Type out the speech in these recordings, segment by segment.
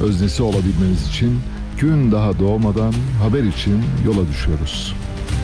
öznesi olabilmemiz için gün daha doğmadan haber için yola düşüyoruz.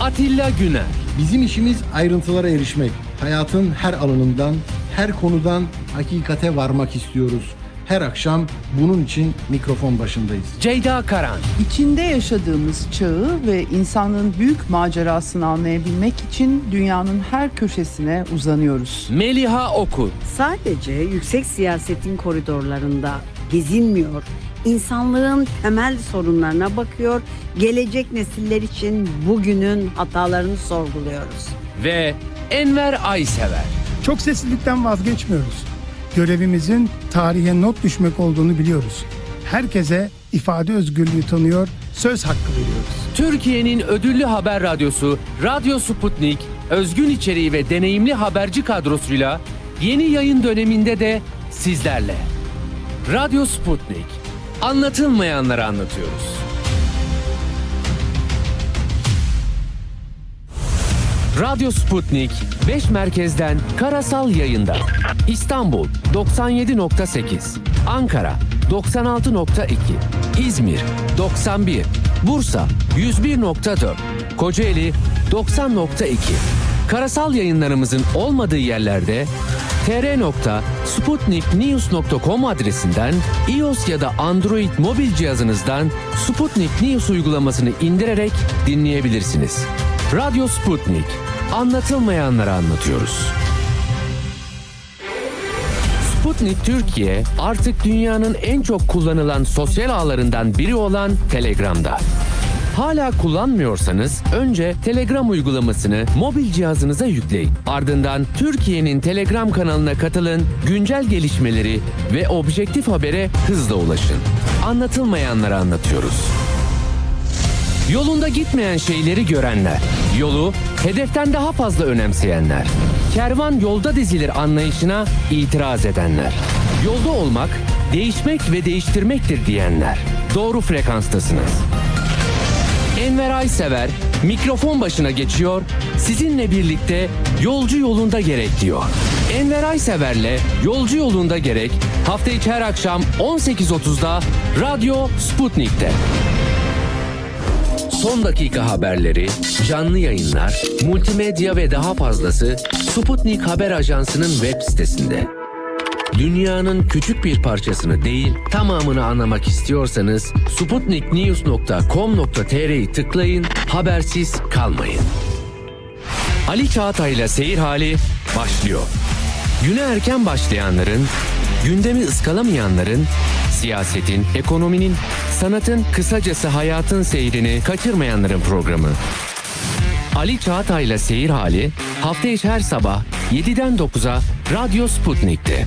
Atilla Güner, Bizim işimiz ayrıntılara erişmek. Hayatın her alanından, her konudan hakikate varmak istiyoruz. Her akşam bunun için mikrofon başındayız. Ceyda Karan, İçinde yaşadığımız çağı ve insanlığın büyük macerasını anlayabilmek için dünyanın her köşesine uzanıyoruz. Meliha Okur, Sadece yüksek siyasetin koridorlarında gezinmiyor, insanlığın temel sorunlarına bakıyor, gelecek nesiller için bugünün hatalarını sorguluyoruz. ve Enver Aysever. Çok seslilikten vazgeçmiyoruz. Görevimizin tarihe not düşmek olduğunu biliyoruz. Herkese ifade özgürlüğü tanıyor, söz hakkı veriyoruz. Türkiye'nin ödüllü haber radyosu Radyo Sputnik, özgün içeriği ve deneyimli haberci kadrosuyla yeni yayın döneminde de sizlerle. Radyo Sputnik, anlatılmayanları anlatıyoruz. Radyo Sputnik 5 merkezden karasal yayında. İstanbul 97.8, Ankara 96.2, İzmir 91, Bursa 101.4, Kocaeli 90.2. Karasal yayınlarımızın olmadığı yerlerde tr.sputniknews.com adresinden iOS ya da Android mobil cihazınızdan Sputnik News uygulamasını indirerek dinleyebilirsiniz. Radyo Sputnik. Anlatılmayanları anlatıyoruz. Sputnik Türkiye artık dünyanın en çok kullanılan sosyal ağlarından biri olan Telegram'da. Hala kullanmıyorsanız önce Telegram uygulamasını mobil cihazınıza yükleyin. Ardından Türkiye'nin Telegram kanalına katılın, güncel gelişmeleri ve objektif habere hızla ulaşın. Anlatılmayanları anlatıyoruz. Yolunda gitmeyen şeyleri görenler, yolu hedeften daha fazla önemseyenler, kervan yolda dizilir anlayışına itiraz edenler, yolda olmak, değişmek ve değiştirmektir diyenler. Doğru frekanstasınız. Enver Aysever mikrofon başına geçiyor, sizinle birlikte yolcu yolunda gerek diyor. Enver Aysever'le Yolcu Yolunda Gerek hafta içi her akşam 18.30'da Radyo Sputnik'te. Son dakika haberleri, canlı yayınlar, multimedya ve daha fazlası Sputnik Haber Ajansı'nın web sitesinde. Dünyanın küçük bir parçasını değil, tamamını anlamak istiyorsanız sputniknews.com.tr'yi tıklayın, habersiz kalmayın. Ali Çağatay'la Seyir Hali başlıyor. Güne erken başlayanların, gündemi ıskalamayanların, siyasetin, ekonominin, sanatın, kısacası hayatın seyrini kaçırmayanların programı. Ali Çağatay'la Seyir Hali hafta içi her sabah 7'den 9'a Radyo Sputnik'te.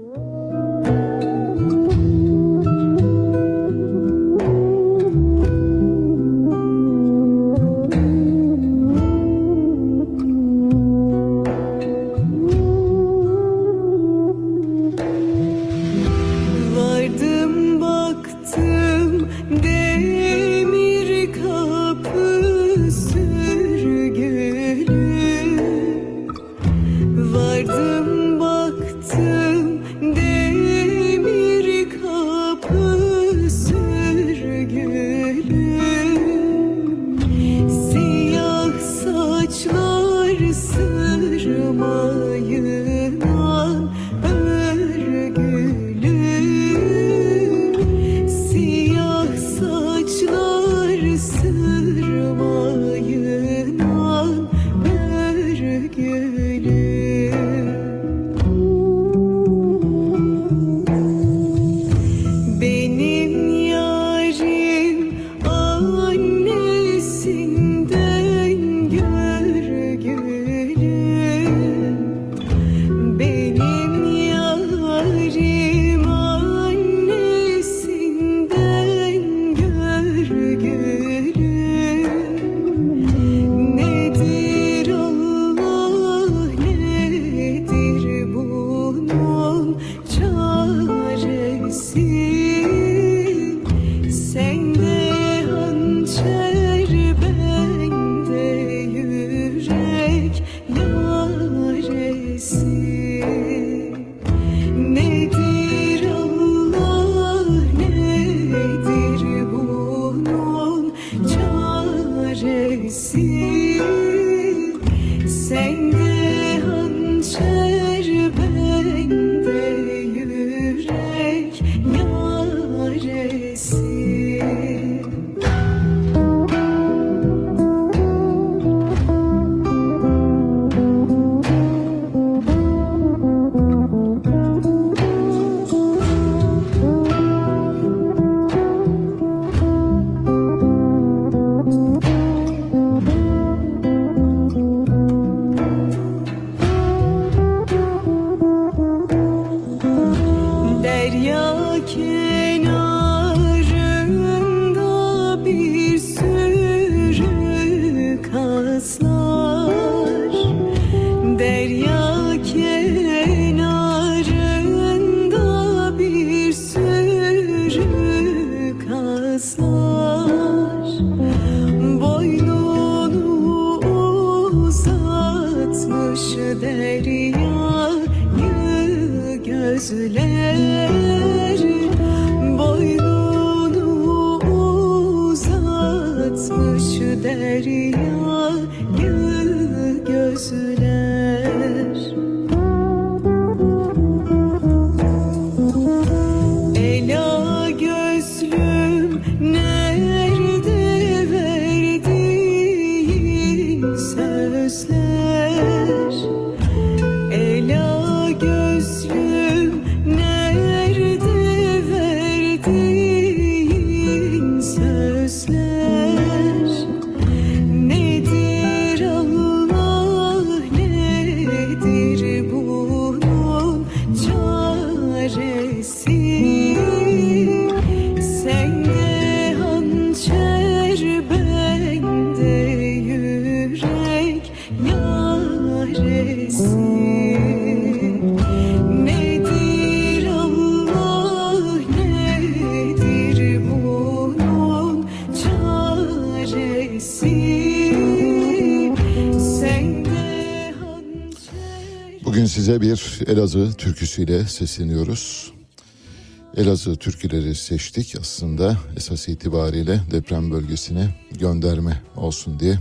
Bir Elazığ türküsüyle sesleniyoruz. Elazığ türküleri seçtik aslında esas itibariyle deprem bölgesine gönderme olsun diye.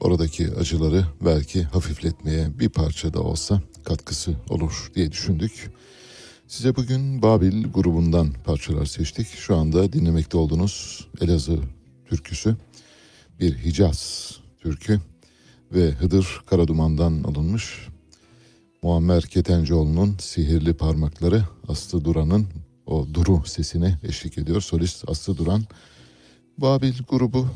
Oradaki acıları belki hafifletmeye bir parça da olsa katkısı olur diye düşündük. Size bugün Babil grubundan parçalar seçtik. Şu anda dinlemekte olduğunuz Elazığ türküsü bir Hicaz türkü ve Hıdır Karaduman'dan alınmış. Muammer Ketencoğlu'nun sihirli parmakları Aslı Duran'ın o duru sesine eşlik ediyor. Solist Aslı Duran. Babil grubu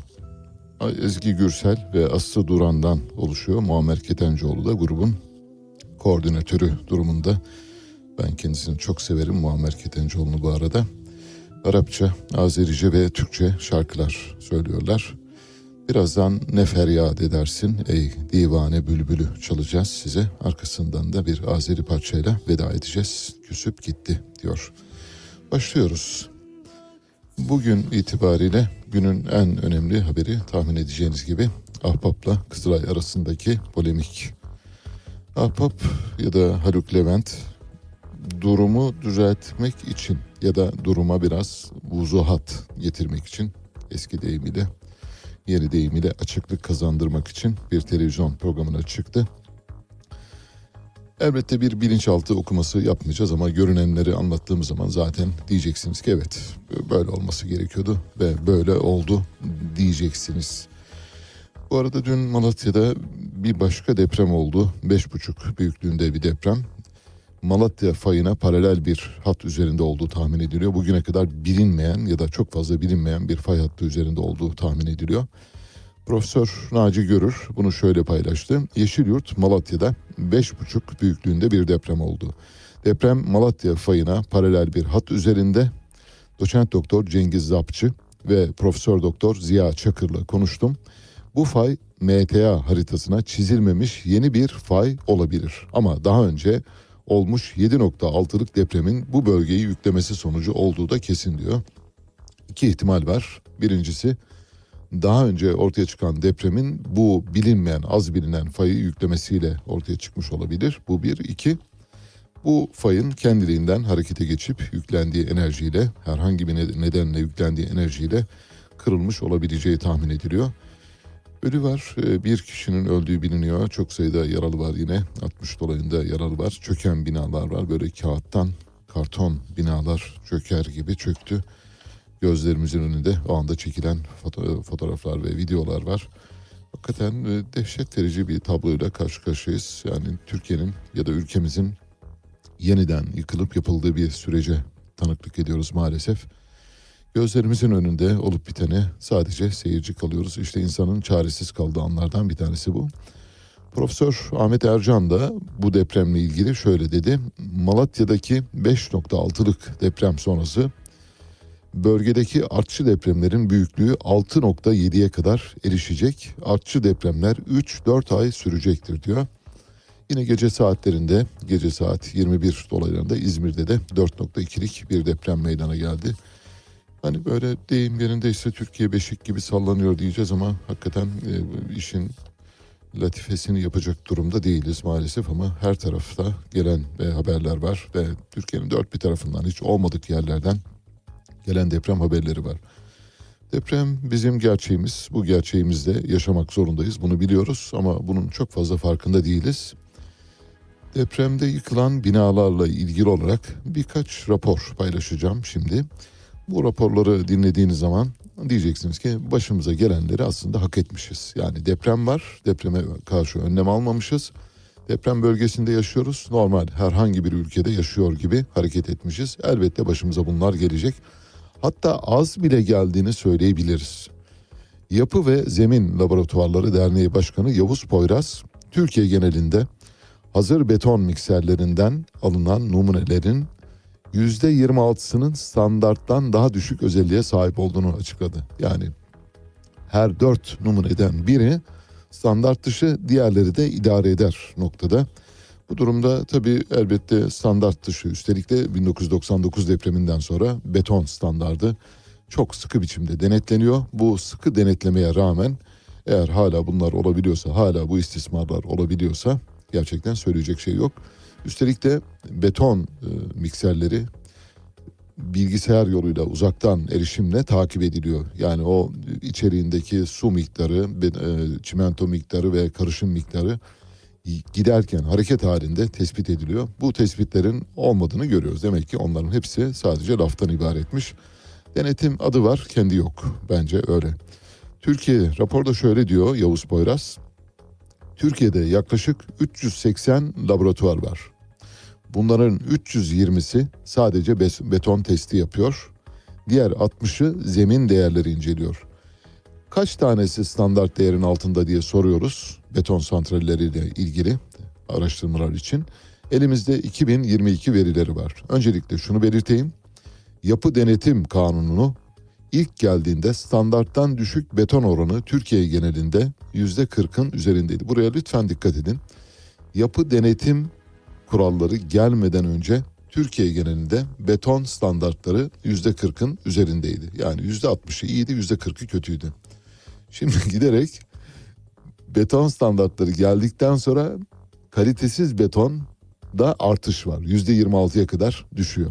Ezgi Gürsel ve Aslı Duran'dan oluşuyor. Muammer Ketencoğlu da grubun koordinatörü durumunda. Ben kendisini çok severim Muammer Ketencoğlu'nu bu arada. Arapça, Azerice ve Türkçe şarkılar söylüyorlar. Birazdan ne feryat edersin ey divane bülbülü çalacağız size. Arkasından da bir Azeri parçayla veda edeceğiz. Küsüp gitti diyor. Başlıyoruz. Bugün itibariyle günün en önemli haberi tahmin edeceğiniz gibi Ahbap'la Kızılay arasındaki polemik. Ahbap ya da Haluk Levent durumu düzeltmek için ya da duruma biraz vuzuhat getirmek için eski deyimiyle yeni deyimiyle açıklık kazandırmak için bir televizyon programına çıktı. Elbette bir bilinçaltı okuması yapmayacağız ama görünenleri anlattığımız zaman zaten diyeceksiniz ki evet böyle olması gerekiyordu ve böyle oldu diyeceksiniz. Bu arada dün Malatya'da bir başka deprem oldu. 5,5 büyüklüğünde bir deprem. Malatya fayına paralel bir hat üzerinde olduğu tahmin ediliyor. Bugüne kadar bilinmeyen ya da çok fazla bilinmeyen bir fay hattı üzerinde olduğu tahmin ediliyor. Profesör Naci Görür bunu şöyle paylaştı. Yeşilyurt Malatya'da 5,5 büyüklüğünde bir deprem oldu. Deprem Malatya fayına paralel bir hat üzerinde. Doçent Doktor Cengiz Zapçı ve Profesör Doktor Ziya Çakır'la konuştum. Bu fay MTA haritasına çizilmemiş yeni bir fay olabilir. Ama daha önce olmuş 7.6'lık depremin bu bölgeyi yüklemesi sonucu olduğu da kesin diyor. İki ihtimal var. Birincisi daha önce ortaya çıkan depremin bu bilinmeyen az bilinen fayı yüklemesiyle ortaya çıkmış olabilir. Bu bir. iki bu fayın kendiliğinden harekete geçip yüklendiği enerjiyle herhangi bir nedenle yüklendiği enerjiyle kırılmış olabileceği tahmin ediliyor. Ölü var. Ee, Bir kişinin öldüğü biliniyor. Çok sayıda yaralı var yine. 60 dolayında yaralı var. Çöken binalar var. Böyle kağıttan karton binalar çöker gibi çöktü. gözlerimizin önünde o anda çekilen foto- fotoğraflar ve videolar var. Hakikaten e, dehşet verici bir tabloyla karşı karşıyayız. Yani Türkiye'nin ya da ülkemizin yeniden yıkılıp yapıldığı bir sürece tanıklık ediyoruz maalesef. Gözlerimizin önünde olup bitene sadece seyirci kalıyoruz. İşte insanın çaresiz kaldığı anlardan bir tanesi bu. Profesör Ahmet Ercan da bu depremle ilgili şöyle dedi. Malatya'daki 5.6'lık deprem sonrası bölgedeki artçı depremlerin büyüklüğü 6.7'ye kadar erişecek. Artçı depremler 3-4 ay sürecektir diyor. Yine gece saatlerinde gece saat 21 dolaylarında İzmir'de de 4.2'lik bir deprem meydana geldi. Hani böyle deyim yerindeyse Türkiye beşik gibi sallanıyor diyeceğiz ama hakikaten e, işin latifesini yapacak durumda değiliz maalesef ama her tarafta gelen e, haberler var ve Türkiye'nin dört bir tarafından hiç olmadık yerlerden gelen deprem haberleri var. Deprem bizim gerçeğimiz. Bu gerçeğimizde yaşamak zorundayız. Bunu biliyoruz ama bunun çok fazla farkında değiliz. Depremde yıkılan binalarla ilgili olarak birkaç rapor paylaşacağım şimdi. Bu raporları dinlediğiniz zaman diyeceksiniz ki başımıza gelenleri aslında hak etmişiz. Yani deprem var, depreme karşı önlem almamışız. Deprem bölgesinde yaşıyoruz. Normal herhangi bir ülkede yaşıyor gibi hareket etmişiz. Elbette başımıza bunlar gelecek. Hatta az bile geldiğini söyleyebiliriz. Yapı ve Zemin Laboratuvarları Derneği Başkanı Yavuz Poyraz, Türkiye genelinde hazır beton mikserlerinden alınan numunelerin %26'sının standarttan daha düşük özelliğe sahip olduğunu açıkladı. Yani her dört numuneden biri standart dışı diğerleri de idare eder noktada. Bu durumda tabii elbette standart dışı üstelik de 1999 depreminden sonra beton standardı çok sıkı biçimde denetleniyor. Bu sıkı denetlemeye rağmen eğer hala bunlar olabiliyorsa hala bu istismarlar olabiliyorsa gerçekten söyleyecek şey yok. Üstelik de beton e, mikserleri bilgisayar yoluyla uzaktan erişimle takip ediliyor. Yani o içeriğindeki su miktarı, e, çimento miktarı ve karışım miktarı giderken hareket halinde tespit ediliyor. Bu tespitlerin olmadığını görüyoruz. Demek ki onların hepsi sadece laftan ibaretmiş. Denetim adı var, kendi yok. Bence öyle. Türkiye raporda şöyle diyor Yavuz Poyraz. Türkiye'de yaklaşık 380 laboratuvar var. Bunların 320'si sadece beton testi yapıyor. Diğer 60'ı zemin değerleri inceliyor. Kaç tanesi standart değerin altında diye soruyoruz beton santralleriyle ilgili araştırmalar için. Elimizde 2022 verileri var. Öncelikle şunu belirteyim. Yapı Denetim Kanunu ilk geldiğinde standarttan düşük beton oranı Türkiye genelinde %40'ın üzerindeydi. Buraya lütfen dikkat edin. Yapı denetim kuralları gelmeden önce Türkiye genelinde beton standartları %40'ın üzerindeydi. Yani %60'ı iyiydi, %40'ı kötüydü. Şimdi giderek beton standartları geldikten sonra kalitesiz beton da artış var. %26'ya kadar düşüyor.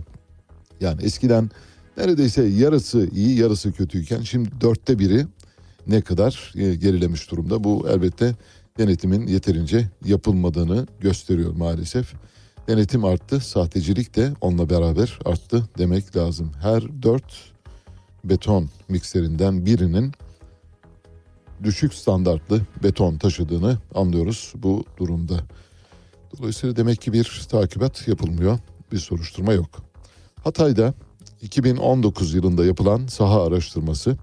Yani eskiden neredeyse yarısı iyi yarısı kötüyken şimdi dörtte biri ne kadar e, gerilemiş durumda. Bu elbette denetimin yeterince yapılmadığını gösteriyor maalesef. Denetim arttı, sahtecilik de onunla beraber arttı demek lazım. Her dört beton mikserinden birinin düşük standartlı beton taşıdığını anlıyoruz bu durumda. Dolayısıyla demek ki bir takibat yapılmıyor, bir soruşturma yok. Hatay'da 2019 yılında yapılan saha araştırması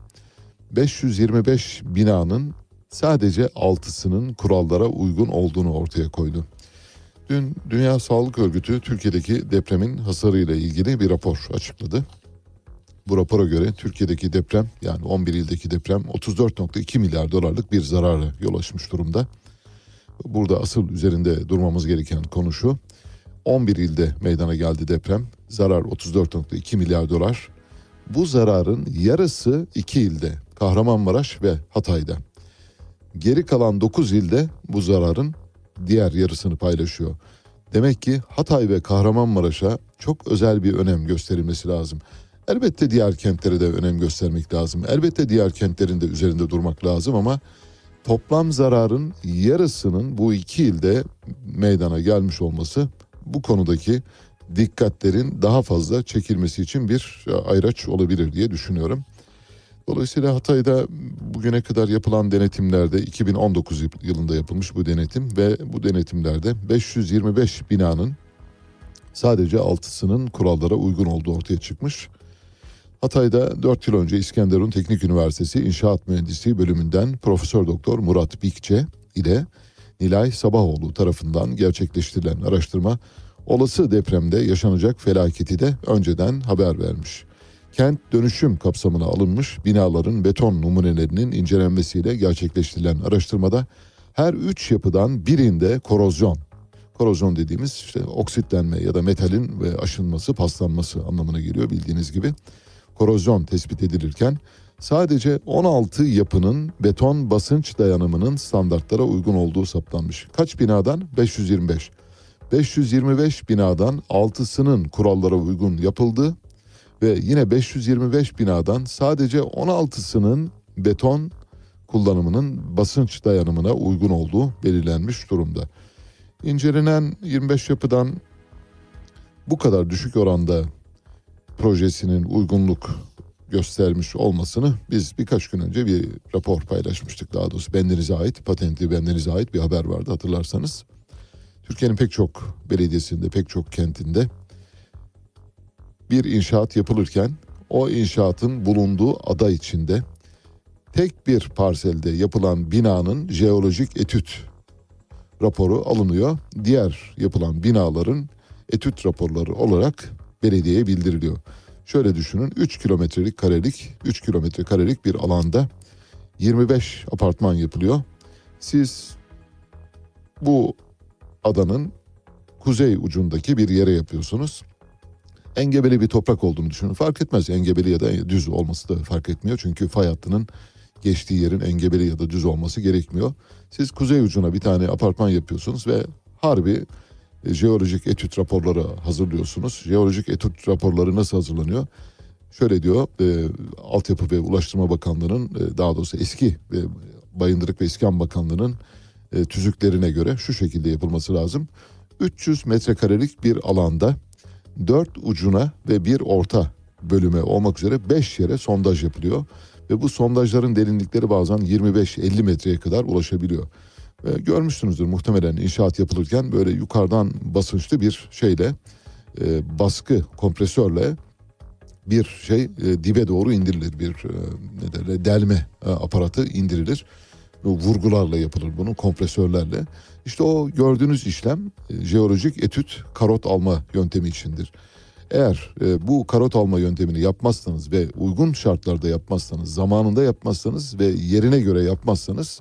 525 binanın sadece 6'sının kurallara uygun olduğunu ortaya koydu. Dün Dünya Sağlık Örgütü Türkiye'deki depremin hasarıyla ilgili bir rapor açıkladı. Bu rapora göre Türkiye'deki deprem yani 11 ildeki deprem 34.2 milyar dolarlık bir zarara yol açmış durumda. Burada asıl üzerinde durmamız gereken konu şu. 11 ilde meydana geldi deprem. Zarar 34.2 milyar dolar. Bu zararın yarısı iki ilde Kahramanmaraş ve Hatay'da. Geri kalan 9 ilde bu zararın diğer yarısını paylaşıyor. Demek ki Hatay ve Kahramanmaraş'a çok özel bir önem gösterilmesi lazım. Elbette diğer kentlere de önem göstermek lazım. Elbette diğer kentlerin de üzerinde durmak lazım ama toplam zararın yarısının bu iki ilde meydana gelmiş olması bu konudaki dikkatlerin daha fazla çekilmesi için bir ayraç olabilir diye düşünüyorum. Dolayısıyla Hatay'da bugüne kadar yapılan denetimlerde 2019 yılında yapılmış bu denetim ve bu denetimlerde 525 binanın sadece altısının kurallara uygun olduğu ortaya çıkmış. Hatay'da 4 yıl önce İskenderun Teknik Üniversitesi İnşaat Mühendisliği bölümünden Profesör Doktor Murat Bikçe ile Nilay Sabahoğlu tarafından gerçekleştirilen araştırma olası depremde yaşanacak felaketi de önceden haber vermiş. Kent dönüşüm kapsamına alınmış binaların beton numunelerinin incelenmesiyle gerçekleştirilen araştırmada her üç yapıdan birinde korozyon, korozyon dediğimiz işte oksitlenme ya da metalin ve aşınması, paslanması anlamına geliyor bildiğiniz gibi. Korozyon tespit edilirken sadece 16 yapının beton basınç dayanımının standartlara uygun olduğu saptanmış. Kaç binadan? 525. 525 binadan 6'sının kurallara uygun yapıldı ve yine 525 binadan sadece 16'sının beton kullanımının basınç dayanımına uygun olduğu belirlenmiş durumda. İncelenen 25 yapıdan bu kadar düşük oranda projesinin uygunluk göstermiş olmasını biz birkaç gün önce bir rapor paylaşmıştık. Daha doğrusu bendenize ait, patentli bendenize ait bir haber vardı hatırlarsanız. Türkiye'nin pek çok belediyesinde, pek çok kentinde bir inşaat yapılırken o inşaatın bulunduğu ada içinde tek bir parselde yapılan binanın jeolojik etüt raporu alınıyor. Diğer yapılan binaların etüt raporları olarak belediyeye bildiriliyor. Şöyle düşünün 3 kilometrelik karelik 3 kilometre karelik bir alanda 25 apartman yapılıyor. Siz bu adanın kuzey ucundaki bir yere yapıyorsunuz. Engebeli bir toprak olduğunu düşünün. Fark etmez engebeli ya da düz olması da fark etmiyor. Çünkü fay hattının geçtiği yerin engebeli ya da düz olması gerekmiyor. Siz kuzey ucuna bir tane apartman yapıyorsunuz ve harbi e, jeolojik etüt raporları hazırlıyorsunuz. Jeolojik etüt raporları nasıl hazırlanıyor? Şöyle diyor, e, Altyapı ve Ulaştırma Bakanlığı'nın, e, daha doğrusu eski e, Bayındırlık ve İskan Bakanlığı'nın e, tüzüklerine göre şu şekilde yapılması lazım. 300 metrekarelik bir alanda dört ucuna ve bir orta bölüme olmak üzere 5 yere sondaj yapılıyor. Ve bu sondajların derinlikleri bazen 25-50 metreye kadar ulaşabiliyor. Ve görmüşsünüzdür muhtemelen inşaat yapılırken böyle yukarıdan basınçlı bir şeyle e, baskı kompresörle bir şey e, dibe doğru indirilir bir e, ne derler delme e, aparatı indirilir. Vurgularla yapılır bunun kompresörlerle. İşte o gördüğünüz işlem e, jeolojik etüt karot alma yöntemi içindir. Eğer e, bu karot alma yöntemini yapmazsanız ve uygun şartlarda yapmazsanız, zamanında yapmazsanız ve yerine göre yapmazsanız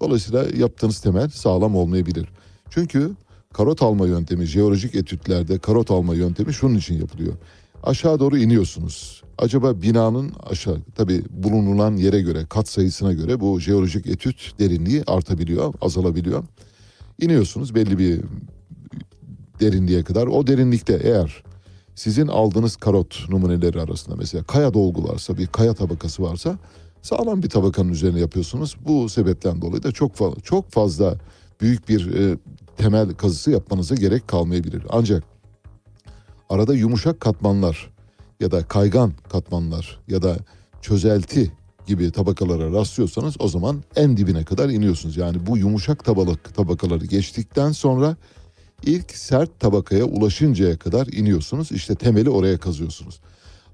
dolayısıyla yaptığınız temel sağlam olmayabilir. Çünkü karot alma yöntemi jeolojik etütlerde karot alma yöntemi şunun için yapılıyor. Aşağı doğru iniyorsunuz. Acaba binanın aşağı tabi bulunulan yere göre kat sayısına göre bu jeolojik etüt derinliği artabiliyor, azalabiliyor. İniyorsunuz belli bir derinliğe kadar. O derinlikte eğer sizin aldığınız karot numuneleri arasında mesela kaya dolgu varsa bir kaya tabakası varsa sağlam bir tabakanın üzerine yapıyorsunuz. Bu sebepten dolayı da çok fazla, çok fazla büyük bir e, temel kazısı yapmanıza gerek kalmayabilir. Ancak arada yumuşak katmanlar ya da kaygan katmanlar ya da çözelti gibi tabakalara rastlıyorsanız o zaman en dibine kadar iniyorsunuz. Yani bu yumuşak tabalık tabakaları geçtikten sonra ilk sert tabakaya ulaşıncaya kadar iniyorsunuz. İşte temeli oraya kazıyorsunuz.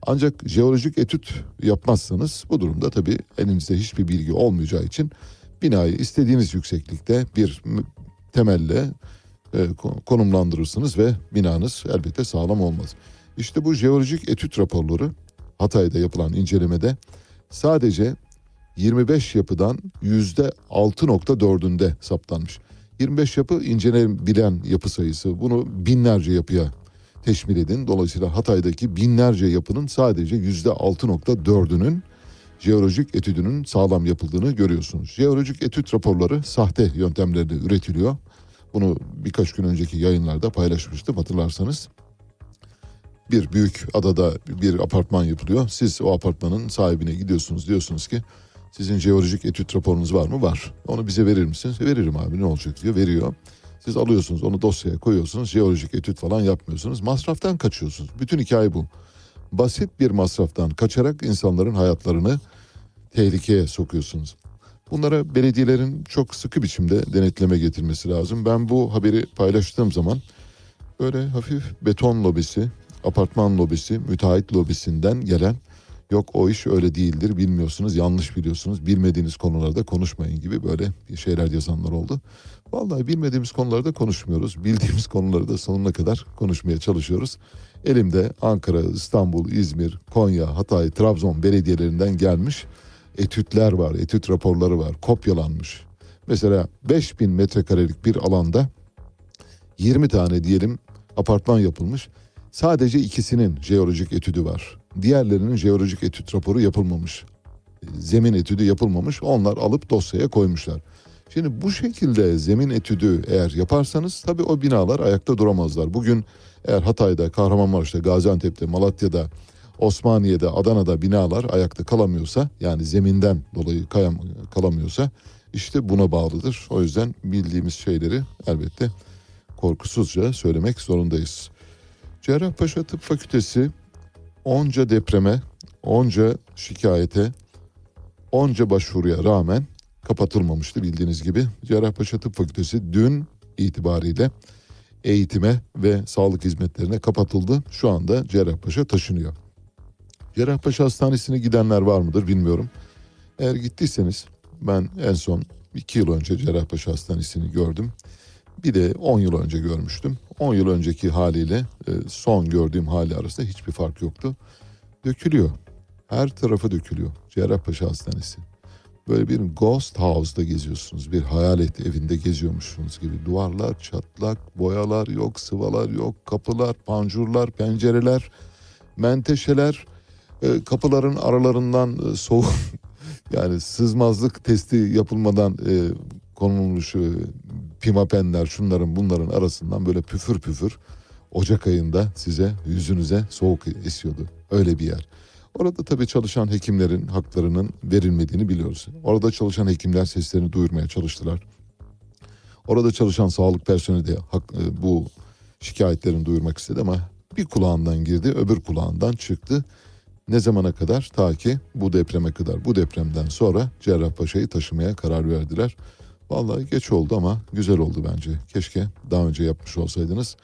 Ancak jeolojik etüt yapmazsanız bu durumda tabii elinizde hiçbir bilgi olmayacağı için binayı istediğiniz yükseklikte bir temelle e, ko- konumlandırırsınız ve binanız elbette sağlam olmaz. İşte bu jeolojik etüt raporları Hatay'da yapılan incelemede sadece 25 yapıdan yüzde 6.4'ünde saptanmış. 25 yapı incelenebilen yapı sayısı. Bunu binlerce yapıya teşmil edin. Dolayısıyla Hatay'daki binlerce yapının sadece yüzde 6.4'ünün jeolojik etüdünün sağlam yapıldığını görüyorsunuz. Jeolojik etüt raporları sahte yöntemlerle üretiliyor. Bunu birkaç gün önceki yayınlarda paylaşmıştım hatırlarsanız. Bir büyük adada bir apartman yapılıyor. Siz o apartmanın sahibine gidiyorsunuz diyorsunuz ki sizin jeolojik etüt raporunuz var mı? Var. Onu bize verir misiniz? Veririm abi ne olacak diyor. Veriyor. Siz alıyorsunuz onu dosyaya koyuyorsunuz. Jeolojik etüt falan yapmıyorsunuz. Masraftan kaçıyorsunuz. Bütün hikaye bu. Basit bir masraftan kaçarak insanların hayatlarını tehlikeye sokuyorsunuz. Bunlara belediyelerin çok sıkı biçimde denetleme getirmesi lazım. Ben bu haberi paylaştığım zaman böyle hafif beton lobisi, apartman lobisi, müteahhit lobisinden gelen yok o iş öyle değildir bilmiyorsunuz yanlış biliyorsunuz bilmediğiniz konularda konuşmayın gibi böyle şeyler yazanlar oldu. Vallahi bilmediğimiz konularda konuşmuyoruz. Bildiğimiz konuları da sonuna kadar konuşmaya çalışıyoruz. Elimde Ankara, İstanbul, İzmir, Konya, Hatay, Trabzon belediyelerinden gelmiş etütler var, etüt raporları var, kopyalanmış. Mesela 5000 metrekarelik bir alanda 20 tane diyelim apartman yapılmış. Sadece ikisinin jeolojik etüdü var. Diğerlerinin jeolojik etüt raporu yapılmamış. Zemin etüdü yapılmamış. Onlar alıp dosyaya koymuşlar. Şimdi bu şekilde zemin etüdü eğer yaparsanız tabii o binalar ayakta duramazlar. Bugün eğer Hatay'da, Kahramanmaraş'ta, Gaziantep'te, Malatya'da, Osmaniye'de, Adana'da binalar ayakta kalamıyorsa yani zeminden dolayı kayam, kalamıyorsa işte buna bağlıdır. O yüzden bildiğimiz şeyleri elbette korkusuzca söylemek zorundayız. Cerrahpaşa Tıp Fakültesi onca depreme, onca şikayete, onca başvuruya rağmen kapatılmamıştı bildiğiniz gibi. Cerrahpaşa Tıp Fakültesi dün itibariyle eğitime ve sağlık hizmetlerine kapatıldı. Şu anda Cerrahpaşa taşınıyor. Cerrahpaşa Hastanesi'ne gidenler var mıdır bilmiyorum. Eğer gittiyseniz ben en son 2 yıl önce Cerrahpaşa Hastanesi'ni gördüm. Bir de 10 yıl önce görmüştüm. 10 yıl önceki haliyle e, son gördüğüm hali arasında hiçbir fark yoktu. Dökülüyor. Her tarafı dökülüyor. Cerrahpaşa Hastanesi. Böyle bir ghost house'da geziyorsunuz. Bir hayalet evinde geziyormuşsunuz gibi. Duvarlar çatlak, boyalar yok, sıvalar yok, kapılar, pancurlar, pencereler, menteşeler, e, kapıların aralarından e, soğuk yani sızmazlık testi yapılmadan konulmuş e, pimapenler şunların bunların arasından böyle püfür püfür Ocak ayında size yüzünüze soğuk esiyordu. Öyle bir yer. Orada tabii çalışan hekimlerin haklarının verilmediğini biliyoruz. Orada çalışan hekimler seslerini duyurmaya çalıştılar. Orada çalışan sağlık personeli de hak, e, bu şikayetlerini duyurmak istedi ama bir kulağından girdi öbür kulağından çıktı. Ne zamana kadar? Ta ki bu depreme kadar. Bu depremden sonra Cerrahpaşa'yı taşımaya karar verdiler. Vallahi geç oldu ama güzel oldu bence. Keşke daha önce yapmış olsaydınız.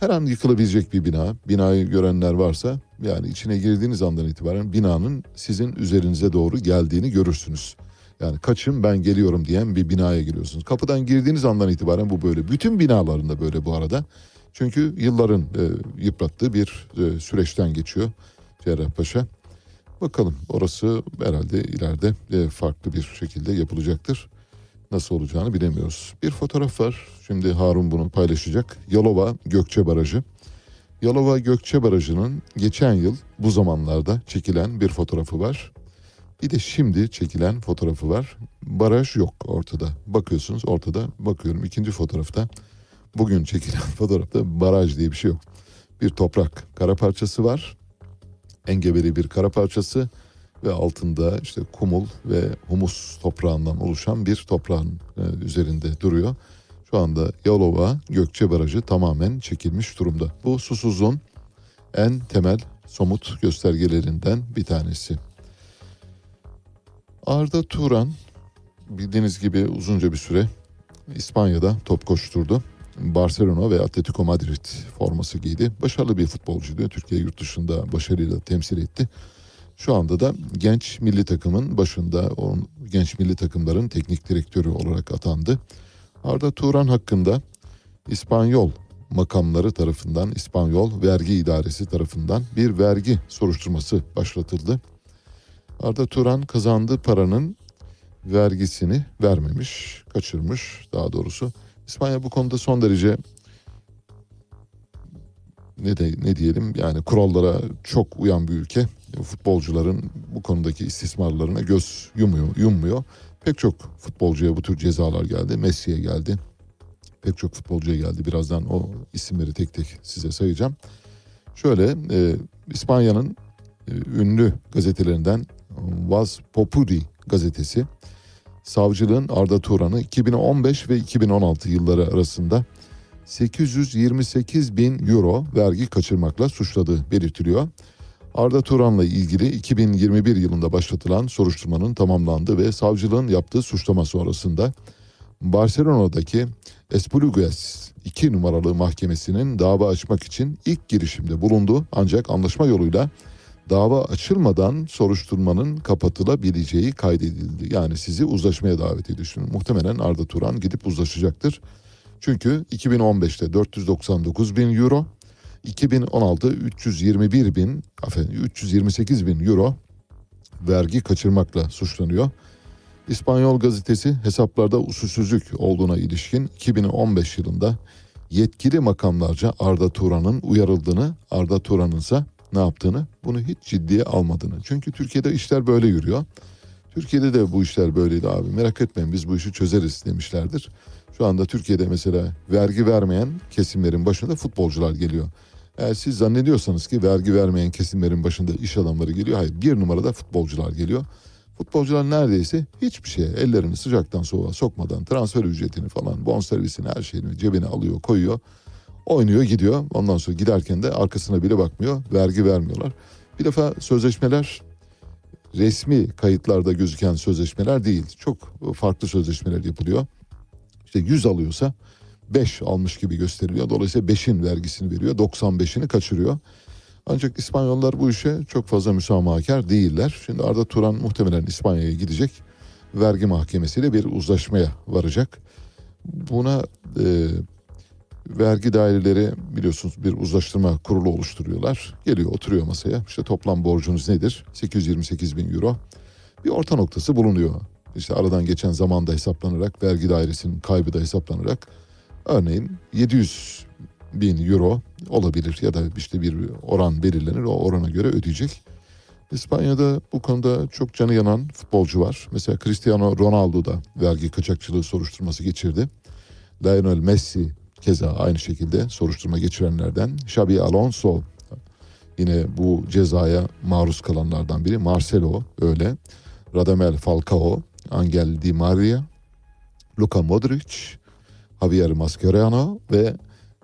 Her an yıkılabilecek bir bina. Binayı görenler varsa yani içine girdiğiniz andan itibaren binanın sizin üzerinize doğru geldiğini görürsünüz. Yani kaçın ben geliyorum diyen bir binaya giriyorsunuz. Kapıdan girdiğiniz andan itibaren bu böyle. Bütün binalarında böyle bu arada. Çünkü yılların e, yıprattığı bir e, süreçten geçiyor Cerrahpaşa. Bakalım orası herhalde ileride e, farklı bir şekilde yapılacaktır. Nasıl olacağını bilemiyoruz. Bir fotoğraf var. Şimdi Harun bunu paylaşacak. Yalova Gökçe Barajı. Yalova Gökçe Barajı'nın geçen yıl bu zamanlarda çekilen bir fotoğrafı var. Bir de şimdi çekilen fotoğrafı var. Baraj yok ortada. Bakıyorsunuz ortada. Bakıyorum ikinci fotoğrafta. Bugün çekilen fotoğrafta baraj diye bir şey yok. Bir toprak kara parçası var. Engebeli bir kara parçası ve altında işte kumul ve humus toprağından oluşan bir toprağın e, üzerinde duruyor. Şu anda Yalova Gökçe Barajı tamamen çekilmiş durumda. Bu susuzluğun en temel somut göstergelerinden bir tanesi. Arda Turan bildiğiniz gibi uzunca bir süre İspanya'da top koşturdu. Barcelona ve Atletico Madrid forması giydi. Başarılı bir futbolcuydu. Türkiye yurt dışında başarıyla temsil etti. Şu anda da genç milli takımın başında, o genç milli takımların teknik direktörü olarak atandı. Arda Turan hakkında İspanyol makamları tarafından, İspanyol Vergi İdaresi tarafından bir vergi soruşturması başlatıldı. Arda Turan kazandığı paranın vergisini vermemiş, kaçırmış daha doğrusu. İspanya bu konuda son derece ne de ne diyelim yani kurallara çok uyan bir ülke. Futbolcuların bu konudaki istismarlarına göz yumuyor, yummuyor. Pek çok futbolcuya bu tür cezalar geldi. Messi'ye geldi. Pek çok futbolcuya geldi. Birazdan o isimleri tek tek size sayacağım. Şöyle e, İspanya'nın e, ünlü gazetelerinden Vaz Populi gazetesi savcılığın Arda Turan'ı 2015 ve 2016 yılları arasında 828 bin euro vergi kaçırmakla suçladığı belirtiliyor. Arda Turan'la ilgili 2021 yılında başlatılan soruşturmanın tamamlandığı ve savcılığın yaptığı suçlama sonrasında Barcelona'daki Esplugues 2 numaralı mahkemesinin dava açmak için ilk girişimde bulundu ancak anlaşma yoluyla dava açılmadan soruşturmanın kapatılabileceği kaydedildi. Yani sizi uzlaşmaya davet ediyor. Muhtemelen Arda Turan gidip uzlaşacaktır. Çünkü 2015'te 499 bin euro, 2016 321 bin, affedin 328 bin euro vergi kaçırmakla suçlanıyor. İspanyol gazetesi hesaplarda usulsüzlük olduğuna ilişkin 2015 yılında yetkili makamlarca Arda Turan'ın uyarıldığını, Arda Turan'ın ise ne yaptığını, bunu hiç ciddiye almadığını. Çünkü Türkiye'de işler böyle yürüyor. Türkiye'de de bu işler böyleydi abi. Merak etmeyin biz bu işi çözeriz demişlerdir. Şu anda Türkiye'de mesela vergi vermeyen kesimlerin başında futbolcular geliyor. Eğer siz zannediyorsanız ki vergi vermeyen kesimlerin başında iş adamları geliyor. Hayır bir numarada futbolcular geliyor. Futbolcular neredeyse hiçbir şeye ellerini sıcaktan soğuğa sokmadan transfer ücretini falan bonservisini her şeyini cebine alıyor koyuyor. Oynuyor gidiyor ondan sonra giderken de arkasına bile bakmıyor vergi vermiyorlar. Bir defa sözleşmeler resmi kayıtlarda gözüken sözleşmeler değil. Çok farklı sözleşmeler yapılıyor. İşte 100 alıyorsa 5 almış gibi gösteriliyor. Dolayısıyla 5'in vergisini veriyor. 95'ini kaçırıyor. Ancak İspanyollar bu işe çok fazla müsamahakar değiller. Şimdi Arda Turan muhtemelen İspanya'ya gidecek. Vergi mahkemesiyle bir uzlaşmaya varacak. Buna e, vergi daireleri biliyorsunuz bir uzlaştırma kurulu oluşturuyorlar. Geliyor oturuyor masaya. İşte toplam borcunuz nedir? 828 bin euro. Bir orta noktası bulunuyor. İşte aradan geçen zamanda hesaplanarak vergi dairesinin kaybı da hesaplanarak örneğin 700 bin euro olabilir ya da işte bir oran belirlenir o orana göre ödeyecek. İspanya'da bu konuda çok canı yanan futbolcu var. Mesela Cristiano Ronaldo da vergi kaçakçılığı soruşturması geçirdi. Lionel Messi keza aynı şekilde soruşturma geçirenlerden. Xabi Alonso yine bu cezaya maruz kalanlardan biri. Marcelo öyle. Radamel Falcao, Angel Di Maria, Luka Modric, Javier Mascherano ve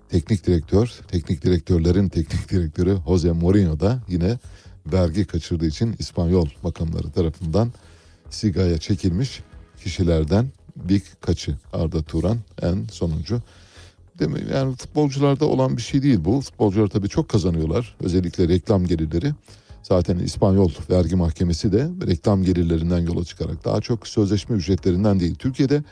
teknik direktör, teknik direktörlerin teknik direktörü Jose Mourinho da yine vergi kaçırdığı için İspanyol makamları tarafından sigaya çekilmiş kişilerden birkaçı Arda Turan en sonuncu. Demek yani futbolcularda olan bir şey değil bu. Futbolcular tabii çok kazanıyorlar. Özellikle reklam gelirleri. Zaten İspanyol vergi mahkemesi de reklam gelirlerinden yola çıkarak daha çok sözleşme ücretlerinden değil. Türkiye'de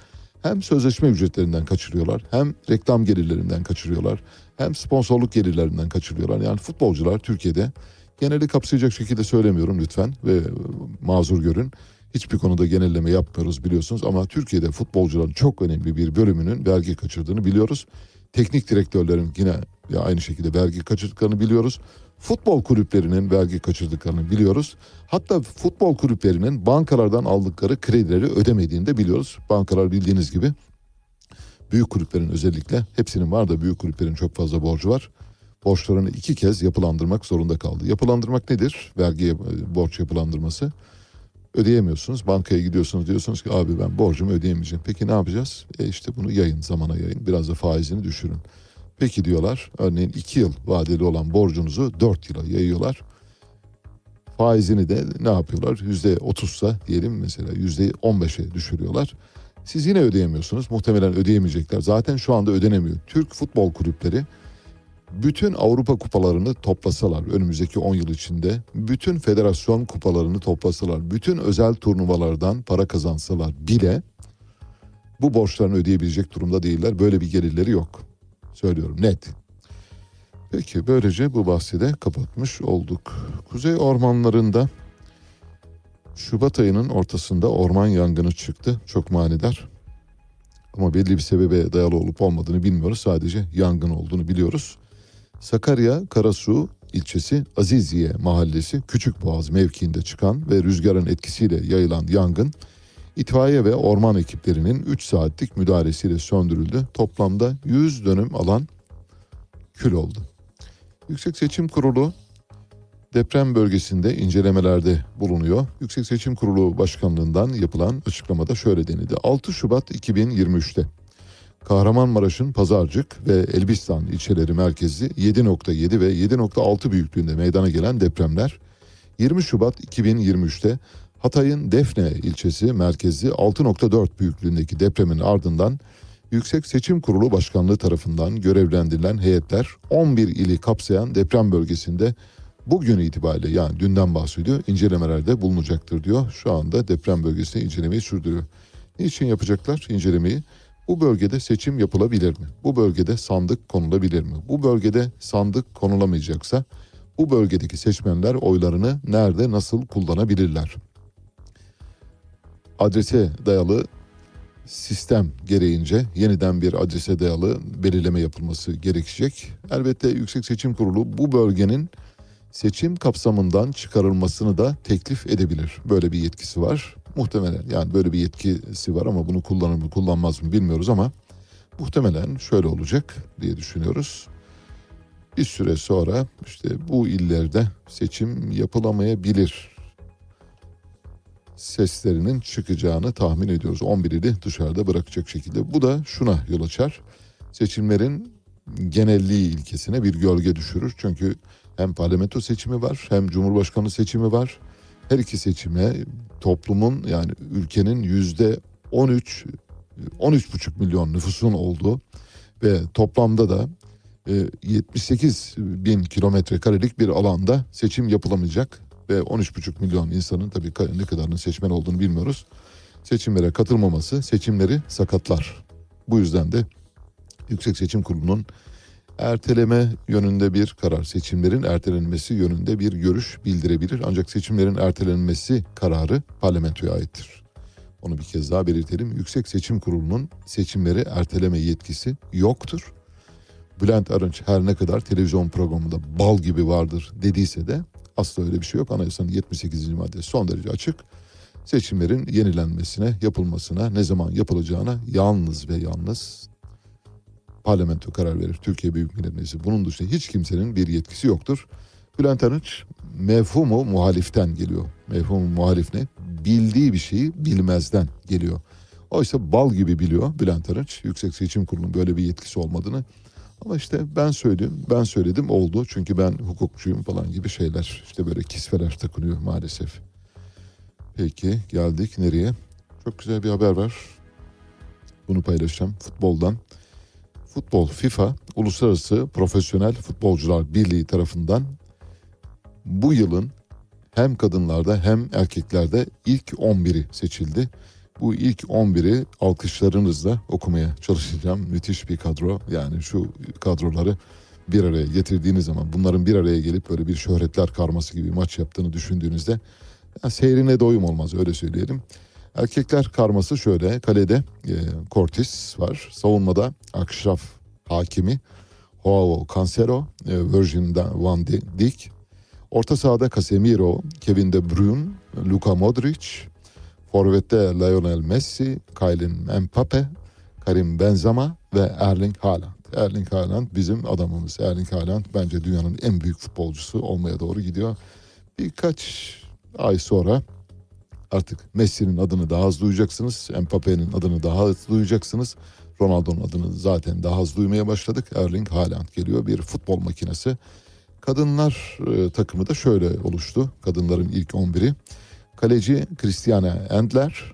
hem sözleşme ücretlerinden kaçırıyorlar hem reklam gelirlerinden kaçırıyorlar hem sponsorluk gelirlerinden kaçırıyorlar. Yani futbolcular Türkiye'de geneli kapsayacak şekilde söylemiyorum lütfen ve e, mazur görün. Hiçbir konuda genelleme yapmıyoruz biliyorsunuz ama Türkiye'de futbolcuların çok önemli bir bölümünün vergi kaçırdığını biliyoruz. Teknik direktörlerin yine ya aynı şekilde vergi kaçırdıklarını biliyoruz. Futbol kulüplerinin vergi kaçırdıklarını biliyoruz. Hatta futbol kulüplerinin bankalardan aldıkları kredileri ödemediğini de biliyoruz. Bankalar bildiğiniz gibi büyük kulüplerin özellikle hepsinin var da büyük kulüplerin çok fazla borcu var. Borçlarını iki kez yapılandırmak zorunda kaldı. Yapılandırmak nedir? Vergi e, borç yapılandırması. Ödeyemiyorsunuz. Bankaya gidiyorsunuz diyorsunuz ki abi ben borcumu ödeyemeyeceğim. Peki ne yapacağız? E işte bunu yayın zamana yayın. Biraz da faizini düşürün. Peki diyorlar. Örneğin iki yıl vadeli olan borcunuzu dört yıla yayıyorlar. Faizini de ne yapıyorlar? Yüzde otuzsa diyelim mesela yüzde on beşe düşürüyorlar. Siz yine ödeyemiyorsunuz. Muhtemelen ödeyemeyecekler. Zaten şu anda ödenemiyor. Türk futbol kulüpleri bütün Avrupa kupalarını toplasalar önümüzdeki 10 yıl içinde bütün federasyon kupalarını toplasalar bütün özel turnuvalardan para kazansalar bile bu borçlarını ödeyebilecek durumda değiller. Böyle bir gelirleri yok. Söylüyorum net. Peki böylece bu bahsi de kapatmış olduk. Kuzey ormanlarında Şubat ayının ortasında orman yangını çıktı. Çok manidar. Ama belli bir sebebe dayalı olup olmadığını bilmiyoruz. Sadece yangın olduğunu biliyoruz. Sakarya Karasu ilçesi Aziziye mahallesi Küçükboğaz mevkiinde çıkan ve rüzgarın etkisiyle yayılan yangın itfaiye ve orman ekiplerinin 3 saatlik müdahalesiyle söndürüldü. Toplamda 100 dönüm alan kül oldu. Yüksek Seçim Kurulu deprem bölgesinde incelemelerde bulunuyor. Yüksek Seçim Kurulu Başkanlığından yapılan açıklamada şöyle denildi. 6 Şubat 2023'te Kahramanmaraş'ın Pazarcık ve Elbistan ilçeleri merkezi 7.7 ve 7.6 büyüklüğünde meydana gelen depremler 20 Şubat 2023'te Hatay'ın Defne ilçesi merkezi 6.4 büyüklüğündeki depremin ardından Yüksek Seçim Kurulu Başkanlığı tarafından görevlendirilen heyetler 11 ili kapsayan deprem bölgesinde bugün itibariyle yani dünden bahsediyor incelemelerde bulunacaktır diyor. Şu anda deprem bölgesinde incelemeyi sürdürüyor. Niçin yapacaklar incelemeyi? Bu bölgede seçim yapılabilir mi? Bu bölgede sandık konulabilir mi? Bu bölgede sandık konulamayacaksa bu bölgedeki seçmenler oylarını nerede nasıl kullanabilirler? Adrese dayalı sistem gereğince yeniden bir adrese dayalı belirleme yapılması gerekecek. Elbette Yüksek Seçim Kurulu bu bölgenin seçim kapsamından çıkarılmasını da teklif edebilir. Böyle bir yetkisi var. Muhtemelen yani böyle bir yetkisi var ama bunu kullanır mı kullanmaz mı bilmiyoruz ama muhtemelen şöyle olacak diye düşünüyoruz. Bir süre sonra işte bu illerde seçim yapılamayabilir seslerinin çıkacağını tahmin ediyoruz. 11 ili dışarıda bırakacak şekilde. Bu da şuna yol açar. Seçimlerin genelliği ilkesine bir gölge düşürür. Çünkü hem parlamento seçimi var hem cumhurbaşkanı seçimi var. Her iki seçime toplumun yani ülkenin yüzde 13 13,5 milyon nüfusun olduğu ve toplamda da e, 78 bin kilometre karelik bir alanda seçim yapılamayacak ve 13,5 milyon insanın tabii ne kadarının seçmen olduğunu bilmiyoruz. Seçimlere katılmaması seçimleri sakatlar. Bu yüzden de Yüksek Seçim Kurulu'nun erteleme yönünde bir karar, seçimlerin ertelenmesi yönünde bir görüş bildirebilir. Ancak seçimlerin ertelenmesi kararı parlamentoya aittir. Onu bir kez daha belirtelim. Yüksek Seçim Kurulu'nun seçimleri erteleme yetkisi yoktur. Bülent Arınç her ne kadar televizyon programında bal gibi vardır dediyse de asla öyle bir şey yok. Anayasanın 78. maddesi son derece açık. Seçimlerin yenilenmesine, yapılmasına, ne zaman yapılacağına yalnız ve yalnız parlamento karar verir. Türkiye Büyük Millet Meclisi. Bunun dışında hiç kimsenin bir yetkisi yoktur. Bülent Arınç mefhumu muhaliften geliyor. Mefhumu muhalif ne? Bildiği bir şeyi bilmezden geliyor. Oysa bal gibi biliyor Bülent Arınç. Yüksek Seçim Kurulu'nun böyle bir yetkisi olmadığını. Ama işte ben söyledim, ben söyledim oldu. Çünkü ben hukukçuyum falan gibi şeyler. İşte böyle kisveler takılıyor maalesef. Peki geldik nereye? Çok güzel bir haber var. Bunu paylaşacağım futboldan. Futbol FIFA Uluslararası Profesyonel Futbolcular Birliği tarafından bu yılın hem kadınlarda hem erkeklerde ilk 11'i seçildi. Bu ilk 11'i alkışlarınızla okumaya çalışacağım. Müthiş bir kadro. Yani şu kadroları bir araya getirdiğiniz zaman bunların bir araya gelip böyle bir şöhretler karması gibi maç yaptığını düşündüğünüzde yani seyrine doyum olmaz öyle söyleyelim. Erkekler karması şöyle kalede e, Cortis var. Savunmada Akşraf Hakimi, Joao Cancelo, e, Virgin van Dijk. Orta sahada Casemiro, Kevin De Bruyne, Luka Modric. Forvet'te Lionel Messi, Kylian Mbappe, Karim Benzema ve Erling Haaland. Erling Haaland bizim adamımız. Erling Haaland bence dünyanın en büyük futbolcusu olmaya doğru gidiyor. Birkaç ay sonra artık Messi'nin adını daha az duyacaksınız. Mbappe'nin adını daha az duyacaksınız. Ronaldo'nun adını zaten daha az duymaya başladık. Erling Haaland geliyor bir futbol makinesi. Kadınlar e, takımı da şöyle oluştu. Kadınların ilk 11'i. Kaleci Christiane Endler.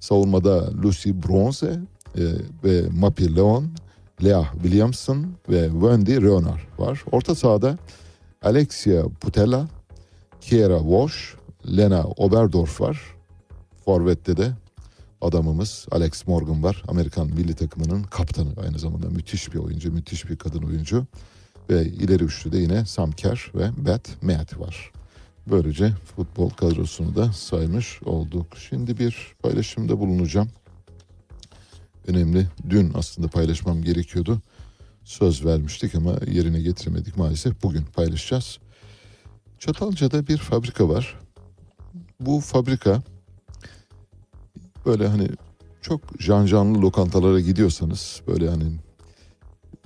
Savunmada Lucy Bronze e, ve Mapi Leon. Lea Williamson ve Wendy Leonard var. Orta sahada Alexia Putella, Kiera Walsh, Lena Oberdorf var. Forvet'te de adamımız Alex Morgan var. Amerikan milli takımının kaptanı aynı zamanda müthiş bir oyuncu, müthiş bir kadın oyuncu. Ve ileri üçlüde yine Sam Kerr ve Beth Mead var. Böylece futbol kadrosunu da saymış olduk. Şimdi bir paylaşımda bulunacağım. Önemli. Dün aslında paylaşmam gerekiyordu. Söz vermiştik ama yerine getiremedik maalesef. Bugün paylaşacağız. Çatalca'da bir fabrika var. Bu fabrika böyle hani çok janjanlı lokantalara gidiyorsanız böyle hani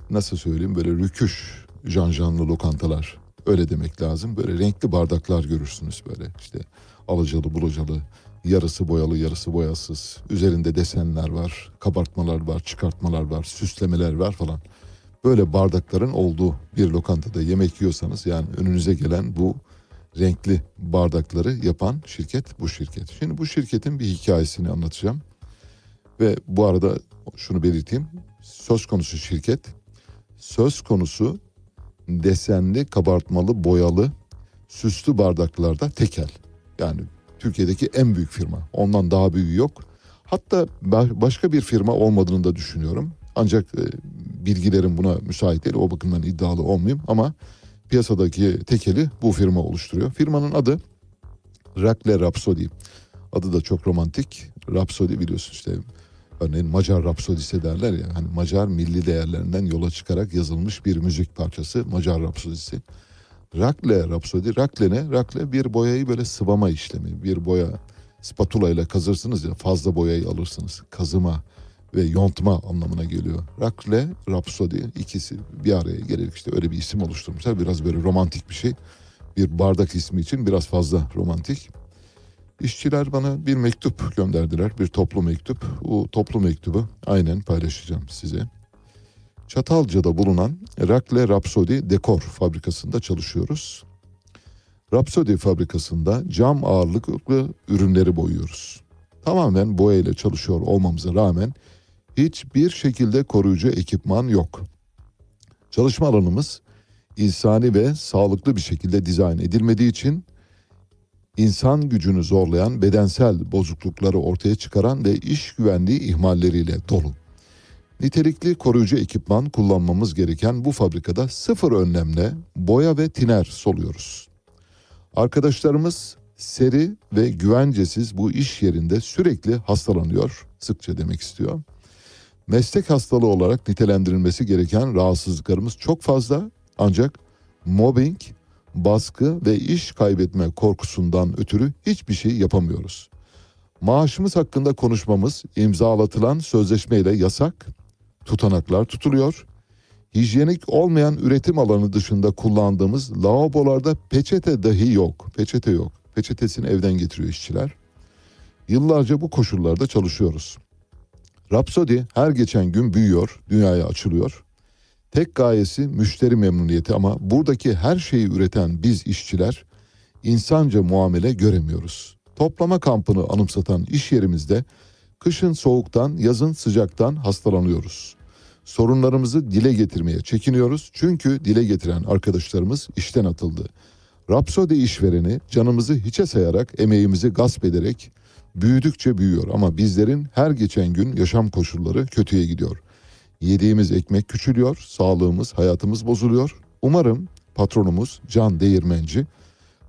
nasıl söyleyeyim böyle rüküş janjanlı lokantalar öyle demek lazım. Böyle renkli bardaklar görürsünüz böyle işte alacalı bulacalı yarısı boyalı yarısı boyasız üzerinde desenler var kabartmalar var çıkartmalar var süslemeler var falan. Böyle bardakların olduğu bir lokantada yemek yiyorsanız yani önünüze gelen bu renkli bardakları yapan şirket bu şirket. Şimdi bu şirketin bir hikayesini anlatacağım. Ve bu arada şunu belirteyim. Söz konusu şirket söz konusu desenli, kabartmalı, boyalı, süslü bardaklarda tekel. Yani Türkiye'deki en büyük firma. Ondan daha büyüğü yok. Hatta ba- başka bir firma olmadığını da düşünüyorum. Ancak e, bilgilerim buna müsait değil. O bakımdan iddialı olmayayım ama piyasadaki tekeli bu firma oluşturuyor. Firmanın adı Rakle Rhapsody. Adı da çok romantik. Rhapsody biliyorsun işte örneğin Macar Rapsodisi derler ya. Hani Macar milli değerlerinden yola çıkarak yazılmış bir müzik parçası Macar Rapsodisi. Rakle Rapsody. Rakle ne? Rakle bir boyayı böyle sıvama işlemi. Bir boya spatula ile kazırsınız ya fazla boyayı alırsınız. Kazıma ve yontma anlamına geliyor. Rakle, Rapsody ikisi bir araya gelerek işte öyle bir isim oluşturmuşlar. Biraz böyle romantik bir şey. Bir bardak ismi için biraz fazla romantik. İşçiler bana bir mektup gönderdiler. Bir toplu mektup. Bu toplu mektubu aynen paylaşacağım size. Çatalca'da bulunan Rakle Rhapsody Dekor fabrikasında çalışıyoruz. Rhapsody fabrikasında cam ağırlıklı ürünleri boyuyoruz. Tamamen boya ile çalışıyor olmamıza rağmen hiçbir şekilde koruyucu ekipman yok. Çalışma alanımız insani ve sağlıklı bir şekilde dizayn edilmediği için insan gücünü zorlayan bedensel bozuklukları ortaya çıkaran ve iş güvenliği ihmalleriyle dolu. Nitelikli koruyucu ekipman kullanmamız gereken bu fabrikada sıfır önlemle boya ve tiner soluyoruz. Arkadaşlarımız seri ve güvencesiz bu iş yerinde sürekli hastalanıyor, sıkça demek istiyor. Meslek hastalığı olarak nitelendirilmesi gereken rahatsızlıklarımız çok fazla ancak mobbing, baskı ve iş kaybetme korkusundan ötürü hiçbir şey yapamıyoruz. Maaşımız hakkında konuşmamız imzalatılan sözleşmeyle yasak, tutanaklar tutuluyor. Hijyenik olmayan üretim alanı dışında kullandığımız lavabolarda peçete dahi yok. Peçete yok. Peçetesini evden getiriyor işçiler. Yıllarca bu koşullarda çalışıyoruz. Rhapsody her geçen gün büyüyor, dünyaya açılıyor. Tek gayesi müşteri memnuniyeti ama buradaki her şeyi üreten biz işçiler insanca muamele göremiyoruz. Toplama kampını anımsatan iş yerimizde kışın soğuktan, yazın sıcaktan hastalanıyoruz. Sorunlarımızı dile getirmeye çekiniyoruz çünkü dile getiren arkadaşlarımız işten atıldı. Rapsodi işvereni canımızı hiçe sayarak emeğimizi gasp ederek büyüdükçe büyüyor ama bizlerin her geçen gün yaşam koşulları kötüye gidiyor. Yediğimiz ekmek küçülüyor, sağlığımız, hayatımız bozuluyor. Umarım patronumuz Can Değirmenci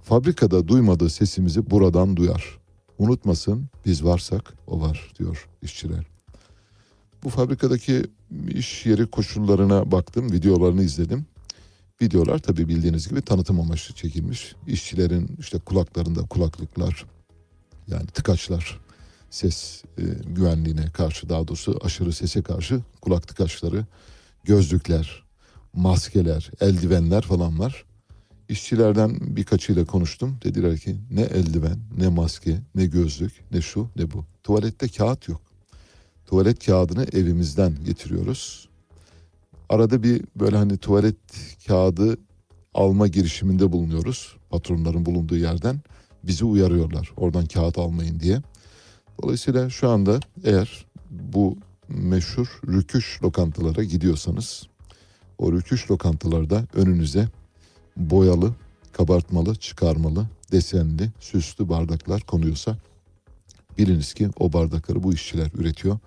fabrikada duymadığı sesimizi buradan duyar. Unutmasın biz varsak o var diyor işçiler. Bu fabrikadaki iş yeri koşullarına baktım, videolarını izledim. Videolar tabii bildiğiniz gibi tanıtım amaçlı çekilmiş. İşçilerin işte kulaklarında kulaklıklar yani tıkaçlar ses e, güvenliğine karşı daha doğrusu aşırı sese karşı kulak tıkaçları, gözlükler, maskeler, eldivenler falan var. İşçilerden birkaçıyla konuştum. Dediler ki ne eldiven, ne maske, ne gözlük, ne şu, ne bu. Tuvalette kağıt yok. Tuvalet kağıdını evimizden getiriyoruz. Arada bir böyle hani tuvalet kağıdı alma girişiminde bulunuyoruz. Patronların bulunduğu yerden bizi uyarıyorlar. Oradan kağıt almayın diye. Dolayısıyla şu anda eğer bu meşhur rüküş lokantalara gidiyorsanız o rüküş lokantalarda önünüze boyalı, kabartmalı, çıkarmalı, desenli, süslü bardaklar konuyorsa biliniz ki o bardakları bu işçiler üretiyor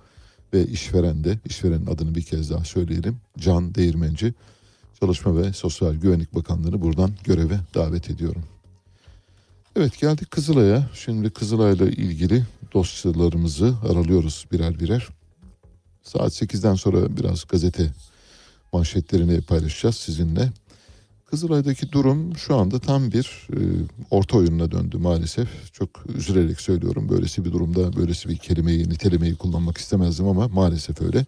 ve işveren de işverenin adını bir kez daha söyleyelim. Can Değirmenci Çalışma ve Sosyal Güvenlik Bakanlığı'nı buradan göreve davet ediyorum. Evet geldik Kızılay'a. Şimdi Kızılay'la ilgili dosyalarımızı aralıyoruz birer birer. Saat 8'den sonra biraz gazete manşetlerini paylaşacağız sizinle. Kızılay'daki durum şu anda tam bir e, orta oyununa döndü maalesef. Çok üzülerek söylüyorum. Böylesi bir durumda böylesi bir kelimeyi, nitelemeyi kullanmak istemezdim ama maalesef öyle.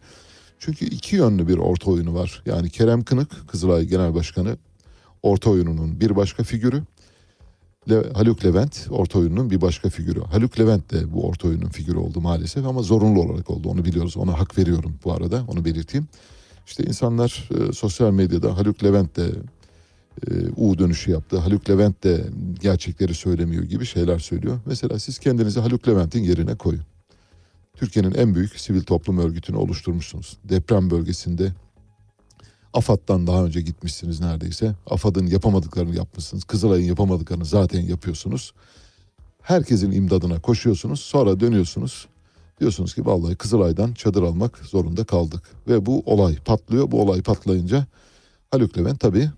Çünkü iki yönlü bir orta oyunu var. Yani Kerem Kınık, Kızılay Genel Başkanı orta oyununun bir başka figürü. Le- Haluk Levent orta oyununun bir başka figürü. Haluk Levent de bu orta oyunun figürü oldu maalesef ama zorunlu olarak oldu. Onu biliyoruz. Ona hak veriyorum bu arada. Onu belirteyim. İşte insanlar e, sosyal medyada Haluk Levent de e, U dönüşü yaptı. Haluk Levent de gerçekleri söylemiyor gibi şeyler söylüyor. Mesela siz kendinizi Haluk Levent'in yerine koyun. Türkiye'nin en büyük sivil toplum örgütünü oluşturmuşsunuz. Deprem bölgesinde AFAD'dan daha önce gitmişsiniz neredeyse. AFAD'ın yapamadıklarını yapmışsınız. Kızılay'ın yapamadıklarını zaten yapıyorsunuz. Herkesin imdadına koşuyorsunuz. Sonra dönüyorsunuz. Diyorsunuz ki vallahi Kızılay'dan çadır almak zorunda kaldık. Ve bu olay patlıyor. Bu olay patlayınca Haluk Levent tabii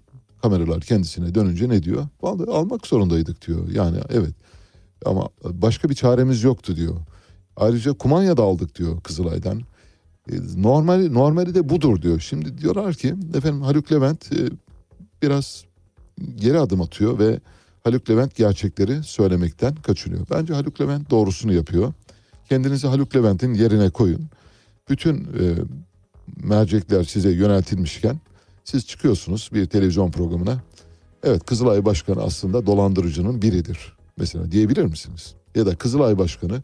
kameralar kendisine dönünce ne diyor? Vallahi almak zorundaydık diyor. Yani evet ama başka bir çaremiz yoktu diyor. Ayrıca kumanya da aldık diyor Kızılay'dan. E, Normali, normali de budur diyor. Şimdi diyorlar ki efendim Haluk Levent e, biraz geri adım atıyor ve Haluk Levent gerçekleri söylemekten kaçınıyor. Bence Haluk Levent doğrusunu yapıyor. Kendinizi Haluk Levent'in yerine koyun. Bütün e, mercekler size yöneltilmişken siz çıkıyorsunuz bir televizyon programına. Evet Kızılay Başkanı aslında dolandırıcının biridir. Mesela diyebilir misiniz? Ya da Kızılay Başkanı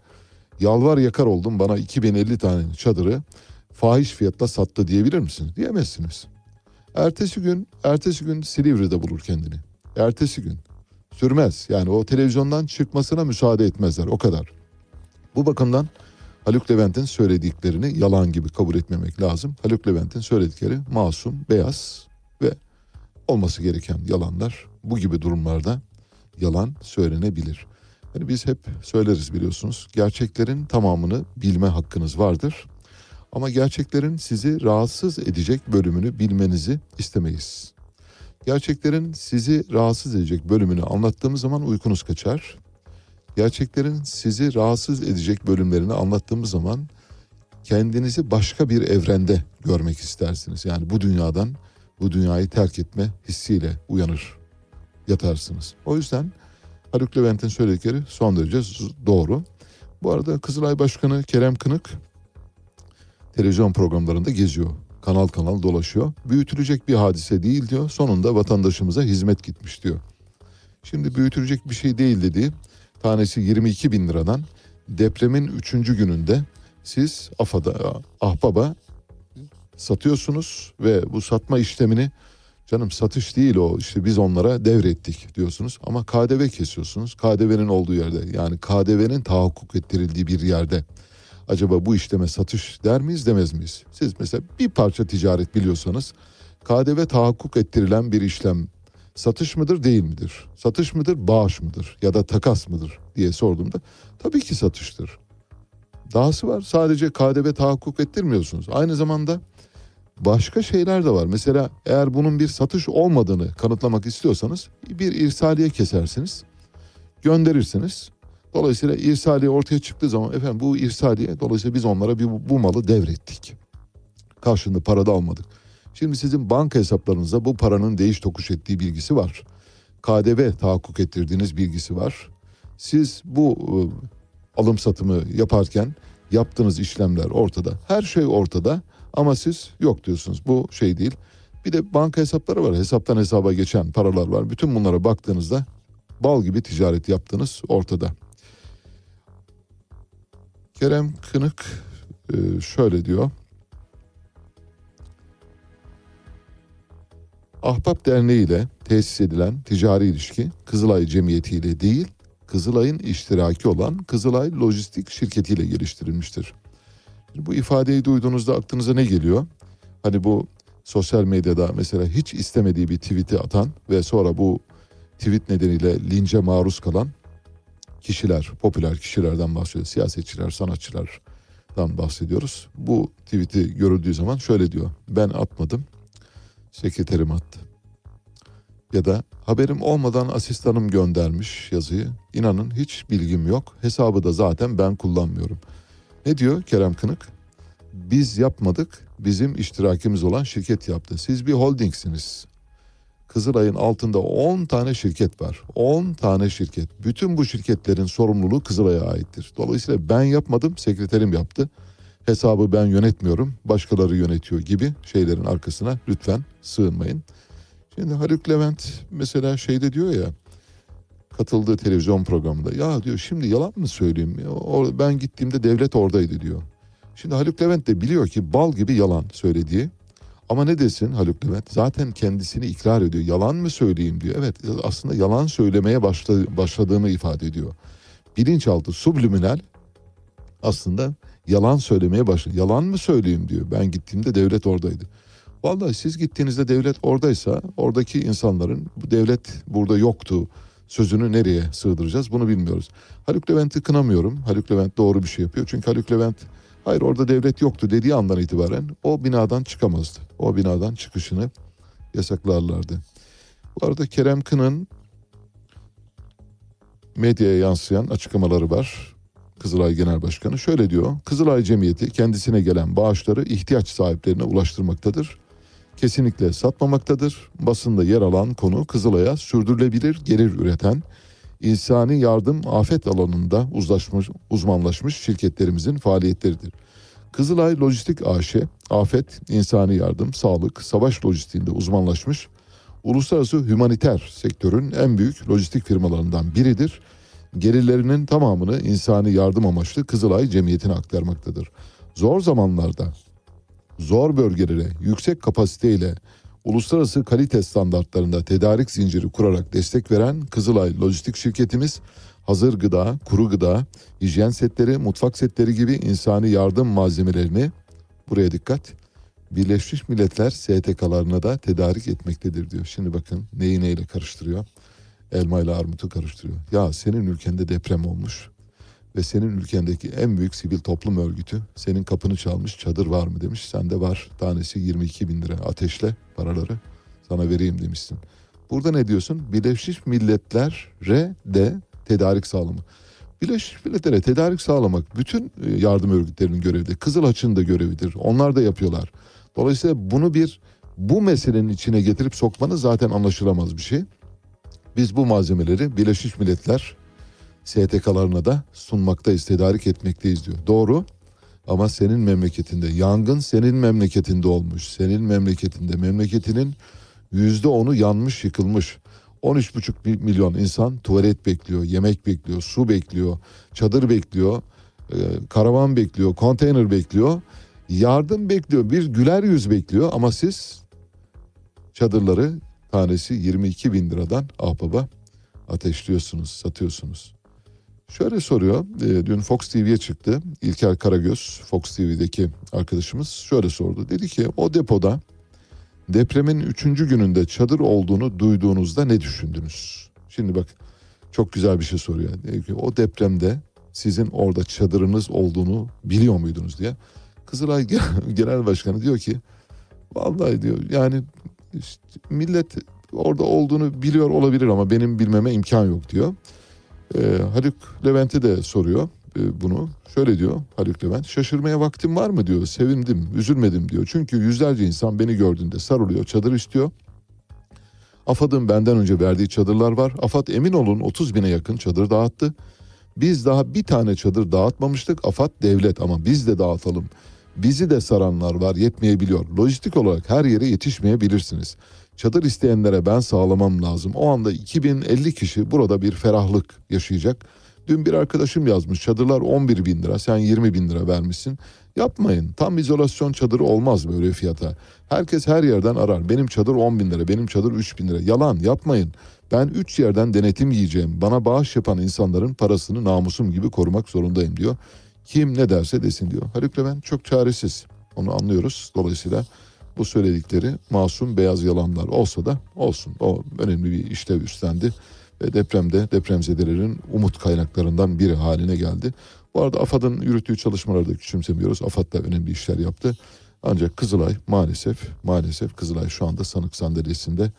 yalvar yakar oldum bana 2050 tane çadırı fahiş fiyatla sattı diyebilir misiniz? Diyemezsiniz. Ertesi gün, ertesi gün Silivri'de bulur kendini. Ertesi gün. Sürmez. Yani o televizyondan çıkmasına müsaade etmezler. O kadar. Bu bakımdan Haluk Levent'in söylediklerini yalan gibi kabul etmemek lazım. Haluk Levent'in söyledikleri masum, beyaz ve olması gereken yalanlar bu gibi durumlarda yalan söylenebilir. Yani biz hep söyleriz biliyorsunuz. Gerçeklerin tamamını bilme hakkınız vardır. Ama gerçeklerin sizi rahatsız edecek bölümünü bilmenizi istemeyiz. Gerçeklerin sizi rahatsız edecek bölümünü anlattığımız zaman uykunuz kaçar. Gerçeklerin sizi rahatsız edecek bölümlerini anlattığımız zaman kendinizi başka bir evrende görmek istersiniz. Yani bu dünyadan bu dünyayı terk etme hissiyle uyanır yatarsınız. O yüzden Haluk Levent'in söyledikleri son derece doğru. Bu arada Kızılay Başkanı Kerem Kınık televizyon programlarında geziyor. Kanal kanal dolaşıyor. Büyütülecek bir hadise değil diyor. Sonunda vatandaşımıza hizmet gitmiş diyor. Şimdi büyütülecek bir şey değil dediği tanesi 22 bin liradan depremin 3. gününde siz AFAD'a, Ahbab'a satıyorsunuz ve bu satma işlemini canım satış değil o işte biz onlara devrettik diyorsunuz ama KDV kesiyorsunuz. KDV'nin olduğu yerde yani KDV'nin tahakkuk ettirildiği bir yerde acaba bu işleme satış der miyiz demez miyiz? Siz mesela bir parça ticaret biliyorsanız KDV tahakkuk ettirilen bir işlem satış mıdır değil midir? Satış mıdır bağış mıdır ya da takas mıdır diye sorduğumda tabii ki satıştır. Dahası var sadece KDV tahakkuk ettirmiyorsunuz. Aynı zamanda başka şeyler de var. Mesela eğer bunun bir satış olmadığını kanıtlamak istiyorsanız bir irsaliye kesersiniz. Gönderirsiniz. Dolayısıyla irsaliye ortaya çıktığı zaman efendim bu irsaliye dolayısıyla biz onlara bir, bu malı devrettik. Karşında para da almadık. Şimdi sizin banka hesaplarınızda bu paranın değiş tokuş ettiği bilgisi var. KDV tahakkuk ettirdiğiniz bilgisi var. Siz bu e, alım satımı yaparken yaptığınız işlemler ortada. Her şey ortada ama siz yok diyorsunuz. Bu şey değil. Bir de banka hesapları var. Hesaptan hesaba geçen paralar var. Bütün bunlara baktığınızda bal gibi ticaret yaptığınız ortada. Kerem Kınık e, şöyle diyor. Ahbap Derneği ile tesis edilen ticari ilişki Kızılay Cemiyeti ile değil, Kızılay'ın iştiraki olan Kızılay Lojistik Şirketi ile geliştirilmiştir. Bu ifadeyi duyduğunuzda aklınıza ne geliyor? Hani bu sosyal medyada mesela hiç istemediği bir tweet'i atan ve sonra bu tweet nedeniyle lince maruz kalan kişiler, popüler kişilerden bahsediyoruz. Siyasetçiler, sanatçılardan bahsediyoruz. Bu tweet'i görüldüğü zaman şöyle diyor. Ben atmadım, sekreterim attı. Ya da haberim olmadan asistanım göndermiş yazıyı. İnanın hiç bilgim yok. Hesabı da zaten ben kullanmıyorum. Ne diyor Kerem Kınık? Biz yapmadık, bizim iştirakimiz olan şirket yaptı. Siz bir holdingsiniz. Kızılay'ın altında 10 tane şirket var. 10 tane şirket. Bütün bu şirketlerin sorumluluğu Kızılay'a aittir. Dolayısıyla ben yapmadım, sekreterim yaptı. Hesabı ben yönetmiyorum, başkaları yönetiyor gibi şeylerin arkasına lütfen sığınmayın. Şimdi Haluk Levent mesela şeyde diyor ya katıldığı televizyon programında ya diyor şimdi yalan mı söyleyeyim ben gittiğimde devlet oradaydı diyor. Şimdi Haluk Levent de biliyor ki bal gibi yalan söylediği ama ne desin Haluk Levent zaten kendisini ikrar ediyor yalan mı söyleyeyim diyor. Evet aslında yalan söylemeye başla, başladığını ifade ediyor. Bilinçaltı subliminal aslında yalan söylemeye başladı. Yalan mı söyleyeyim diyor. Ben gittiğimde devlet oradaydı. Vallahi siz gittiğinizde devlet oradaysa oradaki insanların bu devlet burada yoktu sözünü nereye sığdıracağız bunu bilmiyoruz. Haluk Levent'i kınamıyorum. Haluk Levent doğru bir şey yapıyor. Çünkü Haluk Levent hayır orada devlet yoktu dediği andan itibaren o binadan çıkamazdı. O binadan çıkışını yasaklarlardı. Bu arada Kerem Kın'ın medyaya yansıyan açıklamaları var. Kızılay Genel Başkanı şöyle diyor. Kızılay Cemiyeti kendisine gelen bağışları ihtiyaç sahiplerine ulaştırmaktadır. Kesinlikle satmamaktadır. Basında yer alan konu Kızılay'a sürdürülebilir gelir üreten, insani yardım afet alanında uzlaşmış, uzmanlaşmış şirketlerimizin faaliyetleridir. Kızılay Lojistik AŞ, afet, insani yardım, sağlık, savaş lojistiğinde uzmanlaşmış, uluslararası hümaniter sektörün en büyük lojistik firmalarından biridir gelirlerinin tamamını insani yardım amaçlı Kızılay Cemiyeti'ne aktarmaktadır. Zor zamanlarda, zor bölgelere yüksek kapasiteyle uluslararası kalite standartlarında tedarik zinciri kurarak destek veren Kızılay Lojistik şirketimiz hazır gıda, kuru gıda, hijyen setleri, mutfak setleri gibi insani yardım malzemelerini buraya dikkat Birleşmiş Milletler STK'larına da tedarik etmektedir diyor. Şimdi bakın neyi neyle karıştırıyor elma ile armutu karıştırıyor. Ya senin ülkende deprem olmuş ve senin ülkendeki en büyük sivil toplum örgütü senin kapını çalmış çadır var mı demiş. Sende var tanesi 22 bin lira ateşle paraları sana vereyim demişsin. Burada ne diyorsun? Birleşmiş Milletler'e de tedarik sağlamı. Birleşmiş Milletler'e tedarik sağlamak bütün e, yardım örgütlerinin görevidir. Kızıl Haç'ın da görevidir. Onlar da yapıyorlar. Dolayısıyla bunu bir bu meselenin içine getirip sokmanız zaten anlaşılamaz bir şey. Biz bu malzemeleri Birleşmiş Milletler STK'larına da sunmaktayız, tedarik etmekteyiz diyor. Doğru ama senin memleketinde, yangın senin memleketinde olmuş. Senin memleketinde, memleketinin yüzde onu yanmış, yıkılmış. 13,5 mi- milyon insan tuvalet bekliyor, yemek bekliyor, su bekliyor, çadır bekliyor, e, karavan bekliyor, konteyner bekliyor, yardım bekliyor, bir güler yüz bekliyor ama siz çadırları tanesi 22 bin liradan ahbaba ateşliyorsunuz, satıyorsunuz. Şöyle soruyor, e, dün Fox TV'ye çıktı. İlker Karagöz, Fox TV'deki arkadaşımız şöyle sordu. Dedi ki o depoda depremin üçüncü gününde çadır olduğunu duyduğunuzda ne düşündünüz? Şimdi bak çok güzel bir şey soruyor. Diyor ki, o depremde sizin orada çadırınız olduğunu biliyor muydunuz diye. Kızılay Genel Başkanı diyor ki vallahi diyor yani işte millet orada olduğunu biliyor olabilir ama benim bilmeme imkan yok diyor. Ee, Haluk Levent'e de soruyor e, bunu. Şöyle diyor Haluk Levent. Şaşırmaya vaktim var mı diyor. Sevindim, üzülmedim diyor. Çünkü yüzlerce insan beni gördüğünde sarılıyor, çadır istiyor. AFAD'ın benden önce verdiği çadırlar var. AFAD emin olun 30 bine yakın çadır dağıttı. Biz daha bir tane çadır dağıtmamıştık. AFAD devlet ama biz de dağıtalım. Bizi de saranlar var yetmeyebiliyor. Lojistik olarak her yere yetişmeyebilirsiniz. Çadır isteyenlere ben sağlamam lazım. O anda 2050 kişi burada bir ferahlık yaşayacak. Dün bir arkadaşım yazmış çadırlar 11 bin lira sen 20 bin lira vermişsin. Yapmayın tam izolasyon çadırı olmaz böyle fiyata. Herkes her yerden arar. Benim çadır 10 bin lira benim çadır 3 bin lira. Yalan yapmayın. Ben 3 yerden denetim yiyeceğim. Bana bağış yapan insanların parasını namusum gibi korumak zorundayım diyor. Kim ne derse desin diyor. Haluk Levent çok çaresiz. Onu anlıyoruz. Dolayısıyla bu söyledikleri masum beyaz yalanlar olsa da olsun. O önemli bir işlev üstlendi ve depremde depremzedelerin umut kaynaklarından biri haline geldi. Bu arada AFAD'ın yürüttüğü çalışmaları da küçümsemiyoruz. AFAD da önemli işler yaptı. Ancak Kızılay maalesef maalesef Kızılay şu anda sanık sandalyesinde.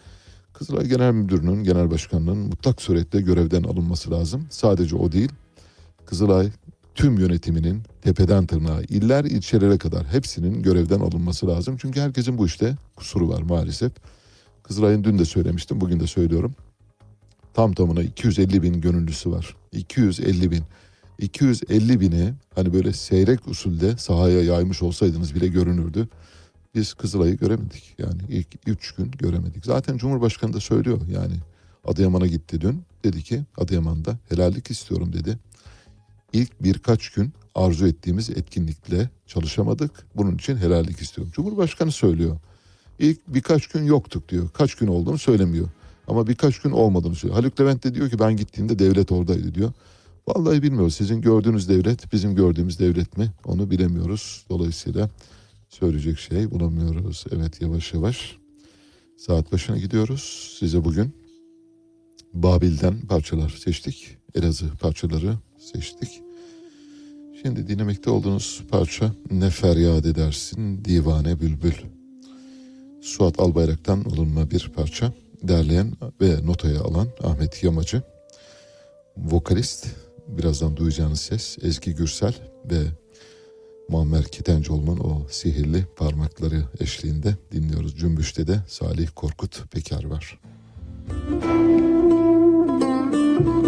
Kızılay Genel Müdürü'nün, Genel Başkanı'nın mutlak surette görevden alınması lazım. Sadece o değil. Kızılay tüm yönetiminin tepeden tırnağa, iller ilçelere kadar hepsinin görevden alınması lazım. Çünkü herkesin bu işte kusuru var maalesef. Kızılay'ın dün de söylemiştim, bugün de söylüyorum. Tam tamına 250 bin gönüllüsü var. 250 bin. 250 bini hani böyle seyrek usulde sahaya yaymış olsaydınız bile görünürdü. biz Kızılay'ı göremedik. Yani ilk üç gün göremedik. Zaten Cumhurbaşkanı da söylüyor yani Adıyaman'a gitti dün. Dedi ki Adıyaman'da helallik istiyorum dedi. İlk birkaç gün arzu ettiğimiz etkinlikle çalışamadık. Bunun için helallik istiyorum. Cumhurbaşkanı söylüyor. İlk birkaç gün yoktuk diyor. Kaç gün olduğunu söylemiyor. Ama birkaç gün olmadığını söylüyor. Haluk Levent de diyor ki ben gittiğimde devlet oradaydı diyor. Vallahi bilmiyoruz. Sizin gördüğünüz devlet bizim gördüğümüz devlet mi? Onu bilemiyoruz. Dolayısıyla söyleyecek şey bulamıyoruz. Evet yavaş yavaş saat başına gidiyoruz. Size bugün Babil'den parçalar seçtik. Elazığ parçaları seçtik. Şimdi dinlemekte olduğunuz parça Ne Feryat Edersin Divane Bülbül. Suat Albayrak'tan alınma bir parça. Derleyen ve notaya alan Ahmet Yamacı. Vokalist, birazdan duyacağınız ses Ezgi Gürsel ve Muammer Kitencoğlu'nun o sihirli parmakları eşliğinde dinliyoruz. Cümbüş'te de Salih Korkut Peker var. Ne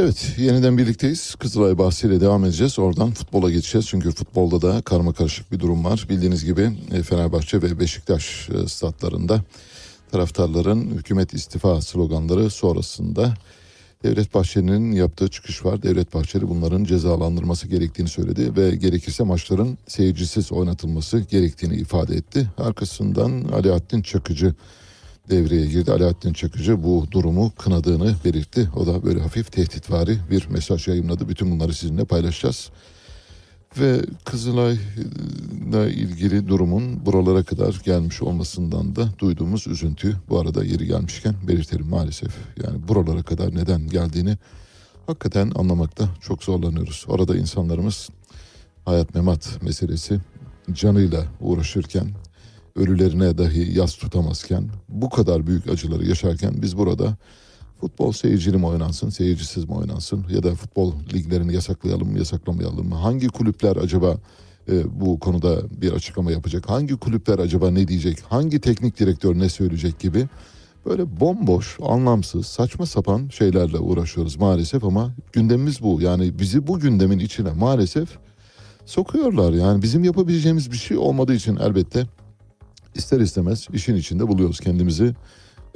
Evet yeniden birlikteyiz. Kızılay bahsiyle devam edeceğiz. Oradan futbola geçeceğiz. Çünkü futbolda da karma karışık bir durum var. Bildiğiniz gibi e, Fenerbahçe ve Beşiktaş e, statlarında taraftarların hükümet istifa sloganları sonrasında Devlet Bahçeli'nin yaptığı çıkış var. Devlet Bahçeli bunların cezalandırması gerektiğini söyledi ve gerekirse maçların seyircisiz oynatılması gerektiğini ifade etti. Arkasından Alaaddin Çakıcı devreye girdi. Alaaddin Çakıcı bu durumu kınadığını belirtti. O da böyle hafif tehditvari bir mesaj yayınladı. Bütün bunları sizinle paylaşacağız. Ve Kızılay'la ilgili durumun buralara kadar gelmiş olmasından da duyduğumuz üzüntüyü bu arada yeri gelmişken belirtelim maalesef. Yani buralara kadar neden geldiğini hakikaten anlamakta çok zorlanıyoruz. Orada insanlarımız hayat memat meselesi canıyla uğraşırken ölülerine dahi yas tutamazken bu kadar büyük acıları yaşarken biz burada futbol seyircili mi oynansın seyircisiz mi oynansın ya da futbol liglerini yasaklayalım mı yasaklamayalım mı? Hangi kulüpler acaba e, bu konuda bir açıklama yapacak? Hangi kulüpler acaba ne diyecek? Hangi teknik direktör ne söyleyecek gibi böyle bomboş anlamsız saçma sapan şeylerle uğraşıyoruz maalesef ama gündemimiz bu. Yani bizi bu gündemin içine maalesef sokuyorlar. Yani bizim yapabileceğimiz bir şey olmadığı için elbette ister istemez işin içinde buluyoruz kendimizi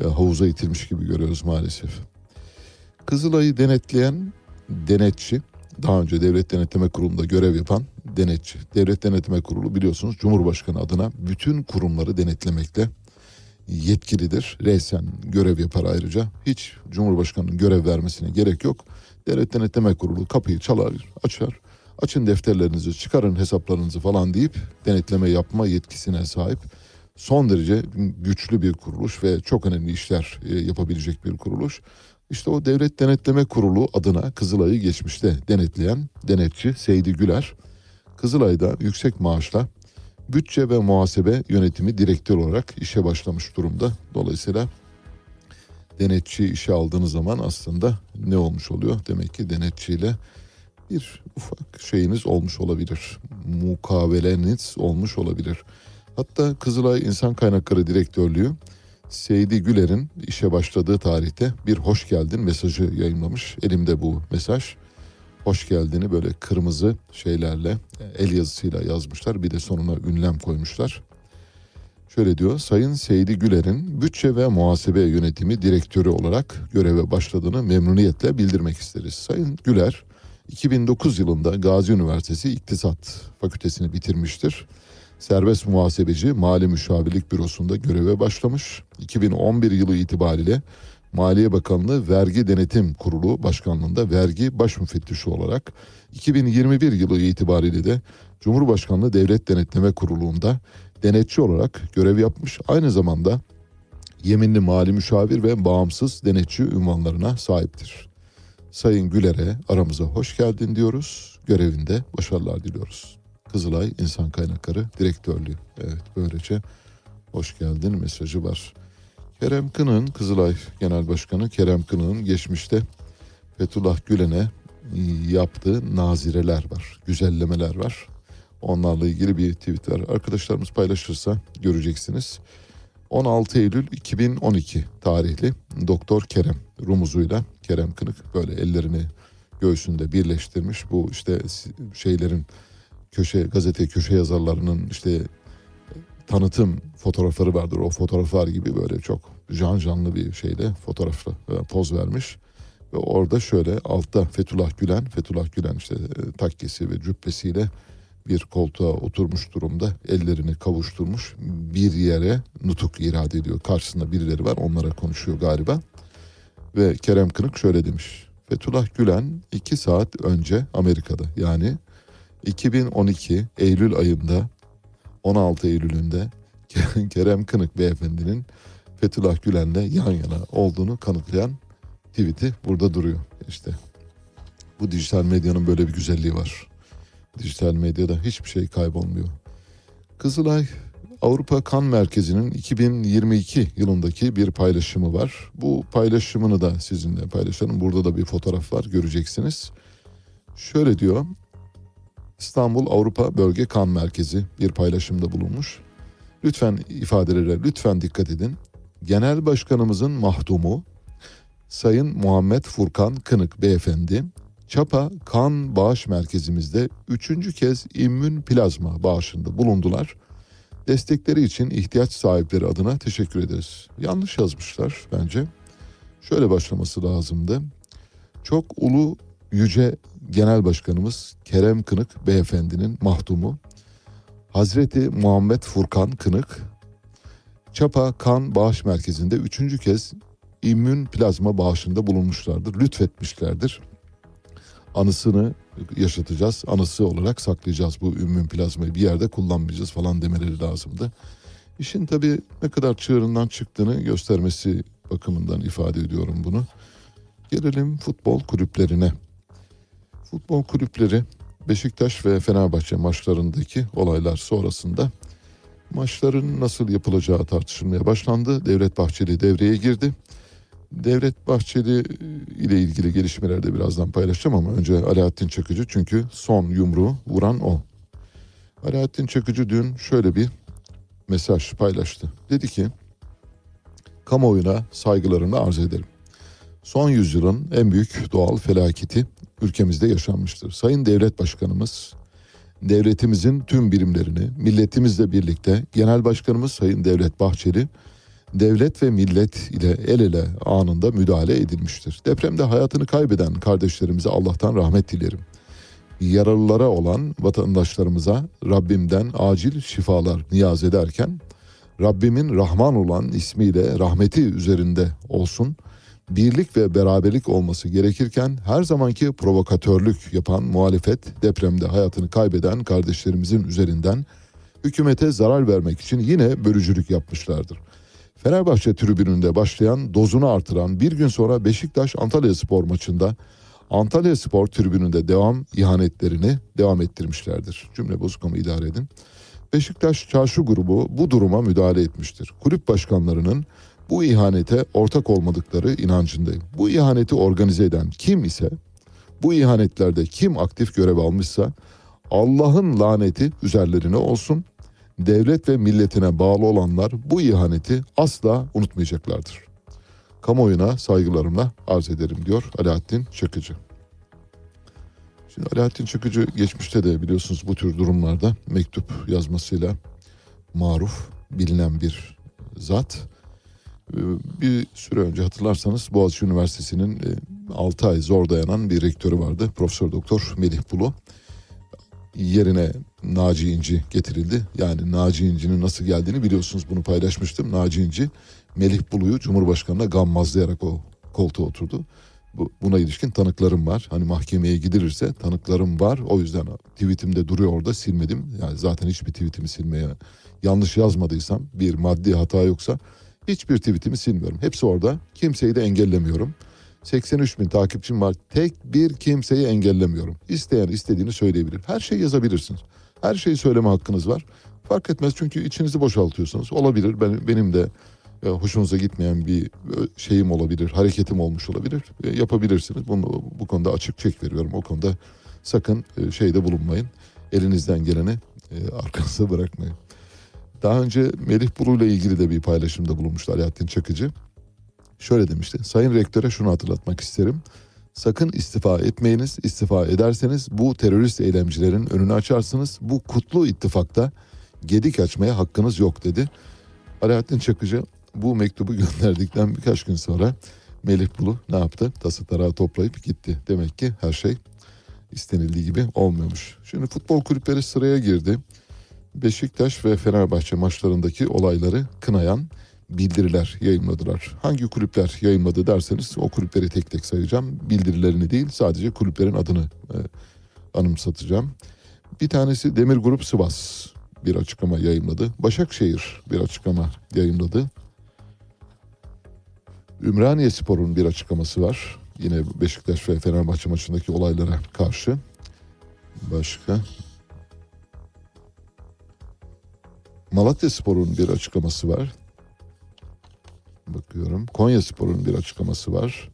e, havuza itilmiş gibi görüyoruz maalesef. Kızılay'ı denetleyen denetçi, daha önce Devlet Denetleme Kurulu'nda görev yapan denetçi. Devlet Denetleme Kurulu biliyorsunuz Cumhurbaşkanı adına bütün kurumları denetlemekle yetkilidir. Resen görev yapar ayrıca. Hiç Cumhurbaşkanı'nın görev vermesine gerek yok. Devlet Denetleme Kurulu kapıyı çalar, açar. Açın defterlerinizi, çıkarın hesaplarınızı falan deyip denetleme yapma yetkisine sahip son derece güçlü bir kuruluş ve çok önemli işler e, yapabilecek bir kuruluş. İşte o Devlet Denetleme Kurulu adına Kızılay'ı geçmişte denetleyen denetçi Seydi Güler, Kızılay'da yüksek maaşla bütçe ve muhasebe yönetimi direktör olarak işe başlamış durumda. Dolayısıyla denetçi işe aldığınız zaman aslında ne olmuş oluyor? Demek ki denetçiyle bir ufak şeyiniz olmuş olabilir. Mukaveleniz olmuş olabilir. Hatta Kızılay İnsan Kaynakları Direktörlüğü Seydi Güler'in işe başladığı tarihte bir hoş geldin mesajı yayınlamış. Elimde bu mesaj. Hoş geldini böyle kırmızı şeylerle el yazısıyla yazmışlar. Bir de sonuna ünlem koymuşlar. Şöyle diyor. Sayın Seydi Güler'in bütçe ve muhasebe yönetimi direktörü olarak göreve başladığını memnuniyetle bildirmek isteriz. Sayın Güler 2009 yılında Gazi Üniversitesi İktisat Fakültesini bitirmiştir. Serbest muhasebeci Mali Müşavirlik Bürosu'nda göreve başlamış. 2011 yılı itibariyle Maliye Bakanlığı Vergi Denetim Kurulu Başkanlığında vergi baş müfettişi olarak 2021 yılı itibariyle de Cumhurbaşkanlığı Devlet Denetleme Kurulu'nda denetçi olarak görev yapmış. Aynı zamanda yeminli mali müşavir ve bağımsız denetçi ünvanlarına sahiptir. Sayın Güler'e aramıza hoş geldin diyoruz. Görevinde başarılar diliyoruz. Kızılay İnsan Kaynakları Direktörlüğü. Evet böylece hoş geldin mesajı var. Kerem Kınık'ın Kızılay Genel Başkanı Kerem Kınık'ın geçmişte Fethullah Gülen'e yaptığı nazireler var, güzellemeler var. Onlarla ilgili bir tweet var. Arkadaşlarımız paylaşırsa göreceksiniz. 16 Eylül 2012 tarihli Doktor Kerem rumuzuyla Kerem Kınık böyle ellerini göğsünde birleştirmiş. Bu işte şeylerin köşe gazete köşe yazarlarının işte tanıtım fotoğrafları vardır. O fotoğraflar gibi böyle çok can canlı bir şeyle fotoğrafla e, poz vermiş. Ve orada şöyle altta Fethullah Gülen, Fethullah Gülen işte e, takkesi ve cübbesiyle bir koltuğa oturmuş durumda ellerini kavuşturmuş bir yere nutuk irade ediyor. Karşısında birileri var onlara konuşuyor galiba. Ve Kerem Kınık şöyle demiş. Fethullah Gülen iki saat önce Amerika'da yani 2012 Eylül ayında 16 Eylül'ünde Kerem Kınık beyefendinin Fethullah Gülen'le yan yana olduğunu kanıtlayan tweet'i burada duruyor. İşte bu dijital medyanın böyle bir güzelliği var. Dijital medyada hiçbir şey kaybolmuyor. Kızılay Avrupa Kan Merkezi'nin 2022 yılındaki bir paylaşımı var. Bu paylaşımını da sizinle paylaşalım. Burada da bir fotoğraf var göreceksiniz. Şöyle diyor. İstanbul Avrupa Bölge Kan Merkezi bir paylaşımda bulunmuş. Lütfen ifadelere lütfen dikkat edin. Genel Başkanımızın mahdumu Sayın Muhammed Furkan Kınık beyefendi Çapa Kan Bağış Merkezimizde üçüncü kez immün plazma bağışında bulundular. Destekleri için ihtiyaç sahipleri adına teşekkür ederiz. Yanlış yazmışlar bence. Şöyle başlaması lazımdı. Çok ulu yüce genel başkanımız Kerem Kınık beyefendinin mahdumu Hazreti Muhammed Furkan Kınık Çapa Kan Bağış Merkezi'nde üçüncü kez immün plazma bağışında bulunmuşlardır. Lütfetmişlerdir. Anısını yaşatacağız. Anısı olarak saklayacağız bu immün plazmayı. Bir yerde kullanmayacağız falan demeleri lazımdı. İşin tabii ne kadar çığırından çıktığını göstermesi bakımından ifade ediyorum bunu. Gelelim futbol kulüplerine. Futbol kulüpleri Beşiktaş ve Fenerbahçe maçlarındaki olaylar sonrasında maçların nasıl yapılacağı tartışılmaya başlandı. Devlet Bahçeli devreye girdi. Devlet Bahçeli ile ilgili gelişmeleri de birazdan paylaşacağım ama önce Alaaddin Çakıcı çünkü son yumruğu vuran o. Alaaddin Çakıcı dün şöyle bir mesaj paylaştı. Dedi ki kamuoyuna saygılarımı arz ederim. Son yüzyılın en büyük doğal felaketi ülkemizde yaşanmıştır. Sayın Devlet Başkanımız devletimizin tüm birimlerini milletimizle birlikte Genel Başkanımız Sayın Devlet Bahçeli devlet ve millet ile el ele anında müdahale edilmiştir. Depremde hayatını kaybeden kardeşlerimize Allah'tan rahmet dilerim. Yaralılara olan vatandaşlarımıza Rabbimden acil şifalar niyaz ederken Rabbimin Rahman olan ismiyle rahmeti üzerinde olsun. Birlik ve beraberlik olması gerekirken her zamanki provokatörlük yapan muhalefet depremde hayatını kaybeden kardeşlerimizin üzerinden hükümete zarar vermek için yine bölücülük yapmışlardır. Fenerbahçe tribününde başlayan dozunu artıran bir gün sonra Beşiktaş Antalya Spor maçında Antalya Spor tribününde devam ihanetlerini devam ettirmişlerdir. Cümle bozuk ama idare edin. Beşiktaş Çarşı grubu bu duruma müdahale etmiştir. Kulüp başkanlarının bu ihanete ortak olmadıkları inancındayım. Bu ihaneti organize eden kim ise, bu ihanetlerde kim aktif görev almışsa Allah'ın laneti üzerlerine olsun. Devlet ve milletine bağlı olanlar bu ihaneti asla unutmayacaklardır. Kamuoyuna saygılarımla arz ederim diyor Alaaddin Çakıcı. Şimdi Alaaddin Çakıcı geçmişte de biliyorsunuz bu tür durumlarda mektup yazmasıyla maruf bilinen bir zat. Ee, Bir süre önce hatırlarsanız Boğaziçi Üniversitesi'nin 6 ay zor dayanan bir rektörü vardı. Profesör Doktor Melih Bulu. Yerine Naci İnci getirildi. Yani Naci İnci'nin nasıl geldiğini biliyorsunuz bunu paylaşmıştım. Naci İnci Melih Bulu'yu Cumhurbaşkanı'na gammazlayarak o koltuğa oturdu. Bu, buna ilişkin tanıklarım var. Hani mahkemeye gidilirse tanıklarım var. O yüzden tweetimde duruyor orada silmedim. Yani zaten hiçbir tweetimi silmeye yanlış yazmadıysam bir maddi hata yoksa hiçbir tweetimi silmiyorum. Hepsi orada. Kimseyi de engellemiyorum. 83 bin takipçim var. Tek bir kimseyi engellemiyorum. İsteyen istediğini söyleyebilir. Her şeyi yazabilirsiniz. Her şeyi söyleme hakkınız var. Fark etmez çünkü içinizi boşaltıyorsunuz. Olabilir. Ben, benim de e, hoşunuza gitmeyen bir e, şeyim olabilir, hareketim olmuş olabilir. E, yapabilirsiniz. Bunu, bu konuda açık çek veriyorum. O konuda sakın şeyde bulunmayın. Elinizden geleni e, bırakmayın. Daha önce Melih Bulu ile ilgili de bir paylaşımda bulunmuştu Alaaddin Çakıcı. Şöyle demişti. Sayın Rektöre şunu hatırlatmak isterim. Sakın istifa etmeyiniz. İstifa ederseniz bu terörist eylemcilerin önünü açarsınız. Bu kutlu ittifakta gedik açmaya hakkınız yok dedi. Alaaddin Çakıcı bu mektubu gönderdikten birkaç gün sonra Melih Bulu ne yaptı? Tası tarağı toplayıp gitti. Demek ki her şey istenildiği gibi olmuyormuş. Şimdi futbol kulüpleri sıraya girdi. Beşiktaş ve Fenerbahçe maçlarındaki olayları kınayan bildiriler yayınladılar. Hangi kulüpler yayınladı derseniz o kulüpleri tek tek sayacağım. Bildirilerini değil sadece kulüplerin adını e, anımsatacağım. Bir tanesi Demir Grup Sivas bir açıklama yayınladı. Başakşehir bir açıklama yayınladı. Ümraniye Spor'un bir açıklaması var. Yine Beşiktaş ve Fenerbahçe maçındaki olaylara karşı. Başka? Malatya Spor'un bir açıklaması var. Bakıyorum. Konya Spor'un bir açıklaması var.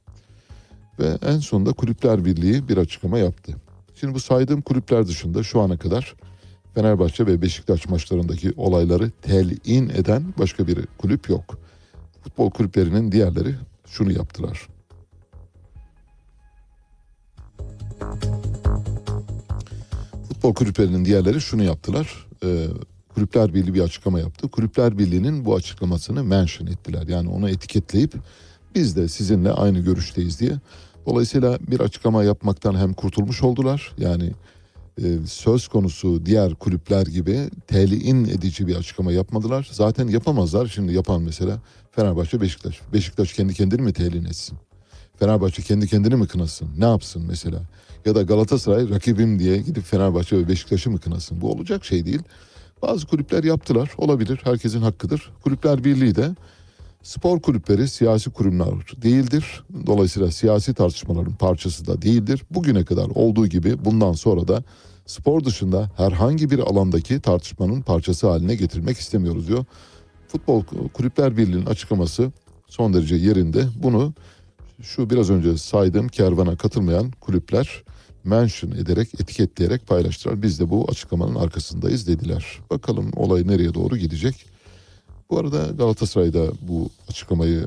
Ve en sonunda Kulüpler Birliği bir açıklama yaptı. Şimdi bu saydığım kulüpler dışında şu ana kadar Fenerbahçe ve Beşiktaş maçlarındaki olayları telin eden başka bir kulüp yok. Futbol kulüplerinin diğerleri şunu yaptılar. Futbol kulüplerinin diğerleri şunu yaptılar. Ee, Kulüpler Birliği bir açıklama yaptı. Kulüpler Birliği'nin bu açıklamasını mention ettiler. Yani onu etiketleyip biz de sizinle aynı görüşteyiz diye. Dolayısıyla bir açıklama yapmaktan hem kurtulmuş oldular. Yani e, söz konusu diğer kulüpler gibi telin edici bir açıklama yapmadılar. Zaten yapamazlar. Şimdi yapan mesela Fenerbahçe Beşiktaş. Beşiktaş kendi kendini mi telin etsin? Fenerbahçe kendi kendini mi kınasın? Ne yapsın mesela? Ya da Galatasaray rakibim diye gidip Fenerbahçe ve Beşiktaş'ı mı kınasın? Bu olacak şey değil. Bazı kulüpler yaptılar. Olabilir. Herkesin hakkıdır. Kulüpler Birliği de spor kulüpleri siyasi kurumlar değildir. Dolayısıyla siyasi tartışmaların parçası da değildir. Bugüne kadar olduğu gibi bundan sonra da spor dışında herhangi bir alandaki tartışmanın parçası haline getirmek istemiyoruz diyor. Futbol Kulüpler Birliği'nin açıklaması son derece yerinde. Bunu şu biraz önce saydığım kervana katılmayan kulüpler mention ederek, etiketleyerek paylaştılar. Biz de bu açıklamanın arkasındayız dediler. Bakalım olay nereye doğru gidecek. Bu arada Galatasaray da bu açıklamayı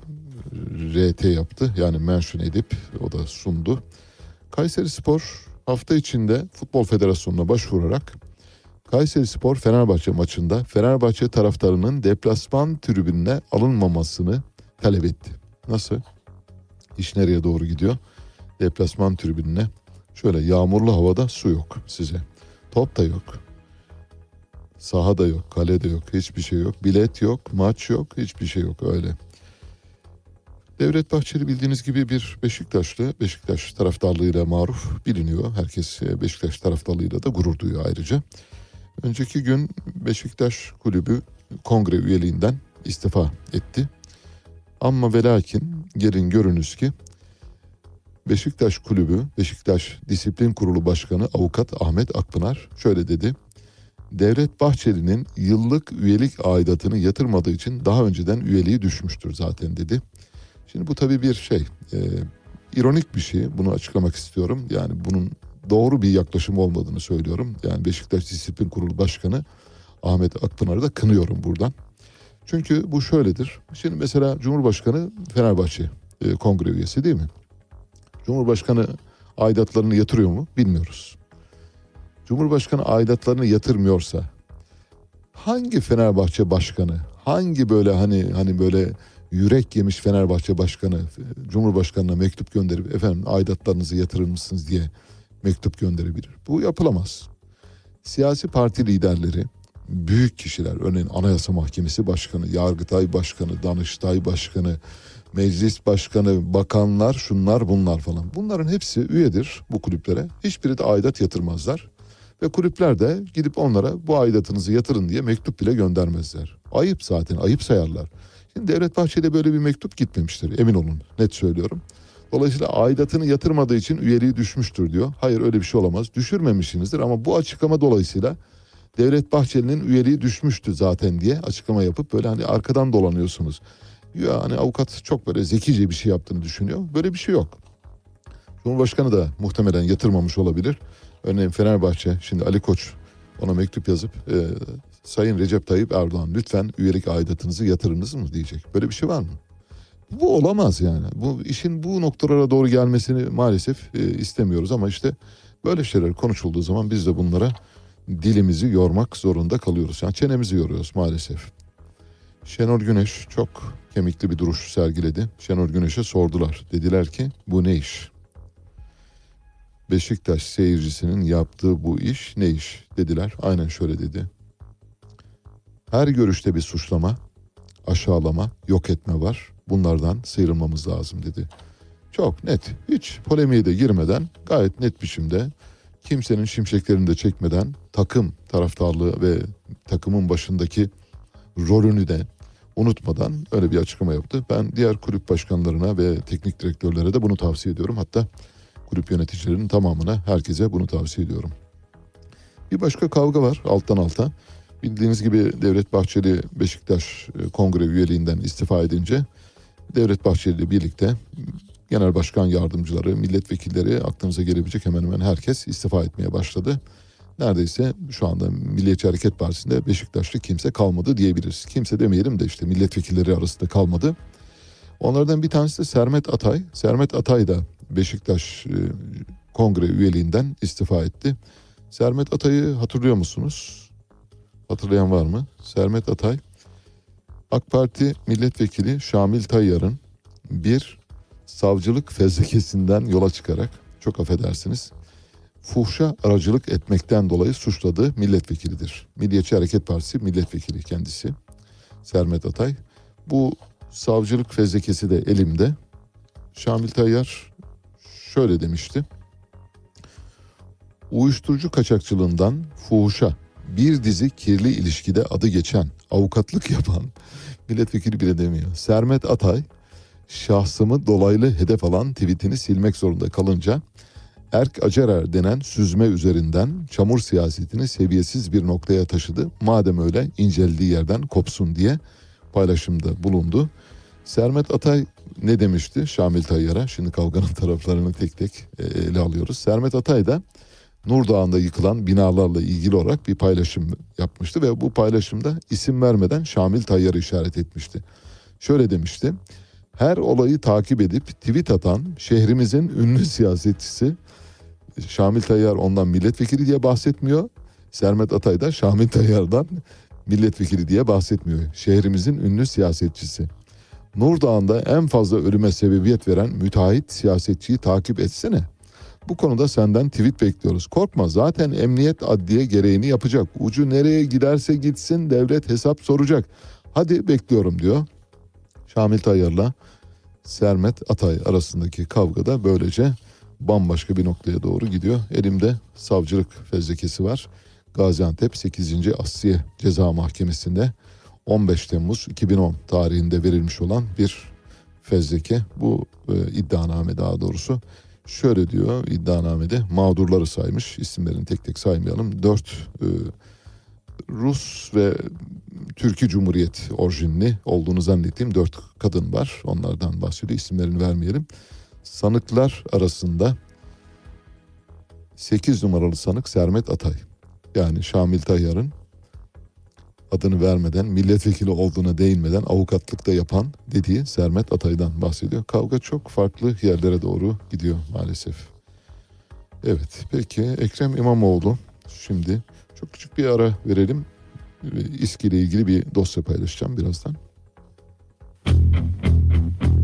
RT yaptı. Yani mention edip o da sundu. Kayseri Spor hafta içinde Futbol Federasyonu'na başvurarak Kayseri Spor Fenerbahçe maçında Fenerbahçe taraftarının deplasman tribününe alınmamasını talep etti. Nasıl? İş nereye doğru gidiyor? Deplasman tribününe şöyle yağmurlu havada su yok size. Top da yok. Saha da yok, kale de yok, hiçbir şey yok. Bilet yok, maç yok, hiçbir şey yok öyle. Devlet Bahçeli bildiğiniz gibi bir Beşiktaşlı, Beşiktaş taraftarlığıyla maruf biliniyor. Herkes e, Beşiktaş taraftarlığıyla da gurur duyuyor ayrıca. Önceki gün Beşiktaş kulübü kongre üyeliğinden istifa etti. Ama ve lakin gelin görünüz ki Beşiktaş Kulübü, Beşiktaş Disiplin Kurulu Başkanı Avukat Ahmet Akpınar şöyle dedi. Devlet Bahçeli'nin yıllık üyelik aidatını yatırmadığı için daha önceden üyeliği düşmüştür zaten dedi. Şimdi bu tabii bir şey, e, ironik bir şey. Bunu açıklamak istiyorum. Yani bunun doğru bir yaklaşım olmadığını söylüyorum. Yani Beşiktaş Disiplin Kurulu Başkanı Ahmet Akpınar'ı da kınıyorum buradan. Çünkü bu şöyledir. Şimdi mesela Cumhurbaşkanı Fenerbahçe e, kongre üyesi değil mi? Cumhurbaşkanı aidatlarını yatırıyor mu? Bilmiyoruz. Cumhurbaşkanı aidatlarını yatırmıyorsa hangi Fenerbahçe başkanı, hangi böyle hani hani böyle yürek yemiş Fenerbahçe başkanı Cumhurbaşkanına mektup gönderip efendim aidatlarınızı yatırır mısınız diye mektup gönderebilir. Bu yapılamaz. Siyasi parti liderleri, büyük kişiler örneğin Anayasa Mahkemesi Başkanı, Yargıtay Başkanı, Danıştay Başkanı, Meclis Başkanı, bakanlar, şunlar bunlar falan. Bunların hepsi üyedir bu kulüplere. Hiçbiri de aidat yatırmazlar. Ve kulüpler de gidip onlara bu aidatınızı yatırın diye mektup bile göndermezler. Ayıp zaten, ayıp sayarlar. Şimdi Devlet Bahçeli'ye böyle bir mektup gitmemiştir emin olun net söylüyorum. Dolayısıyla aidatını yatırmadığı için üyeliği düşmüştür diyor. Hayır öyle bir şey olamaz. Düşürmemişsinizdir ama bu açıklama dolayısıyla Devlet Bahçeli'nin üyeliği düşmüştü zaten diye açıklama yapıp böyle hani arkadan dolanıyorsunuz. Ya hani avukat çok böyle zekice bir şey yaptığını düşünüyor. Böyle bir şey yok. Cumhurbaşkanı da muhtemelen yatırmamış olabilir. Örneğin Fenerbahçe şimdi Ali Koç ona mektup yazıp e, Sayın Recep Tayyip Erdoğan lütfen üyelik aidatınızı yatırınız mı diyecek. Böyle bir şey var mı? Bu olamaz yani. Bu işin bu noktalara doğru gelmesini maalesef e, istemiyoruz ama işte böyle şeyler konuşulduğu zaman biz de bunlara dilimizi yormak zorunda kalıyoruz. Yani çenemizi yoruyoruz maalesef. Şenol Güneş çok kemikli bir duruş sergiledi. Şenol Güneş'e sordular. Dediler ki bu ne iş? Beşiktaş seyircisinin yaptığı bu iş ne iş dediler. Aynen şöyle dedi. Her görüşte bir suçlama, aşağılama, yok etme var. Bunlardan sıyrılmamız lazım dedi. Çok net, hiç polemiğe de girmeden gayet net biçimde kimsenin şimşeklerini de çekmeden takım taraftarlığı ve takımın başındaki rolünü de unutmadan öyle bir açıklama yaptı. Ben diğer kulüp başkanlarına ve teknik direktörlere de bunu tavsiye ediyorum. Hatta kulüp yöneticilerinin tamamına herkese bunu tavsiye ediyorum. Bir başka kavga var alttan alta. Bildiğiniz gibi Devlet Bahçeli Beşiktaş e, kongre üyeliğinden istifa edince Devlet Bahçeli ile birlikte genel başkan yardımcıları, milletvekilleri aklınıza gelebilecek hemen hemen herkes istifa etmeye başladı. Neredeyse şu anda Milliyetçi Hareket Partisi'nde Beşiktaşlı kimse kalmadı diyebiliriz. Kimse demeyelim de işte milletvekilleri arasında kalmadı. Onlardan bir tanesi de Sermet Atay. Sermet Atay da Beşiktaş e, kongre üyeliğinden istifa etti. Sermet Atay'ı hatırlıyor musunuz? Hatırlayan var mı? Sermet Atay AK Parti milletvekili Şamil Tayyar'ın bir savcılık fezlekesinden yola çıkarak çok affedersiniz fuhşa aracılık etmekten dolayı suçladığı milletvekilidir. Milliyetçi Hareket Partisi milletvekili kendisi Sermet Atay. Bu savcılık fezlekesi de elimde. Şamil Tayyar şöyle demişti. Uyuşturucu kaçakçılığından fuhuşa bir dizi kirli ilişkide adı geçen, avukatlık yapan, milletvekili bile demiyor. Sermet Atay, şahsımı dolaylı hedef alan tweetini silmek zorunda kalınca Erk Acerer denen süzme üzerinden çamur siyasetini seviyesiz bir noktaya taşıdı. Madem öyle inceldiği yerden kopsun diye paylaşımda bulundu. Sermet Atay ne demişti Şamil Tayyar'a? Şimdi kavganın taraflarını tek tek e, ele alıyoruz. Sermet Atay da Nur Dağı'nda yıkılan binalarla ilgili olarak bir paylaşım yapmıştı ve bu paylaşımda isim vermeden Şamil Tayyar'ı işaret etmişti. Şöyle demişti. Her olayı takip edip tweet atan şehrimizin ünlü siyasetçisi Şamil Tayyar ondan milletvekili diye bahsetmiyor. Sermet Atay da Şamil Tayyar'dan milletvekili diye bahsetmiyor. Şehrimizin ünlü siyasetçisi. Nur Dağı'nda en fazla ölüme sebebiyet veren müteahhit siyasetçiyi takip etsene. Bu konuda senden tweet bekliyoruz. Korkma zaten emniyet adliye gereğini yapacak. Ucu nereye giderse gitsin devlet hesap soracak. Hadi bekliyorum diyor. Şamil Tayyar'la Sermet Atay arasındaki kavga da böylece bambaşka bir noktaya doğru gidiyor. Elimde savcılık fezlekesi var. Gaziantep 8. Asliye Ceza Mahkemesi'nde 15 Temmuz 2010 tarihinde verilmiş olan bir fezleke. Bu e, iddianame daha doğrusu. Şöyle diyor iddianamede mağdurları saymış. İsimlerini tek tek saymayalım. 4 Rus ve Türkiye Cumhuriyet orijinli olduğunu zannettiğim dört kadın var. Onlardan bahsediyor. İsimlerini vermeyelim. Sanıklar arasında 8 numaralı sanık Sermet Atay. Yani Şamil Tayyar'ın adını vermeden, milletvekili olduğuna değinmeden avukatlıkta yapan dediği Sermet Atay'dan bahsediyor. Kavga çok farklı yerlere doğru gidiyor maalesef. Evet, peki Ekrem İmamoğlu şimdi çok küçük bir ara verelim. İSKİ ile ilgili bir dosya paylaşacağım birazdan.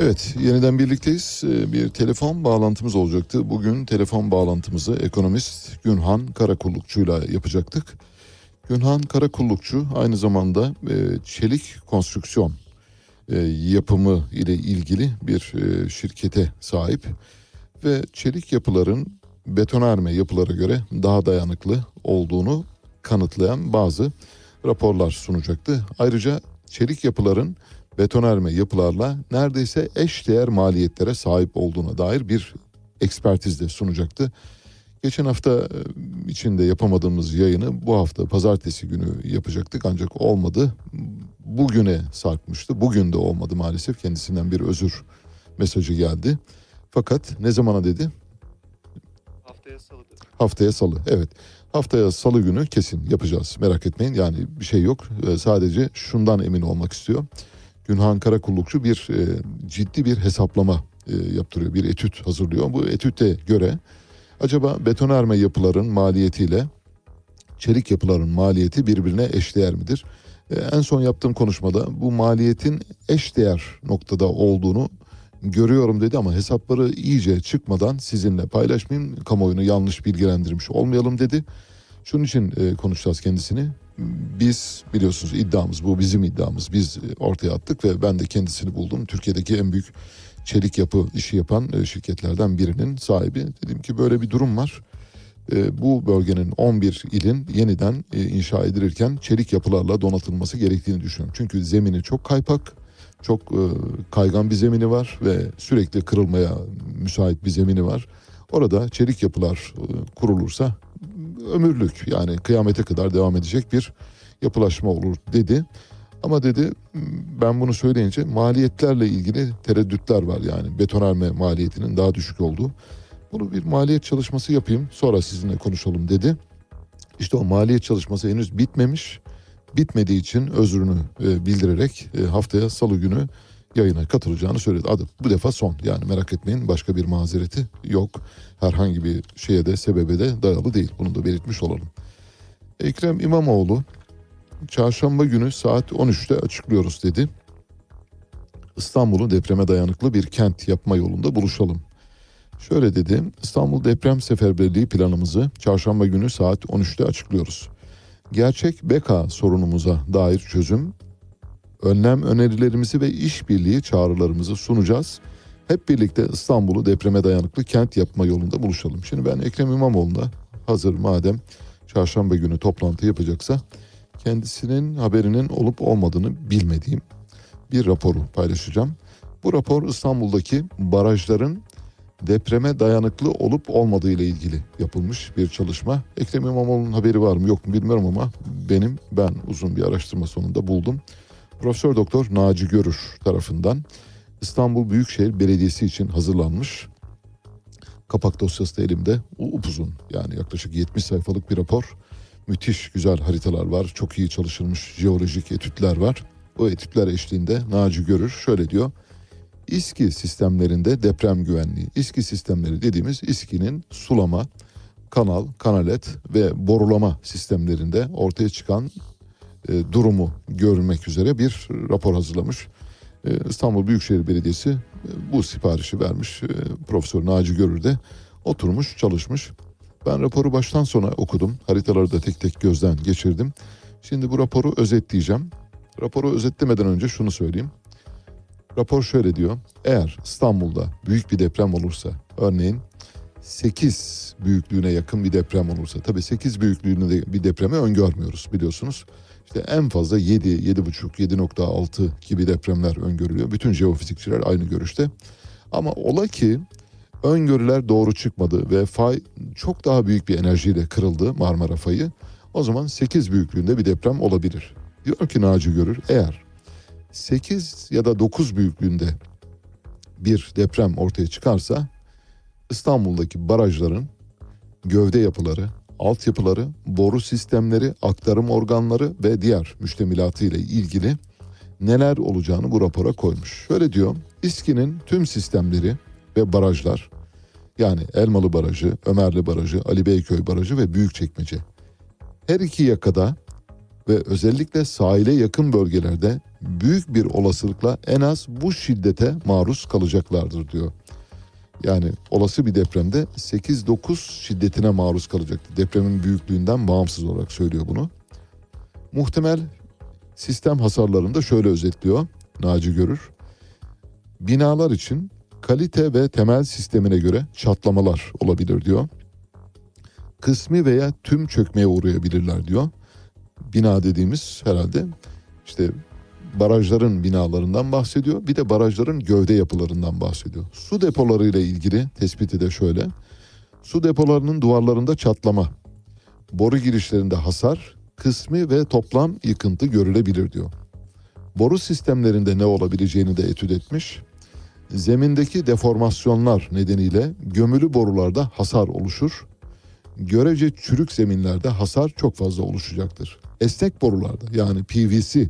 Evet, yeniden birlikteyiz. Ee, Bir telefon bağlantımız olacaktı. Bugün telefon bağlantımızı ekonomist Günhan Karakullukçu'yla yapacaktık. Günhan Karakullukçu aynı zamanda e, çelik konstrüksiyon e, yapımı ile ilgili bir e, şirkete sahip ve çelik yapıların betonarme yapılara göre daha dayanıklı olduğunu kanıtlayan bazı raporlar sunacaktı. Ayrıca çelik yapıların betonarme yapılarla neredeyse eşdeğer maliyetlere sahip olduğuna dair bir ekspertiz de sunacaktı. Geçen hafta e, içinde yapamadığımız yayını bu hafta pazartesi günü yapacaktık ancak olmadı. Bugüne sarkmıştı. Bugün de olmadı maalesef. Kendisinden bir özür mesajı geldi. Fakat ne zamana dedi? Haftaya salı dedi. Haftaya salı. Evet. Haftaya salı günü kesin yapacağız. Merak etmeyin. Yani bir şey yok. Ee, Sadece şundan emin olmak istiyor. Günhan Karakullukçu bir e, ciddi bir hesaplama e, yaptırıyor. Bir etüt hazırlıyor. Bu etütte göre acaba betonarme yapıların maliyetiyle çelik yapıların maliyeti birbirine eşdeğer midir? E, en son yaptığım konuşmada bu maliyetin eşdeğer noktada olduğunu görüyorum dedi ama hesapları iyice çıkmadan sizinle paylaşmayayım. Kamuoyunu yanlış bilgilendirmiş olmayalım dedi. Şunun için e, konuşacağız kendisini. Biz biliyorsunuz iddiamız bu bizim iddiamız. Biz e, ortaya attık ve ben de kendisini buldum. Türkiye'deki en büyük çelik yapı işi yapan e, şirketlerden birinin sahibi. Dedim ki böyle bir durum var. E, bu bölgenin 11 ilin yeniden inşa edilirken çelik yapılarla donatılması gerektiğini düşünüyorum. Çünkü zemini çok kaypak, çok kaygan bir zemini var ve sürekli kırılmaya müsait bir zemini var. Orada çelik yapılar kurulursa ömürlük yani kıyamete kadar devam edecek bir yapılaşma olur dedi. Ama dedi ben bunu söyleyince maliyetlerle ilgili tereddütler var yani betonarme maliyetinin daha düşük olduğu. Bunu bir maliyet çalışması yapayım sonra sizinle konuşalım dedi. İşte o maliyet çalışması henüz bitmemiş. Bitmediği için özrünü e, bildirerek e, haftaya salı günü yayına katılacağını söyledi. Adı bu defa son yani merak etmeyin başka bir mazereti yok. Herhangi bir şeye de sebebe de dayalı değil. Bunu da belirtmiş olalım. Ekrem İmamoğlu çarşamba günü saat 13'te açıklıyoruz dedi. İstanbul'u depreme dayanıklı bir kent yapma yolunda buluşalım. Şöyle dedi, İstanbul Deprem Seferberliği planımızı çarşamba günü saat 13'te açıklıyoruz. Gerçek beka sorunumuza dair çözüm, önlem önerilerimizi ve işbirliği çağrılarımızı sunacağız. Hep birlikte İstanbul'u depreme dayanıklı kent yapma yolunda buluşalım. Şimdi ben Ekrem İmamoğlu'na hazır madem çarşamba günü toplantı yapacaksa kendisinin haberinin olup olmadığını bilmediğim bir raporu paylaşacağım. Bu rapor İstanbul'daki barajların depreme dayanıklı olup olmadığı ile ilgili yapılmış bir çalışma. Ekrem İmamoğlu'nun haberi var mı yok mu bilmiyorum ama benim ben uzun bir araştırma sonunda buldum. Profesör Doktor Naci Görür tarafından İstanbul Büyükşehir Belediyesi için hazırlanmış. Kapak dosyası da elimde. Upuzun yani yaklaşık 70 sayfalık bir rapor. Müthiş güzel haritalar var. Çok iyi çalışılmış jeolojik etütler var. O etütler eşliğinde Naci Görür şöyle diyor. İSKİ sistemlerinde deprem güvenliği. İSKİ sistemleri dediğimiz İSKİ'nin sulama, kanal, kanalet ve borulama sistemlerinde ortaya çıkan e, durumu görmek üzere bir rapor hazırlamış. E, İstanbul Büyükşehir Belediyesi e, bu siparişi vermiş. E, Profesör Naci Görür de oturmuş çalışmış. Ben raporu baştan sona okudum. Haritaları da tek tek gözden geçirdim. Şimdi bu raporu özetleyeceğim. Raporu özetlemeden önce şunu söyleyeyim. Rapor şöyle diyor. Eğer İstanbul'da büyük bir deprem olursa, örneğin 8 büyüklüğüne yakın bir deprem olursa, tabii 8 büyüklüğünde bir depremi öngörmüyoruz biliyorsunuz. İşte en fazla 7, 7,5, 7.6 gibi depremler öngörülüyor. Bütün jeofizikçiler aynı görüşte. Ama ola ki öngörüler doğru çıkmadı ve fay çok daha büyük bir enerjiyle kırıldı Marmara fayı. O zaman 8 büyüklüğünde bir deprem olabilir. Diyor ki Naci Görür eğer 8 ya da 9 büyüklüğünde bir deprem ortaya çıkarsa İstanbul'daki barajların gövde yapıları, altyapıları, boru sistemleri, aktarım organları ve diğer müştemilatı ile ilgili neler olacağını bu rapora koymuş. Şöyle diyor, İSKİ'nin tüm sistemleri ve barajlar yani Elmalı Barajı, Ömerli Barajı, Ali Beyköy Barajı ve Büyükçekmece her iki yakada ve özellikle sahile yakın bölgelerde büyük bir olasılıkla en az bu şiddete maruz kalacaklardır diyor. Yani olası bir depremde 8-9 şiddetine maruz kalacaktır. Depremin büyüklüğünden bağımsız olarak söylüyor bunu. Muhtemel sistem hasarlarında şöyle özetliyor Naci Görür. Binalar için kalite ve temel sistemine göre çatlamalar olabilir diyor. Kısmi veya tüm çökmeye uğrayabilirler diyor. Bina dediğimiz herhalde işte barajların binalarından bahsediyor. Bir de barajların gövde yapılarından bahsediyor. Su depoları ile ilgili tespiti de şöyle. Su depolarının duvarlarında çatlama, boru girişlerinde hasar, kısmi ve toplam yıkıntı görülebilir diyor. Boru sistemlerinde ne olabileceğini de etüt etmiş. Zemindeki deformasyonlar nedeniyle gömülü borularda hasar oluşur. Görece çürük zeminlerde hasar çok fazla oluşacaktır. Esnek borularda yani PVC,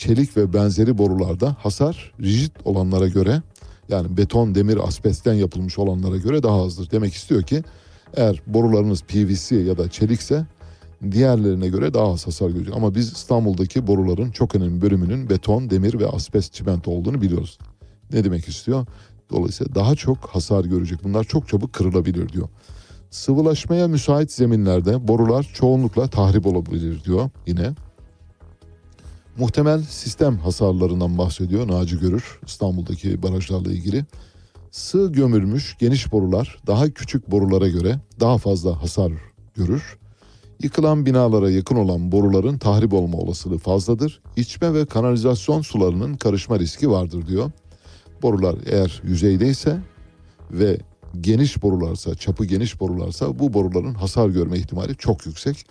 çelik ve benzeri borularda hasar rigid olanlara göre yani beton, demir, asbestten yapılmış olanlara göre daha azdır. Demek istiyor ki eğer borularınız PVC ya da çelikse diğerlerine göre daha az hasar görecek. Ama biz İstanbul'daki boruların çok önemli bölümünün beton, demir ve asbest çimento olduğunu biliyoruz. Ne demek istiyor? Dolayısıyla daha çok hasar görecek. Bunlar çok çabuk kırılabilir diyor. Sıvılaşmaya müsait zeminlerde borular çoğunlukla tahrip olabilir diyor yine. Muhtemel sistem hasarlarından bahsediyor Naci Görür İstanbul'daki barajlarla ilgili. Sığ gömülmüş geniş borular daha küçük borulara göre daha fazla hasar görür. Yıkılan binalara yakın olan boruların tahrip olma olasılığı fazladır. İçme ve kanalizasyon sularının karışma riski vardır diyor. Borular eğer yüzeydeyse ve geniş borularsa, çapı geniş borularsa bu boruların hasar görme ihtimali çok yüksek.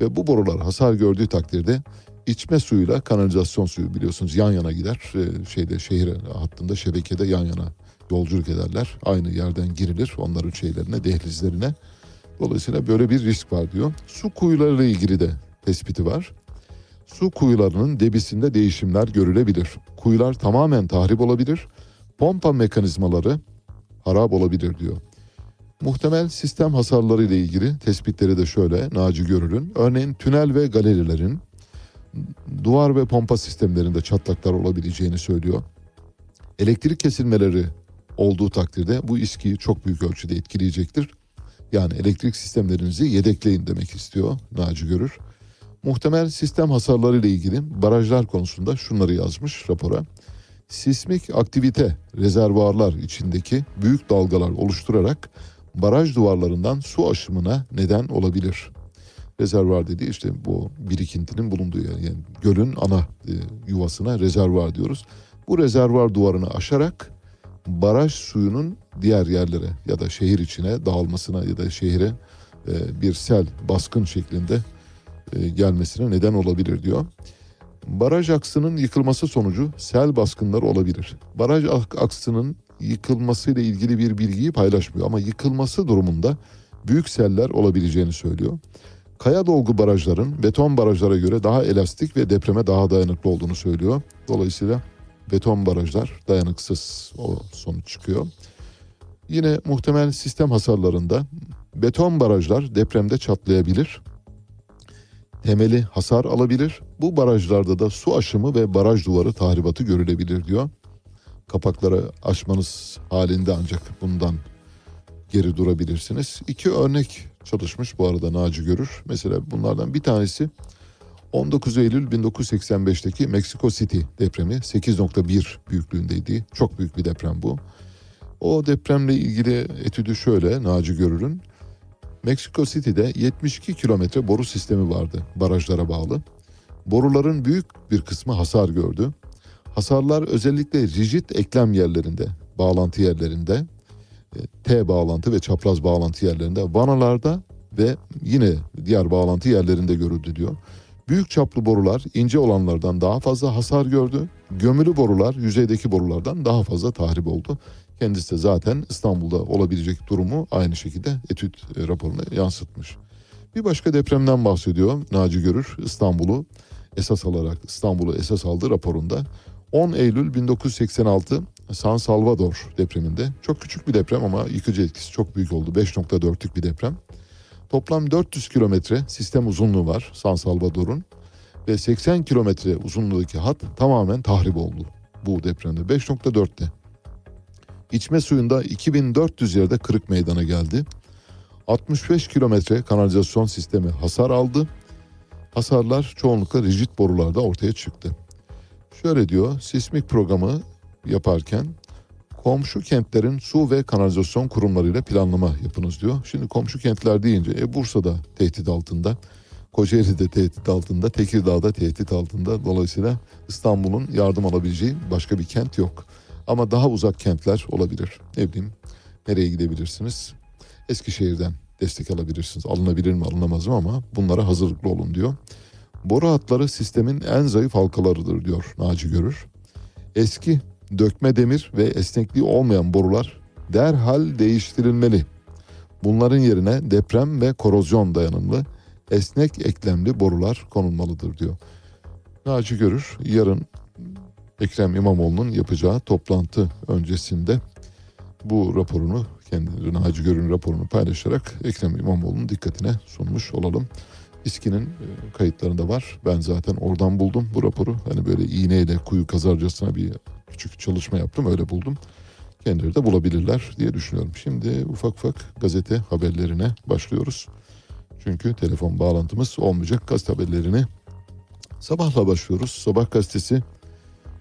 Ve bu borular hasar gördüğü takdirde içme suyuyla kanalizasyon suyu biliyorsunuz yan yana gider. Ee, şeyde şehir hattında şebekede yan yana yolculuk ederler. Aynı yerden girilir onların şeylerine, dehlizlerine. Dolayısıyla böyle bir risk var diyor. Su kuyularıyla ilgili de tespiti var. Su kuyularının debisinde değişimler görülebilir. Kuyular tamamen tahrip olabilir. Pompa mekanizmaları harap olabilir diyor. Muhtemel sistem hasarları ile ilgili tespitleri de şöyle Naci Görür'ün. Örneğin tünel ve galerilerin duvar ve pompa sistemlerinde çatlaklar olabileceğini söylüyor. Elektrik kesilmeleri olduğu takdirde bu iskiyi çok büyük ölçüde etkileyecektir. Yani elektrik sistemlerinizi yedekleyin demek istiyor Naci Görür. Muhtemel sistem hasarları ile ilgili barajlar konusunda şunları yazmış rapora. Sismik aktivite rezervuarlar içindeki büyük dalgalar oluşturarak baraj duvarlarından su aşımına neden olabilir. Rezervuar dediği işte bu birikintinin bulunduğu yer. Yani gölün ana e, yuvasına rezervuar diyoruz. Bu rezervuar duvarını aşarak baraj suyunun diğer yerlere ya da şehir içine dağılmasına ya da şehire e, bir sel baskın şeklinde e, gelmesine neden olabilir diyor. Baraj aksının yıkılması sonucu sel baskınları olabilir. Baraj ak- aksının yıkılmasıyla ilgili bir bilgiyi paylaşmıyor ama yıkılması durumunda büyük seller olabileceğini söylüyor. Kaya dolgu barajların beton barajlara göre daha elastik ve depreme daha dayanıklı olduğunu söylüyor. Dolayısıyla beton barajlar dayanıksız o sonuç çıkıyor. Yine muhtemel sistem hasarlarında beton barajlar depremde çatlayabilir. Temeli hasar alabilir. Bu barajlarda da su aşımı ve baraj duvarı tahribatı görülebilir diyor. Kapakları açmanız halinde ancak bundan geri durabilirsiniz. İki örnek çalışmış bu arada Naci Görür. Mesela bunlardan bir tanesi 19 Eylül 1985'teki Mexico City depremi 8.1 büyüklüğündeydi. Çok büyük bir deprem bu. O depremle ilgili etüdü şöyle Naci Görür'ün. Mexico City'de 72 kilometre boru sistemi vardı barajlara bağlı. Boruların büyük bir kısmı hasar gördü. Hasarlar özellikle rigid eklem yerlerinde, bağlantı yerlerinde, T bağlantı ve çapraz bağlantı yerlerinde, vanalarda ve yine diğer bağlantı yerlerinde görüldü diyor. Büyük çaplı borular ince olanlardan daha fazla hasar gördü. Gömülü borular yüzeydeki borulardan daha fazla tahrip oldu. Kendisi de zaten İstanbul'da olabilecek durumu aynı şekilde etüt e, raporuna yansıtmış. Bir başka depremden bahsediyor Naci Görür. İstanbul'u esas alarak İstanbul'u esas aldı raporunda. 10 Eylül 1986 San Salvador depreminde çok küçük bir deprem ama yıkıcı etkisi çok büyük oldu. 5.4'lük bir deprem. Toplam 400 kilometre sistem uzunluğu var San Salvador'un ve 80 kilometre uzunluğundaki hat tamamen tahrip oldu bu depremde 5.4'te. İçme suyunda 2400 yerde kırık meydana geldi. 65 kilometre kanalizasyon sistemi hasar aldı. Hasarlar çoğunlukla rigid borularda ortaya çıktı. Şöyle diyor, sismik programı yaparken komşu kentlerin su ve kanalizasyon kurumlarıyla planlama yapınız diyor. Şimdi komşu kentler deyince e, Bursa'da tehdit altında, Kocaeli'de tehdit altında, Tekirdağ'da tehdit altında. Dolayısıyla İstanbul'un yardım alabileceği başka bir kent yok. Ama daha uzak kentler olabilir. Ne bileyim nereye gidebilirsiniz? Eskişehir'den destek alabilirsiniz. Alınabilir mi alınamaz mı ama bunlara hazırlıklı olun diyor. Boru hatları sistemin en zayıf halkalarıdır diyor Naci Görür. Eski dökme demir ve esnekliği olmayan borular derhal değiştirilmeli. Bunların yerine deprem ve korozyon dayanımlı esnek eklemli borular konulmalıdır diyor. Naci Görür yarın Ekrem İmamoğlu'nun yapacağı toplantı öncesinde bu raporunu kendi Naci Görür'ün raporunu paylaşarak Ekrem İmamoğlu'nun dikkatine sunmuş olalım. İSKİ'nin e, kayıtlarında var. Ben zaten oradan buldum bu raporu. Hani böyle iğneyle kuyu kazarcasına bir küçük çalışma yaptım öyle buldum. Kendileri de bulabilirler diye düşünüyorum. Şimdi ufak ufak gazete haberlerine başlıyoruz. Çünkü telefon bağlantımız olmayacak. Gazete haberlerini Sabahla başlıyoruz. Sabah gazetesi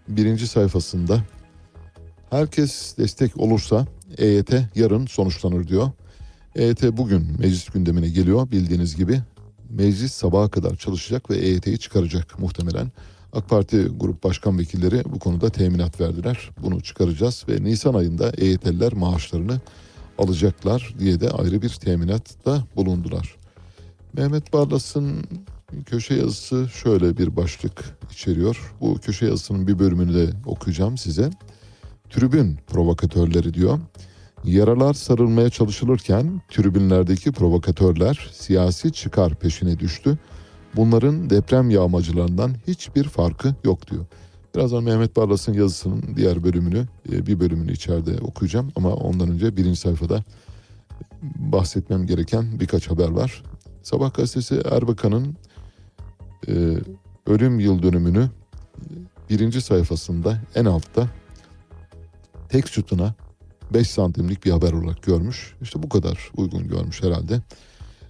birinci sayfasında herkes destek olursa EYT yarın sonuçlanır diyor. EYT bugün meclis gündemine geliyor bildiğiniz gibi. Meclis sabaha kadar çalışacak ve EYT'yi çıkaracak muhtemelen. AK Parti grup başkan vekilleri bu konuda teminat verdiler. Bunu çıkaracağız ve Nisan ayında EYT'liler maaşlarını alacaklar diye de ayrı bir teminatta bulundular. Mehmet Barlas'ın köşe yazısı şöyle bir başlık içeriyor. Bu köşe yazısının bir bölümünü de okuyacağım size. Tribün provokatörleri diyor. Yaralar sarılmaya çalışılırken tribünlerdeki provokatörler siyasi çıkar peşine düştü. Bunların deprem yağmacılarından hiçbir farkı yok diyor. Birazdan Mehmet Barlas'ın yazısının diğer bölümünü, e, bir bölümünü içeride okuyacağım. Ama ondan önce birinci sayfada bahsetmem gereken birkaç haber var. Sabah gazetesi Erbakan'ın e, ölüm yıl dönümünü birinci sayfasında en altta tek sütuna 5 santimlik bir haber olarak görmüş. İşte bu kadar uygun görmüş herhalde.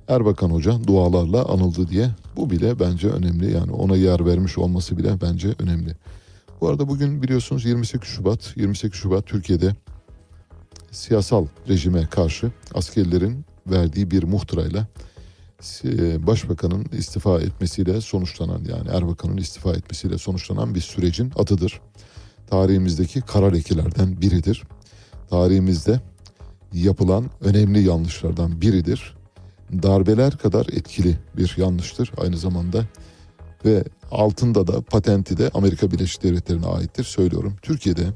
Erbakan Hoca dualarla anıldı diye. Bu bile bence önemli. Yani ona yer vermiş olması bile bence önemli. Bu arada bugün biliyorsunuz 28 Şubat. 28 Şubat Türkiye'de siyasal rejime karşı askerlerin verdiği bir muhtırayla e, başbakanın istifa etmesiyle sonuçlanan yani Erbakan'ın istifa etmesiyle sonuçlanan bir sürecin adıdır. Tarihimizdeki kara lekelerden biridir. Tarihimizde yapılan önemli yanlışlardan biridir. Darbeler kadar etkili bir yanlıştır aynı zamanda ve altında da patenti de Amerika Birleşik Devletleri'ne aittir söylüyorum. Türkiye'de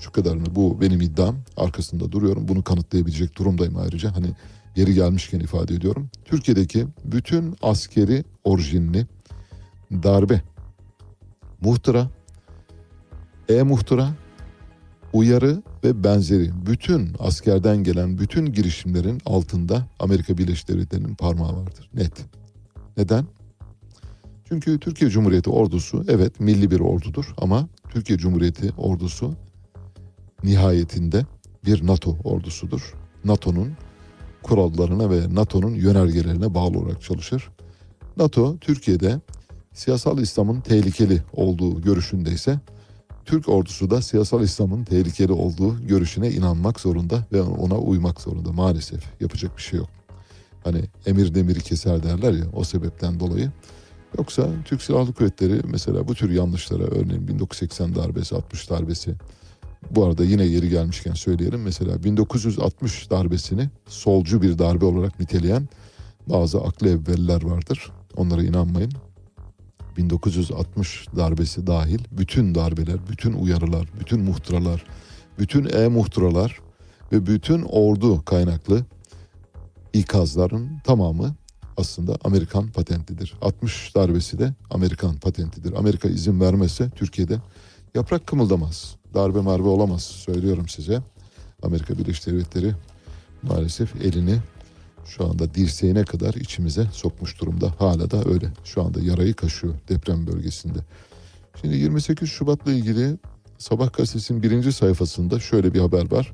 şu kadarını bu benim iddiam arkasında duruyorum bunu kanıtlayabilecek durumdayım ayrıca hani yeri gelmişken ifade ediyorum. Türkiye'deki bütün askeri orijinli darbe, muhtıra, e-muhtıra, uyarı ve benzeri bütün askerden gelen bütün girişimlerin altında Amerika Birleşik Devletleri'nin parmağı vardır. Net. Neden? Çünkü Türkiye Cumhuriyeti ordusu evet milli bir ordudur ama Türkiye Cumhuriyeti ordusu nihayetinde bir NATO ordusudur. NATO'nun kurallarına ve NATO'nun yönergelerine bağlı olarak çalışır. NATO Türkiye'de siyasal İslam'ın tehlikeli olduğu görüşündeyse Türk ordusu da siyasal İslam'ın tehlikeli olduğu görüşüne inanmak zorunda ve ona uymak zorunda maalesef yapacak bir şey yok. Hani emir demiri keser derler ya o sebepten dolayı. Yoksa Türk Silahlı Kuvvetleri mesela bu tür yanlışlara örneğin 1980 darbesi 60 darbesi bu arada yine yeri gelmişken söyleyelim. Mesela 1960 darbesini solcu bir darbe olarak niteleyen bazı aklı evveliler vardır. Onlara inanmayın. 1960 darbesi dahil bütün darbeler, bütün uyarılar, bütün muhtıralar, bütün e-muhtıralar ve bütün ordu kaynaklı ikazların tamamı aslında Amerikan patentidir. 60 darbesi de Amerikan patentidir. Amerika izin vermezse Türkiye'de yaprak kımıldamaz. Darbe marbe olamaz söylüyorum size. Amerika Birleşik Devletleri maalesef elini şu anda dirseğine kadar içimize sokmuş durumda. Hala da öyle. Şu anda yarayı kaşıyor deprem bölgesinde. Şimdi 28 Şubat'la ilgili Sabah gazetesinin birinci sayfasında şöyle bir haber var.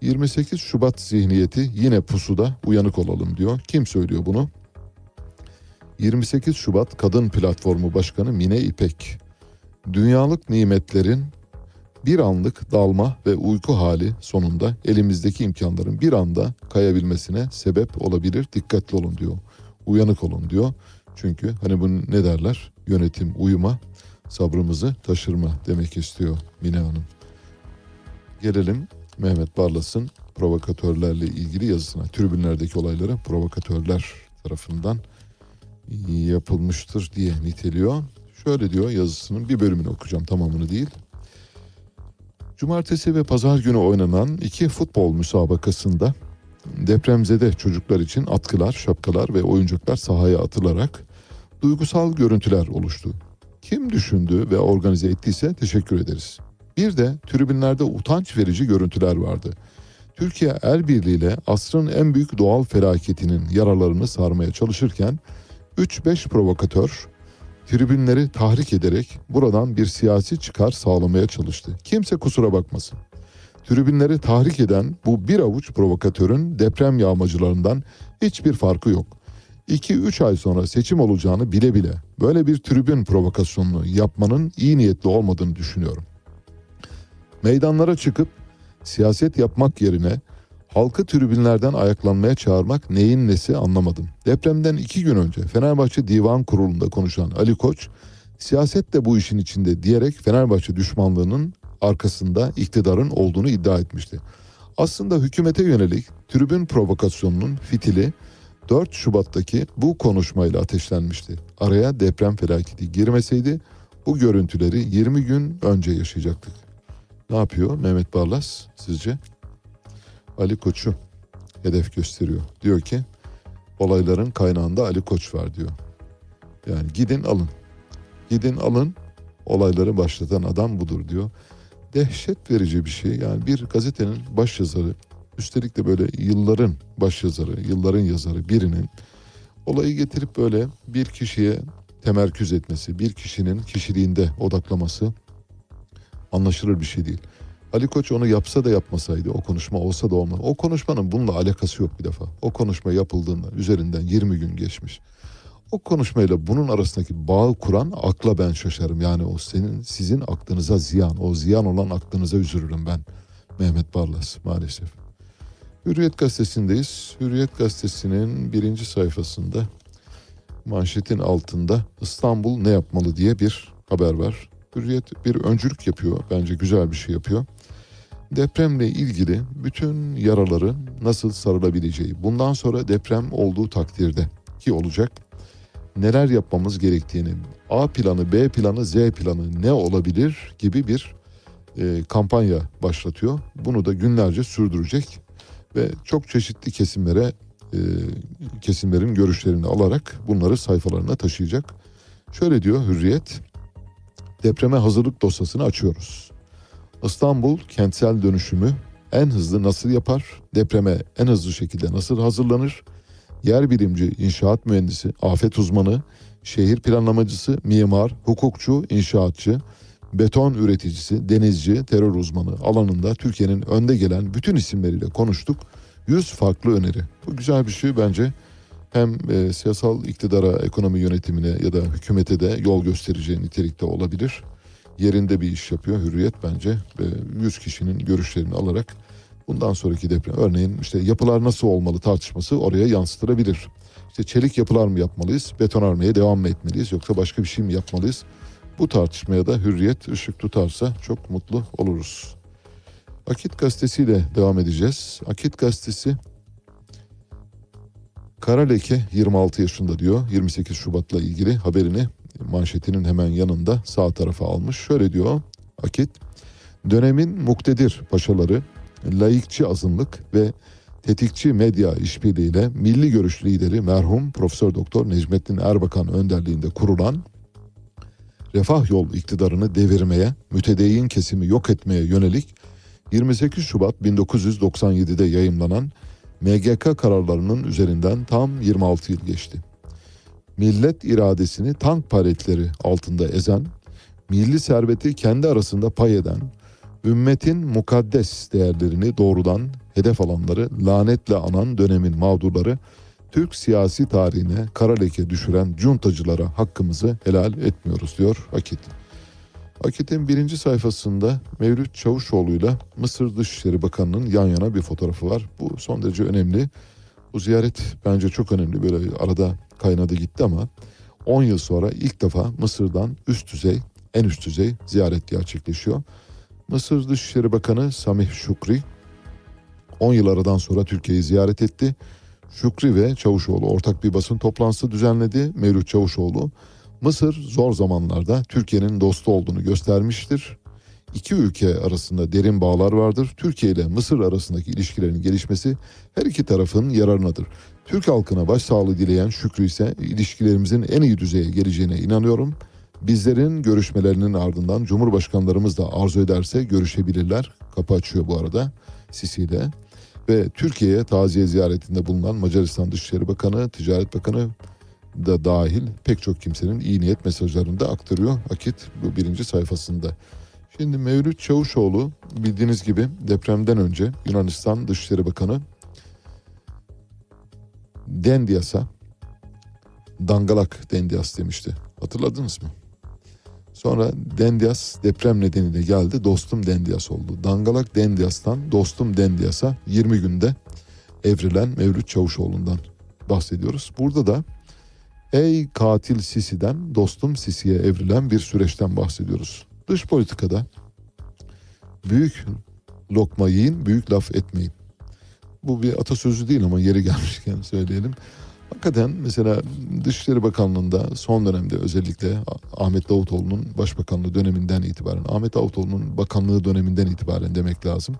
28 Şubat zihniyeti yine pusuda uyanık olalım diyor. Kim söylüyor bunu? 28 Şubat Kadın Platformu Başkanı Mine İpek. Dünyalık nimetlerin bir anlık dalma ve uyku hali sonunda elimizdeki imkanların bir anda kayabilmesine sebep olabilir. Dikkatli olun diyor. Uyanık olun diyor. Çünkü hani bunu ne derler? Yönetim uyuma, sabrımızı taşırma demek istiyor Mine Hanım. Gelelim Mehmet Barlas'ın provokatörlerle ilgili yazısına. Tribünlerdeki olayları provokatörler tarafından yapılmıştır diye niteliyor. Şöyle diyor yazısının bir bölümünü okuyacağım tamamını değil. Cumartesi ve pazar günü oynanan iki futbol müsabakasında depremzede çocuklar için atkılar, şapkalar ve oyuncaklar sahaya atılarak duygusal görüntüler oluştu. Kim düşündü ve organize ettiyse teşekkür ederiz. Bir de tribünlerde utanç verici görüntüler vardı. Türkiye el birliğiyle asrın en büyük doğal felaketinin yaralarını sarmaya çalışırken 3-5 provokatör tribünleri tahrik ederek buradan bir siyasi çıkar sağlamaya çalıştı. Kimse kusura bakmasın. Tribünleri tahrik eden bu bir avuç provokatörün deprem yağmacılarından hiçbir farkı yok. 2-3 ay sonra seçim olacağını bile bile böyle bir tribün provokasyonunu yapmanın iyi niyetli olmadığını düşünüyorum. Meydanlara çıkıp siyaset yapmak yerine halkı tribünlerden ayaklanmaya çağırmak neyin nesi anlamadım. Depremden iki gün önce Fenerbahçe Divan Kurulu'nda konuşan Ali Koç, siyaset de bu işin içinde diyerek Fenerbahçe düşmanlığının arkasında iktidarın olduğunu iddia etmişti. Aslında hükümete yönelik tribün provokasyonunun fitili 4 Şubat'taki bu konuşmayla ateşlenmişti. Araya deprem felaketi girmeseydi bu görüntüleri 20 gün önce yaşayacaktık. Ne yapıyor Mehmet Barlas sizce? Ali Koç'u hedef gösteriyor. Diyor ki olayların kaynağında Ali Koç var diyor. Yani gidin alın. Gidin alın olayları başlatan adam budur diyor. Dehşet verici bir şey. Yani bir gazetenin başyazarı üstelik de böyle yılların başyazarı, yılların yazarı birinin olayı getirip böyle bir kişiye temerküz etmesi, bir kişinin kişiliğinde odaklaması anlaşılır bir şey değil. Ali Koç onu yapsa da yapmasaydı o konuşma olsa da olmaz. O konuşmanın bununla alakası yok bir defa. O konuşma yapıldığında üzerinden 20 gün geçmiş. O konuşmayla bunun arasındaki bağı kuran akla ben şaşarım. Yani o senin sizin aklınıza ziyan, o ziyan olan aklınıza üzülürüm ben. Mehmet Barlas maalesef. Hürriyet gazetesindeyiz. Hürriyet gazetesinin birinci sayfasında manşetin altında İstanbul ne yapmalı diye bir haber var. Hürriyet bir öncülük yapıyor. Bence güzel bir şey yapıyor. Depremle ilgili bütün yaraları nasıl sarılabileceği, bundan sonra deprem olduğu takdirde ki olacak neler yapmamız gerektiğini, A planı, B planı, Z planı ne olabilir gibi bir e, kampanya başlatıyor. Bunu da günlerce sürdürecek ve çok çeşitli kesimlere e, kesimlerin görüşlerini alarak bunları sayfalarına taşıyacak. Şöyle diyor Hürriyet, depreme hazırlık dosyasını açıyoruz. İstanbul kentsel dönüşümü en hızlı nasıl yapar? Depreme en hızlı şekilde nasıl hazırlanır? Yer bilimci, inşaat mühendisi, afet uzmanı, şehir planlamacısı, mimar, hukukçu, inşaatçı, beton üreticisi, denizci, terör uzmanı alanında Türkiye'nin önde gelen bütün isimleriyle konuştuk. 100 farklı öneri. Bu güzel bir şey bence. Hem e, siyasal iktidara, ekonomi yönetimine ya da hükümete de yol göstereceği nitelikte olabilir. Yerinde bir iş yapıyor Hürriyet bence. Ve 100 kişinin görüşlerini alarak bundan sonraki deprem örneğin işte yapılar nasıl olmalı tartışması oraya yansıtılabilir. İşte çelik yapılar mı yapmalıyız, betonarmeye devam mı etmeliyiz yoksa başka bir şey mi yapmalıyız? Bu tartışmaya da hürriyet ışık tutarsa çok mutlu oluruz. Akit gazetesiyle devam edeceğiz. Akit gazetesi Kara Leke 26 yaşında diyor. 28 Şubat'la ilgili haberini manşetinin hemen yanında sağ tarafa almış. Şöyle diyor Akit. Dönemin muktedir paşaları, laikçi azınlık ve tetikçi medya işbirliğiyle milli görüş lideri merhum Profesör Doktor Necmettin Erbakan önderliğinde kurulan Refah Yol iktidarını devirmeye, mütedeyyin kesimi yok etmeye yönelik 28 Şubat 1997'de yayımlanan MGK kararlarının üzerinden tam 26 yıl geçti. Millet iradesini tank paletleri altında ezen, milli serveti kendi arasında pay eden, ümmetin mukaddes değerlerini doğrudan hedef alanları lanetle anan dönemin mağdurları, Türk siyasi tarihine kara leke düşüren cuntacılara hakkımızı helal etmiyoruz diyor Akit. Akit'in birinci sayfasında Mevlüt Çavuşoğlu'yla Mısır Dışişleri Bakanı'nın yan yana bir fotoğrafı var. Bu son derece önemli. Bu ziyaret bence çok önemli. Böyle arada kaynadı gitti ama 10 yıl sonra ilk defa Mısır'dan üst düzey, en üst düzey ziyaret gerçekleşiyor. Mısır Dışişleri Bakanı Samih Şukri 10 yıl aradan sonra Türkiye'yi ziyaret etti. Şükri ve Çavuşoğlu ortak bir basın toplantısı düzenledi. Mevlüt Çavuşoğlu Mısır zor zamanlarda Türkiye'nin dostu olduğunu göstermiştir. İki ülke arasında derin bağlar vardır. Türkiye ile Mısır arasındaki ilişkilerin gelişmesi her iki tarafın yararınadır. Türk halkına başsağlığı dileyen Şükrü ise ilişkilerimizin en iyi düzeye geleceğine inanıyorum. Bizlerin görüşmelerinin ardından Cumhurbaşkanlarımız da arzu ederse görüşebilirler. Kapı açıyor bu arada Sisi. Ve Türkiye'ye taziye ziyaretinde bulunan Macaristan Dışişleri Bakanı, Ticaret Bakanı da dahil pek çok kimsenin iyi niyet mesajlarını da aktarıyor Akit bu birinci sayfasında. Şimdi Mevlüt Çavuşoğlu bildiğiniz gibi depremden önce Yunanistan Dışişleri Bakanı Dendias'a dangalak Dendias demişti. Hatırladınız mı? Sonra Dendias deprem nedeniyle geldi. Dostum Dendias oldu. Dangalak Dendias'tan dostum Dendias'a 20 günde evrilen Mevlüt Çavuşoğlu'ndan bahsediyoruz. Burada da ey katil Sisi'den dostum Sisi'ye evrilen bir süreçten bahsediyoruz. Dış politikada büyük lokma yiyin, büyük laf etmeyin. Bu bir atasözü değil ama yeri gelmişken söyleyelim. Hakikaten mesela Dışişleri Bakanlığı'nda son dönemde özellikle Ahmet Davutoğlu'nun başbakanlığı döneminden itibaren, Ahmet Davutoğlu'nun bakanlığı döneminden itibaren demek lazım.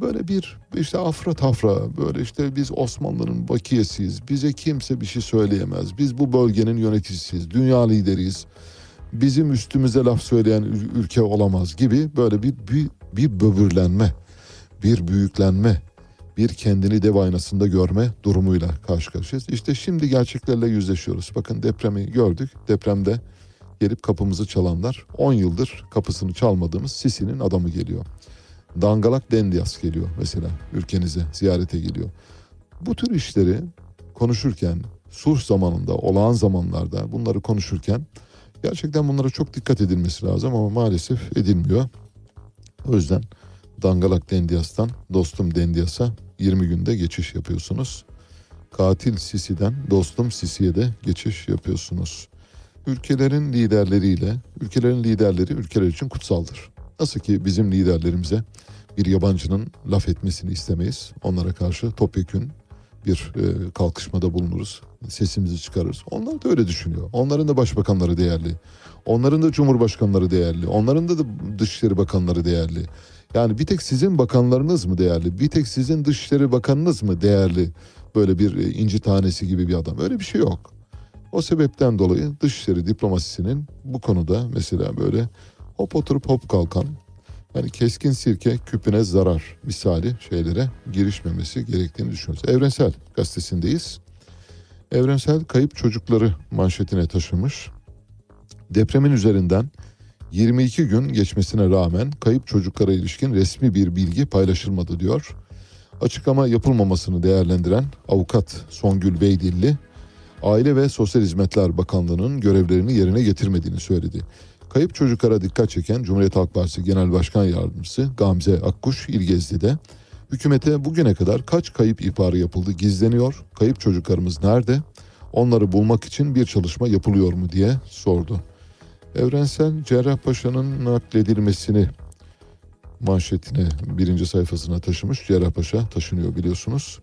Böyle bir işte afra tafra böyle işte biz Osmanlı'nın bakiyesiyiz. Bize kimse bir şey söyleyemez. Biz bu bölgenin yöneticisiyiz. Dünya lideriyiz. Bizim üstümüze laf söyleyen ül- ülke olamaz gibi böyle bir bir, bir böbürlenme, bir büyüklenme, bir kendini dev aynasında görme durumuyla karşı karşıyayız. İşte şimdi gerçeklerle yüzleşiyoruz. Bakın depremi gördük. Depremde gelip kapımızı çalanlar 10 yıldır kapısını çalmadığımız Sisi'nin adamı geliyor. Dangalak Dendias geliyor mesela ülkenize ziyarete geliyor. Bu tür işleri konuşurken sulh zamanında olağan zamanlarda bunları konuşurken gerçekten bunlara çok dikkat edilmesi lazım ama maalesef edilmiyor. O yüzden Dangalak Dendias'tan dostum Dendias'a 20 günde geçiş yapıyorsunuz. Katil Sisi'den dostum Sisi'ye de geçiş yapıyorsunuz. Ülkelerin liderleriyle, ülkelerin liderleri ülkeler için kutsaldır. Nasıl ki bizim liderlerimize bir yabancının laf etmesini istemeyiz. Onlara karşı topyekün bir e, kalkışmada bulunuruz. Sesimizi çıkarırız. Onlar da öyle düşünüyor. Onların da başbakanları değerli. Onların da cumhurbaşkanları değerli. Onların da, da dışişleri bakanları değerli. Yani bir tek sizin bakanlarınız mı değerli? Bir tek sizin dışişleri bakanınız mı değerli? Böyle bir e, inci tanesi gibi bir adam. Öyle bir şey yok. O sebepten dolayı dışişleri diplomasisinin bu konuda mesela böyle hop oturup hop kalkan yani keskin sirke küpüne zarar misali şeylere girişmemesi gerektiğini düşünüyoruz. Evrensel gazetesindeyiz. Evrensel kayıp çocukları manşetine taşımış. Depremin üzerinden 22 gün geçmesine rağmen kayıp çocuklara ilişkin resmi bir bilgi paylaşılmadı diyor. Açıklama yapılmamasını değerlendiren avukat Songül Beydilli, Aile ve Sosyal Hizmetler Bakanlığı'nın görevlerini yerine getirmediğini söyledi. Kayıp çocuklara dikkat çeken Cumhuriyet Halk Partisi Genel Başkan Yardımcısı Gamze Akkuş İlgezli'de hükümete bugüne kadar kaç kayıp ihbarı yapıldı gizleniyor, kayıp çocuklarımız nerede, onları bulmak için bir çalışma yapılıyor mu diye sordu. Evrensel Cerrahpaşa'nın nakledilmesini manşetine birinci sayfasına taşımış. Cerrahpaşa taşınıyor biliyorsunuz.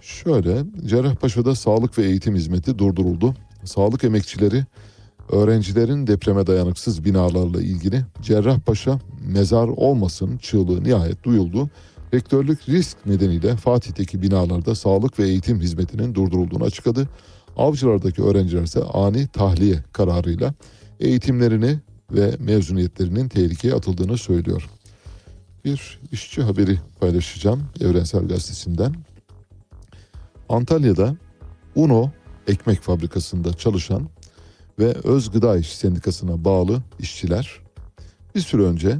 Şöyle Cerrahpaşa'da sağlık ve eğitim hizmeti durduruldu. Sağlık emekçileri öğrencilerin depreme dayanıksız binalarla ilgili Cerrahpaşa mezar olmasın çığlığı nihayet duyuldu. Rektörlük risk nedeniyle Fatih'teki binalarda sağlık ve eğitim hizmetinin durdurulduğunu açıkladı. Avcılardaki öğrenciler ise ani tahliye kararıyla eğitimlerini ve mezuniyetlerinin tehlikeye atıldığını söylüyor. Bir işçi haberi paylaşacağım Evrensel Gazetesi'nden. Antalya'da Uno ekmek fabrikasında çalışan ve Öz Gıda İş Sendikası'na bağlı işçiler bir süre önce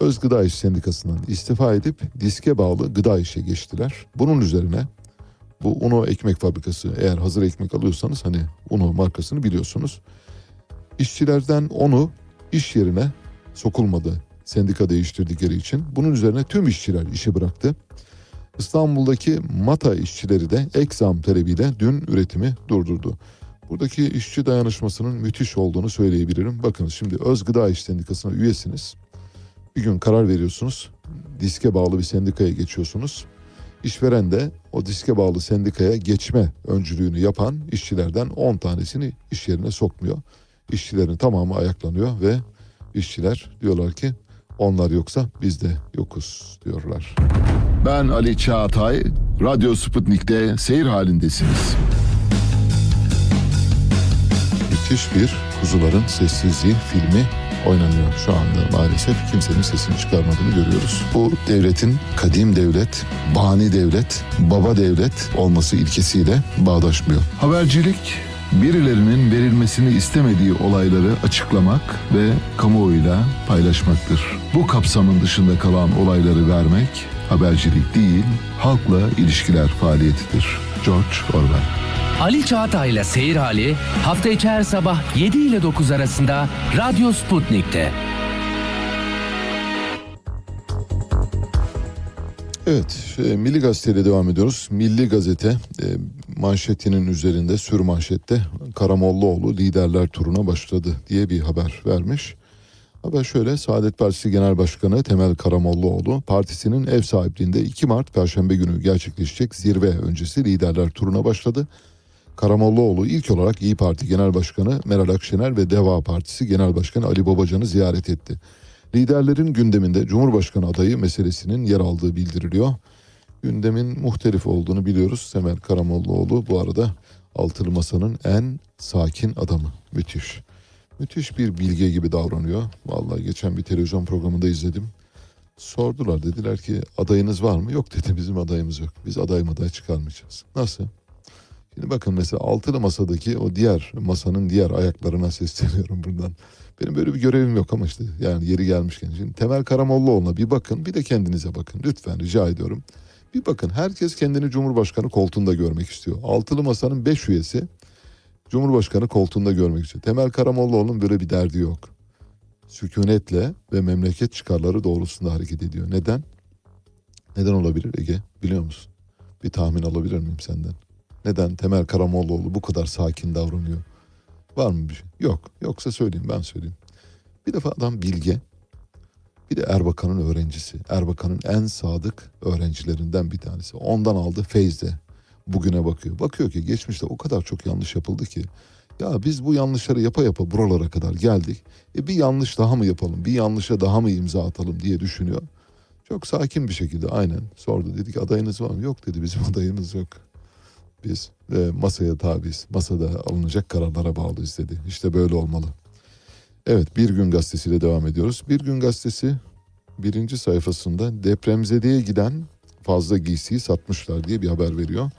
Öz Gıda İş Sendikası'ndan istifa edip diske bağlı gıda işe geçtiler. Bunun üzerine bu Uno ekmek fabrikası eğer hazır ekmek alıyorsanız hani Uno markasını biliyorsunuz. İşçilerden onu iş yerine sokulmadı sendika değiştirdikleri için. Bunun üzerine tüm işçiler işi bıraktı. İstanbul'daki Mata işçileri de ek zam talebiyle dün üretimi durdurdu. Buradaki işçi dayanışmasının müthiş olduğunu söyleyebilirim. Bakın şimdi Öz Gıda İş Sendikası'na üyesiniz. Bir gün karar veriyorsunuz. Diske bağlı bir sendikaya geçiyorsunuz. İşveren de o diske bağlı sendikaya geçme öncülüğünü yapan işçilerden 10 tanesini iş yerine sokmuyor. İşçilerin tamamı ayaklanıyor ve işçiler diyorlar ki onlar yoksa biz de yokuz diyorlar. Ben Ali Çağatay, Radyo Sputnik'te seyir halindesiniz. Müthiş bir Kuzuların Sessizliği filmi oynanıyor şu anda maalesef. Kimsenin sesini çıkarmadığını görüyoruz. Bu devletin kadim devlet, bani devlet, baba devlet olması ilkesiyle bağdaşmıyor. Habercilik birilerinin verilmesini istemediği olayları açıklamak ve kamuoyuyla paylaşmaktır. Bu kapsamın dışında kalan olayları vermek habercilik değil, halkla ilişkiler faaliyetidir. George Orwell. Ali Çağatay ile Seyir Hali hafta içi her sabah 7 ile 9 arasında Radyo Sputnik'te. Evet, şey, Milli Gazete devam ediyoruz. Milli Gazete e, manşetinin üzerinde sür manşette Karamollaoğlu liderler turuna başladı diye bir haber vermiş. Haber şöyle Saadet Partisi Genel Başkanı Temel Karamollaoğlu partisinin ev sahipliğinde 2 Mart Perşembe günü gerçekleşecek zirve öncesi liderler turuna başladı. Karamollaoğlu ilk olarak İyi Parti Genel Başkanı Meral Akşener ve Deva Partisi Genel Başkanı Ali Babacan'ı ziyaret etti. Liderlerin gündeminde Cumhurbaşkanı adayı meselesinin yer aldığı bildiriliyor. Gündemin muhtelif olduğunu biliyoruz. Temel Karamollaoğlu bu arada Altılı Masa'nın en sakin adamı. Müthiş. Müthiş bir bilge gibi davranıyor. Vallahi geçen bir televizyon programında izledim. Sordular dediler ki adayınız var mı? Yok dedi bizim adayımız yok. Biz aday aday çıkarmayacağız. Nasıl? Şimdi bakın mesela altılı masadaki o diğer masanın diğer ayaklarına sesleniyorum buradan. Benim böyle bir görevim yok ama işte yani yeri gelmişken. Şimdi Temel Karamollaoğlu'na bir bakın bir de kendinize bakın lütfen rica ediyorum. Bir bakın herkes kendini Cumhurbaşkanı koltuğunda görmek istiyor. Altılı masanın beş üyesi Cumhurbaşkanı koltuğunda görmek istiyor. Temel Karamollaoğlu'nun böyle bir derdi yok. Sükunetle ve memleket çıkarları doğrultusunda hareket ediyor. Neden? Neden olabilir Ege? Biliyor musun? Bir tahmin alabilir miyim senden? Neden Temel Karamollaoğlu bu kadar sakin davranıyor? Var mı bir şey? Yok. Yoksa söyleyeyim ben söyleyeyim. Bir defa adam bilge. Bir de Erbakan'ın öğrencisi. Erbakan'ın en sadık öğrencilerinden bir tanesi. Ondan aldı feyzde. Bugüne bakıyor. Bakıyor ki geçmişte o kadar çok yanlış yapıldı ki. Ya biz bu yanlışları yapa yapa buralara kadar geldik. E bir yanlış daha mı yapalım? Bir yanlışa daha mı imza atalım diye düşünüyor. Çok sakin bir şekilde aynen sordu. Dedi ki adayınız var mı? Yok dedi bizim adayımız yok. Biz e, masaya tabiiz. Masada alınacak kararlara bağlıyız dedi. İşte böyle olmalı. Evet Bir Gün Gazetesi'yle devam ediyoruz. Bir Gün Gazetesi birinci sayfasında depremzedeye giden fazla giysiyi satmışlar diye bir haber veriyor.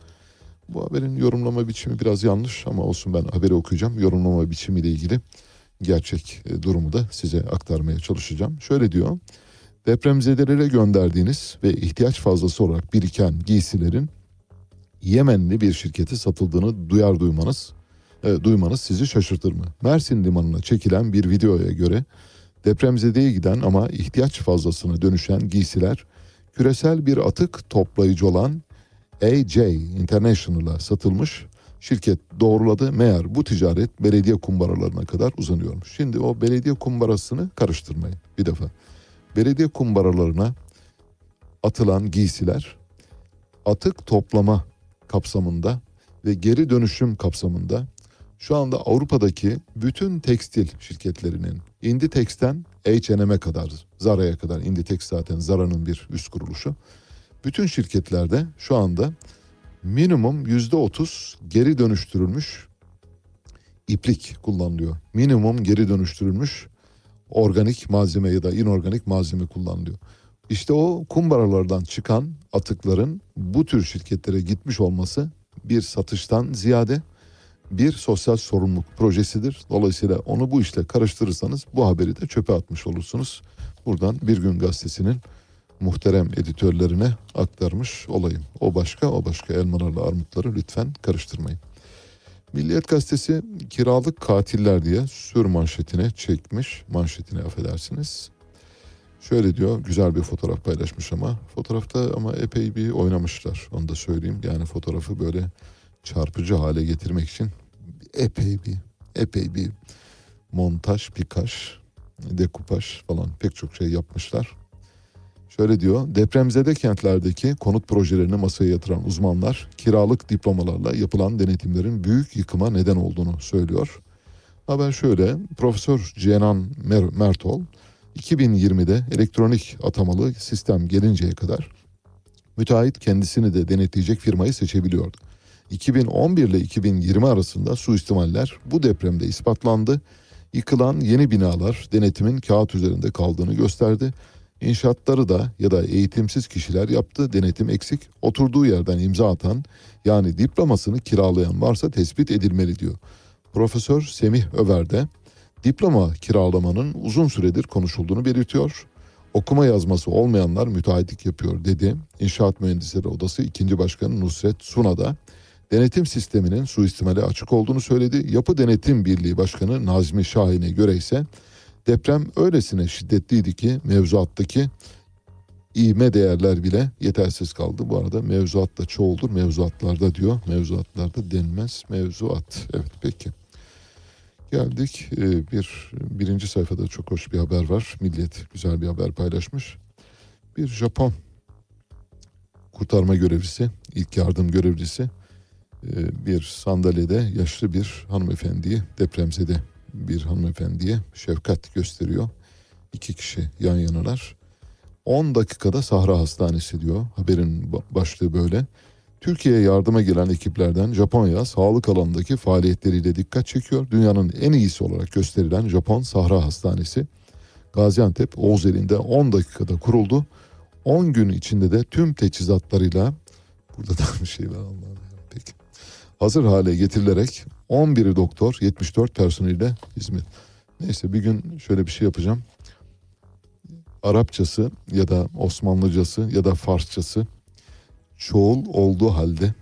Bu haberin yorumlama biçimi biraz yanlış ama olsun ben haberi okuyacağım. Yorumlama biçimiyle ilgili gerçek e, durumu da size aktarmaya çalışacağım. Şöyle diyor. Depremzedelere gönderdiğiniz ve ihtiyaç fazlası olarak biriken giysilerin Yemenli bir şirkete satıldığını duyar duymanız e, duymanız sizi şaşırtır mı? Mersin limanına çekilen bir videoya göre depremzedeye giden ama ihtiyaç fazlasına dönüşen giysiler küresel bir atık toplayıcı olan AJ International'a satılmış. Şirket doğruladı. Meğer bu ticaret belediye kumbaralarına kadar uzanıyormuş. Şimdi o belediye kumbarasını karıştırmayın bir defa. Belediye kumbaralarına atılan giysiler atık toplama kapsamında ve geri dönüşüm kapsamında şu anda Avrupa'daki bütün tekstil şirketlerinin Inditex'ten H&M'e kadar, Zara'ya kadar Inditex zaten Zara'nın bir üst kuruluşu. Bütün şirketlerde şu anda minimum yüzde otuz geri dönüştürülmüş iplik kullanılıyor. Minimum geri dönüştürülmüş organik malzeme ya da inorganik malzeme kullanılıyor. İşte o kumbaralardan çıkan atıkların bu tür şirketlere gitmiş olması bir satıştan ziyade bir sosyal sorumluluk projesidir. Dolayısıyla onu bu işle karıştırırsanız bu haberi de çöpe atmış olursunuz. Buradan Bir Gün Gazetesi'nin muhterem editörlerine aktarmış olayım. O başka o başka elmalarla armutları lütfen karıştırmayın. Milliyet Gazetesi kiralık katiller diye sür manşetine çekmiş. Manşetine affedersiniz. Şöyle diyor güzel bir fotoğraf paylaşmış ama fotoğrafta ama epey bir oynamışlar onu da söyleyeyim. Yani fotoğrafı böyle çarpıcı hale getirmek için epey bir epey bir montaj, pikaj, dekupaj falan pek çok şey yapmışlar. Şöyle diyor, depremzede kentlerdeki konut projelerini masaya yatıran uzmanlar kiralık diplomalarla yapılan denetimlerin büyük yıkıma neden olduğunu söylüyor. Haber şöyle, Profesör Cenan Mer- Mertol 2020'de elektronik atamalı sistem gelinceye kadar müteahhit kendisini de denetleyecek firmayı seçebiliyordu. 2011 ile 2020 arasında suistimaller bu depremde ispatlandı. Yıkılan yeni binalar denetimin kağıt üzerinde kaldığını gösterdi. İnşaatları da ya da eğitimsiz kişiler yaptı. Denetim eksik. Oturduğu yerden imza atan yani diplomasını kiralayan varsa tespit edilmeli diyor. Profesör Semih Över de diploma kiralamanın uzun süredir konuşulduğunu belirtiyor. Okuma yazması olmayanlar müteahhitlik yapıyor dedi. İnşaat Mühendisleri Odası 2. Başkanı Nusret Suna da denetim sisteminin suistimale açık olduğunu söyledi. Yapı Denetim Birliği Başkanı Nazmi Şahin'e göre ise deprem öylesine şiddetliydi ki mevzuattaki iğme değerler bile yetersiz kaldı. Bu arada mevzuat da çoğuldur. Mevzuatlarda diyor. Mevzuatlarda denmez. Mevzuat. Evet peki. Geldik e, bir birinci sayfada çok hoş bir haber var. Milliyet güzel bir haber paylaşmış. Bir Japon kurtarma görevlisi, ilk yardım görevlisi e, bir sandalyede yaşlı bir hanımefendiyi depremzede bir hanımefendiye şefkat gösteriyor. İki kişi yan yanalar. 10 dakikada Sahra Hastanesi diyor. Haberin ba- başlığı böyle. Türkiye'ye yardıma gelen ekiplerden Japonya sağlık alanındaki faaliyetleriyle dikkat çekiyor. Dünyanın en iyisi olarak gösterilen Japon Sahra Hastanesi Gaziantep Oğuz elinde 10 dakikada kuruldu. 10 gün içinde de tüm teçhizatlarıyla burada da bir şey var Allah'ım peki. Hazır hale getirilerek 11 doktor 74 personeliyle hizmet. Neyse bir gün şöyle bir şey yapacağım. Arapçası ya da Osmanlıcası ya da Farsçası çoğul olduğu halde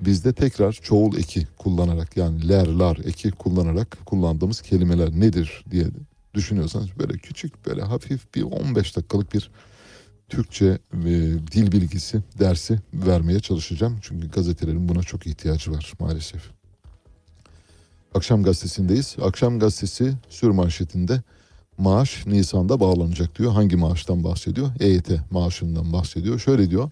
bizde tekrar çoğul eki kullanarak yani ler lar eki kullanarak kullandığımız kelimeler nedir diye düşünüyorsanız böyle küçük böyle hafif bir 15 dakikalık bir Türkçe e, dil bilgisi dersi vermeye çalışacağım. Çünkü gazetelerin buna çok ihtiyacı var maalesef. Akşam gazetesindeyiz. Akşam gazetesi sür manşetinde maaş Nisan'da bağlanacak diyor. Hangi maaştan bahsediyor? EYT maaşından bahsediyor. Şöyle diyor.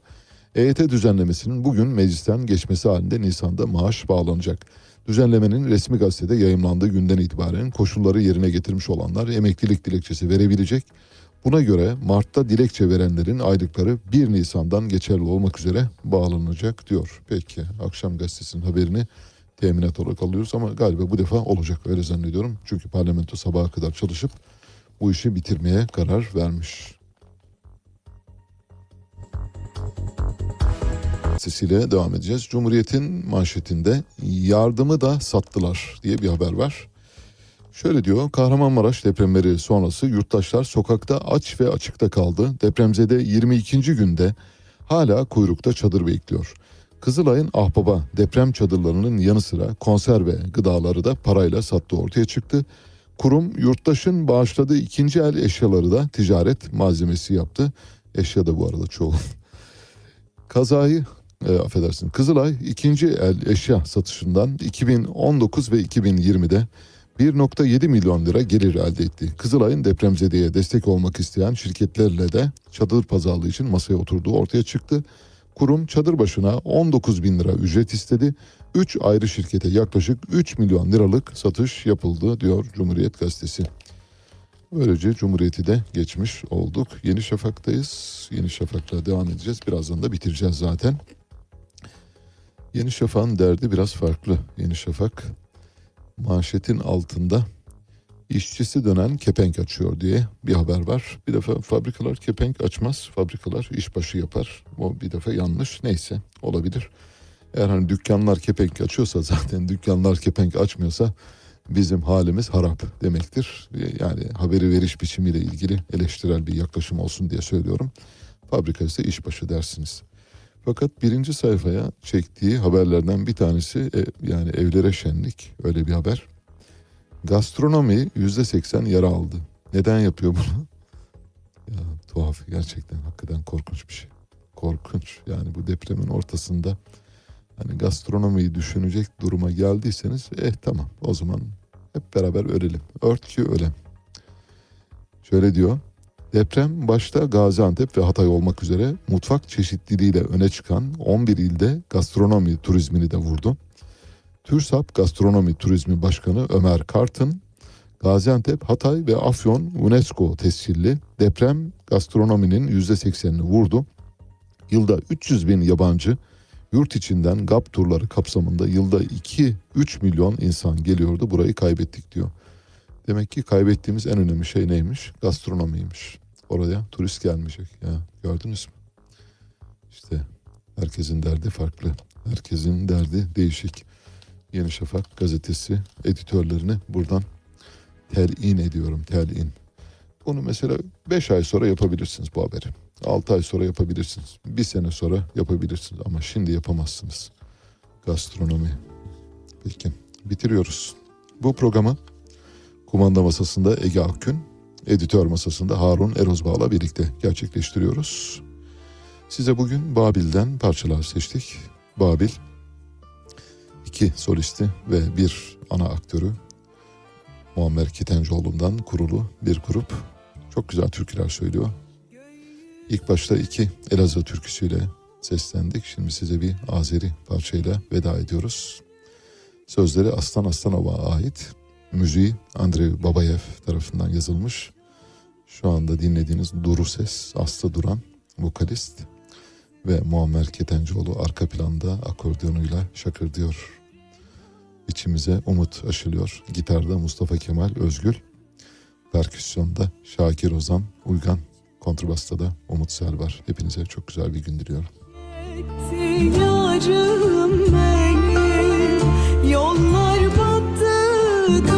EYT düzenlemesinin bugün meclisten geçmesi halinde Nisan'da maaş bağlanacak. Düzenlemenin resmi gazetede yayımlandığı günden itibaren koşulları yerine getirmiş olanlar emeklilik dilekçesi verebilecek. Buna göre Mart'ta dilekçe verenlerin aylıkları 1 Nisan'dan geçerli olmak üzere bağlanacak diyor. Peki akşam gazetesinin haberini teminat olarak alıyoruz ama galiba bu defa olacak öyle zannediyorum. Çünkü parlamento sabaha kadar çalışıp bu işi bitirmeye karar vermiş. Sesiyle devam edeceğiz. Cumhuriyet'in manşetinde yardımı da sattılar diye bir haber var. Şöyle diyor Kahramanmaraş depremleri sonrası yurttaşlar sokakta aç ve açıkta kaldı. Depremzede 22. günde hala kuyrukta çadır bekliyor. Kızılay'ın Ahbaba deprem çadırlarının yanı sıra konserve gıdaları da parayla sattığı ortaya çıktı. Kurum yurttaşın bağışladığı ikinci el eşyaları da ticaret malzemesi yaptı. Eşya da bu arada çoğu. Kazayı e, affedersin Kızılay ikinci el eşya satışından 2019 ve 2020'de 1.7 milyon lira gelir elde etti. Kızılay'ın depremzedeye destek olmak isteyen şirketlerle de çadır pazarlığı için masaya oturduğu ortaya çıktı. Kurum çadır başına 19 bin lira ücret istedi. 3 ayrı şirkete yaklaşık 3 milyon liralık satış yapıldı diyor Cumhuriyet Gazetesi. Böylece Cumhuriyet'i de geçmiş olduk. Yeni Şafak'tayız. Yeni Şafak'la devam edeceğiz. Birazdan da bitireceğiz zaten. Yeni Şafak'ın derdi biraz farklı. Yeni Şafak manşetin altında işçisi dönen kepenk açıyor diye bir haber var. Bir defa fabrikalar kepenk açmaz. Fabrikalar işbaşı yapar. O bir defa yanlış. Neyse olabilir. Eğer hani dükkanlar kepenk açıyorsa zaten dükkanlar kepenk açmıyorsa bizim halimiz harap demektir. Yani haberi veriş biçimiyle ilgili eleştirel bir yaklaşım olsun diye söylüyorum. Fabrika ise işbaşı dersiniz. Fakat birinci sayfaya çektiği haberlerden bir tanesi e, yani evlere şenlik öyle bir haber. Gastronomi yüzde seksen yara aldı. Neden yapıyor bunu? Ya tuhaf gerçekten hakikaten korkunç bir şey. Korkunç yani bu depremin ortasında hani gastronomiyi düşünecek duruma geldiyseniz eh tamam o zaman hep beraber ölelim. Ört ki ölem. Şöyle diyor. Deprem başta Gaziantep ve Hatay olmak üzere mutfak çeşitliliğiyle öne çıkan 11 ilde gastronomi turizmini de vurdu. TÜRSAP Gastronomi Turizmi Başkanı Ömer Kartın, Gaziantep, Hatay ve Afyon UNESCO tescilli deprem gastronominin %80'ini vurdu. Yılda 300 bin yabancı yurt içinden GAP turları kapsamında yılda 2-3 milyon insan geliyordu. Burayı kaybettik diyor. Demek ki kaybettiğimiz en önemli şey neymiş? Gastronomiymiş. Oraya turist gelmeyecek. Ya gördünüz mü? İşte herkesin derdi farklı. Herkesin derdi değişik. Yeni Şafak gazetesi editörlerini buradan telin ediyorum. Telin. Bunu mesela 5 ay sonra yapabilirsiniz bu haberi. 6 ay sonra yapabilirsiniz. Bir sene sonra yapabilirsiniz ama şimdi yapamazsınız. gastronomi. Peki bitiriyoruz. Bu programı kumanda masasında Ege Akgün, editör masasında Harun Erozbağ'la birlikte gerçekleştiriyoruz. Size bugün Babil'den parçalar seçtik. Babil iki solisti ve bir ana aktörü Muammer Ketencoğlu'ndan kurulu bir grup. Çok güzel türküler söylüyor. İlk başta iki Elazığ türküsüyle seslendik. Şimdi size bir Azeri parçayla veda ediyoruz. Sözleri Aslan Aslanov'a ait müziği Andrei Babayev tarafından yazılmış. Şu anda dinlediğiniz Duru Ses, Aslı Duran, vokalist ve Muammer Ketencoğlu arka planda akordeonuyla şakır diyor. İçimize umut aşılıyor. Gitarda Mustafa Kemal Özgül, perküsyonda Şakir Ozan Uygan, kontrabasta da Umut Selvar. Hepinize çok güzel bir gün diliyorum. Yarım benim, yollar battı.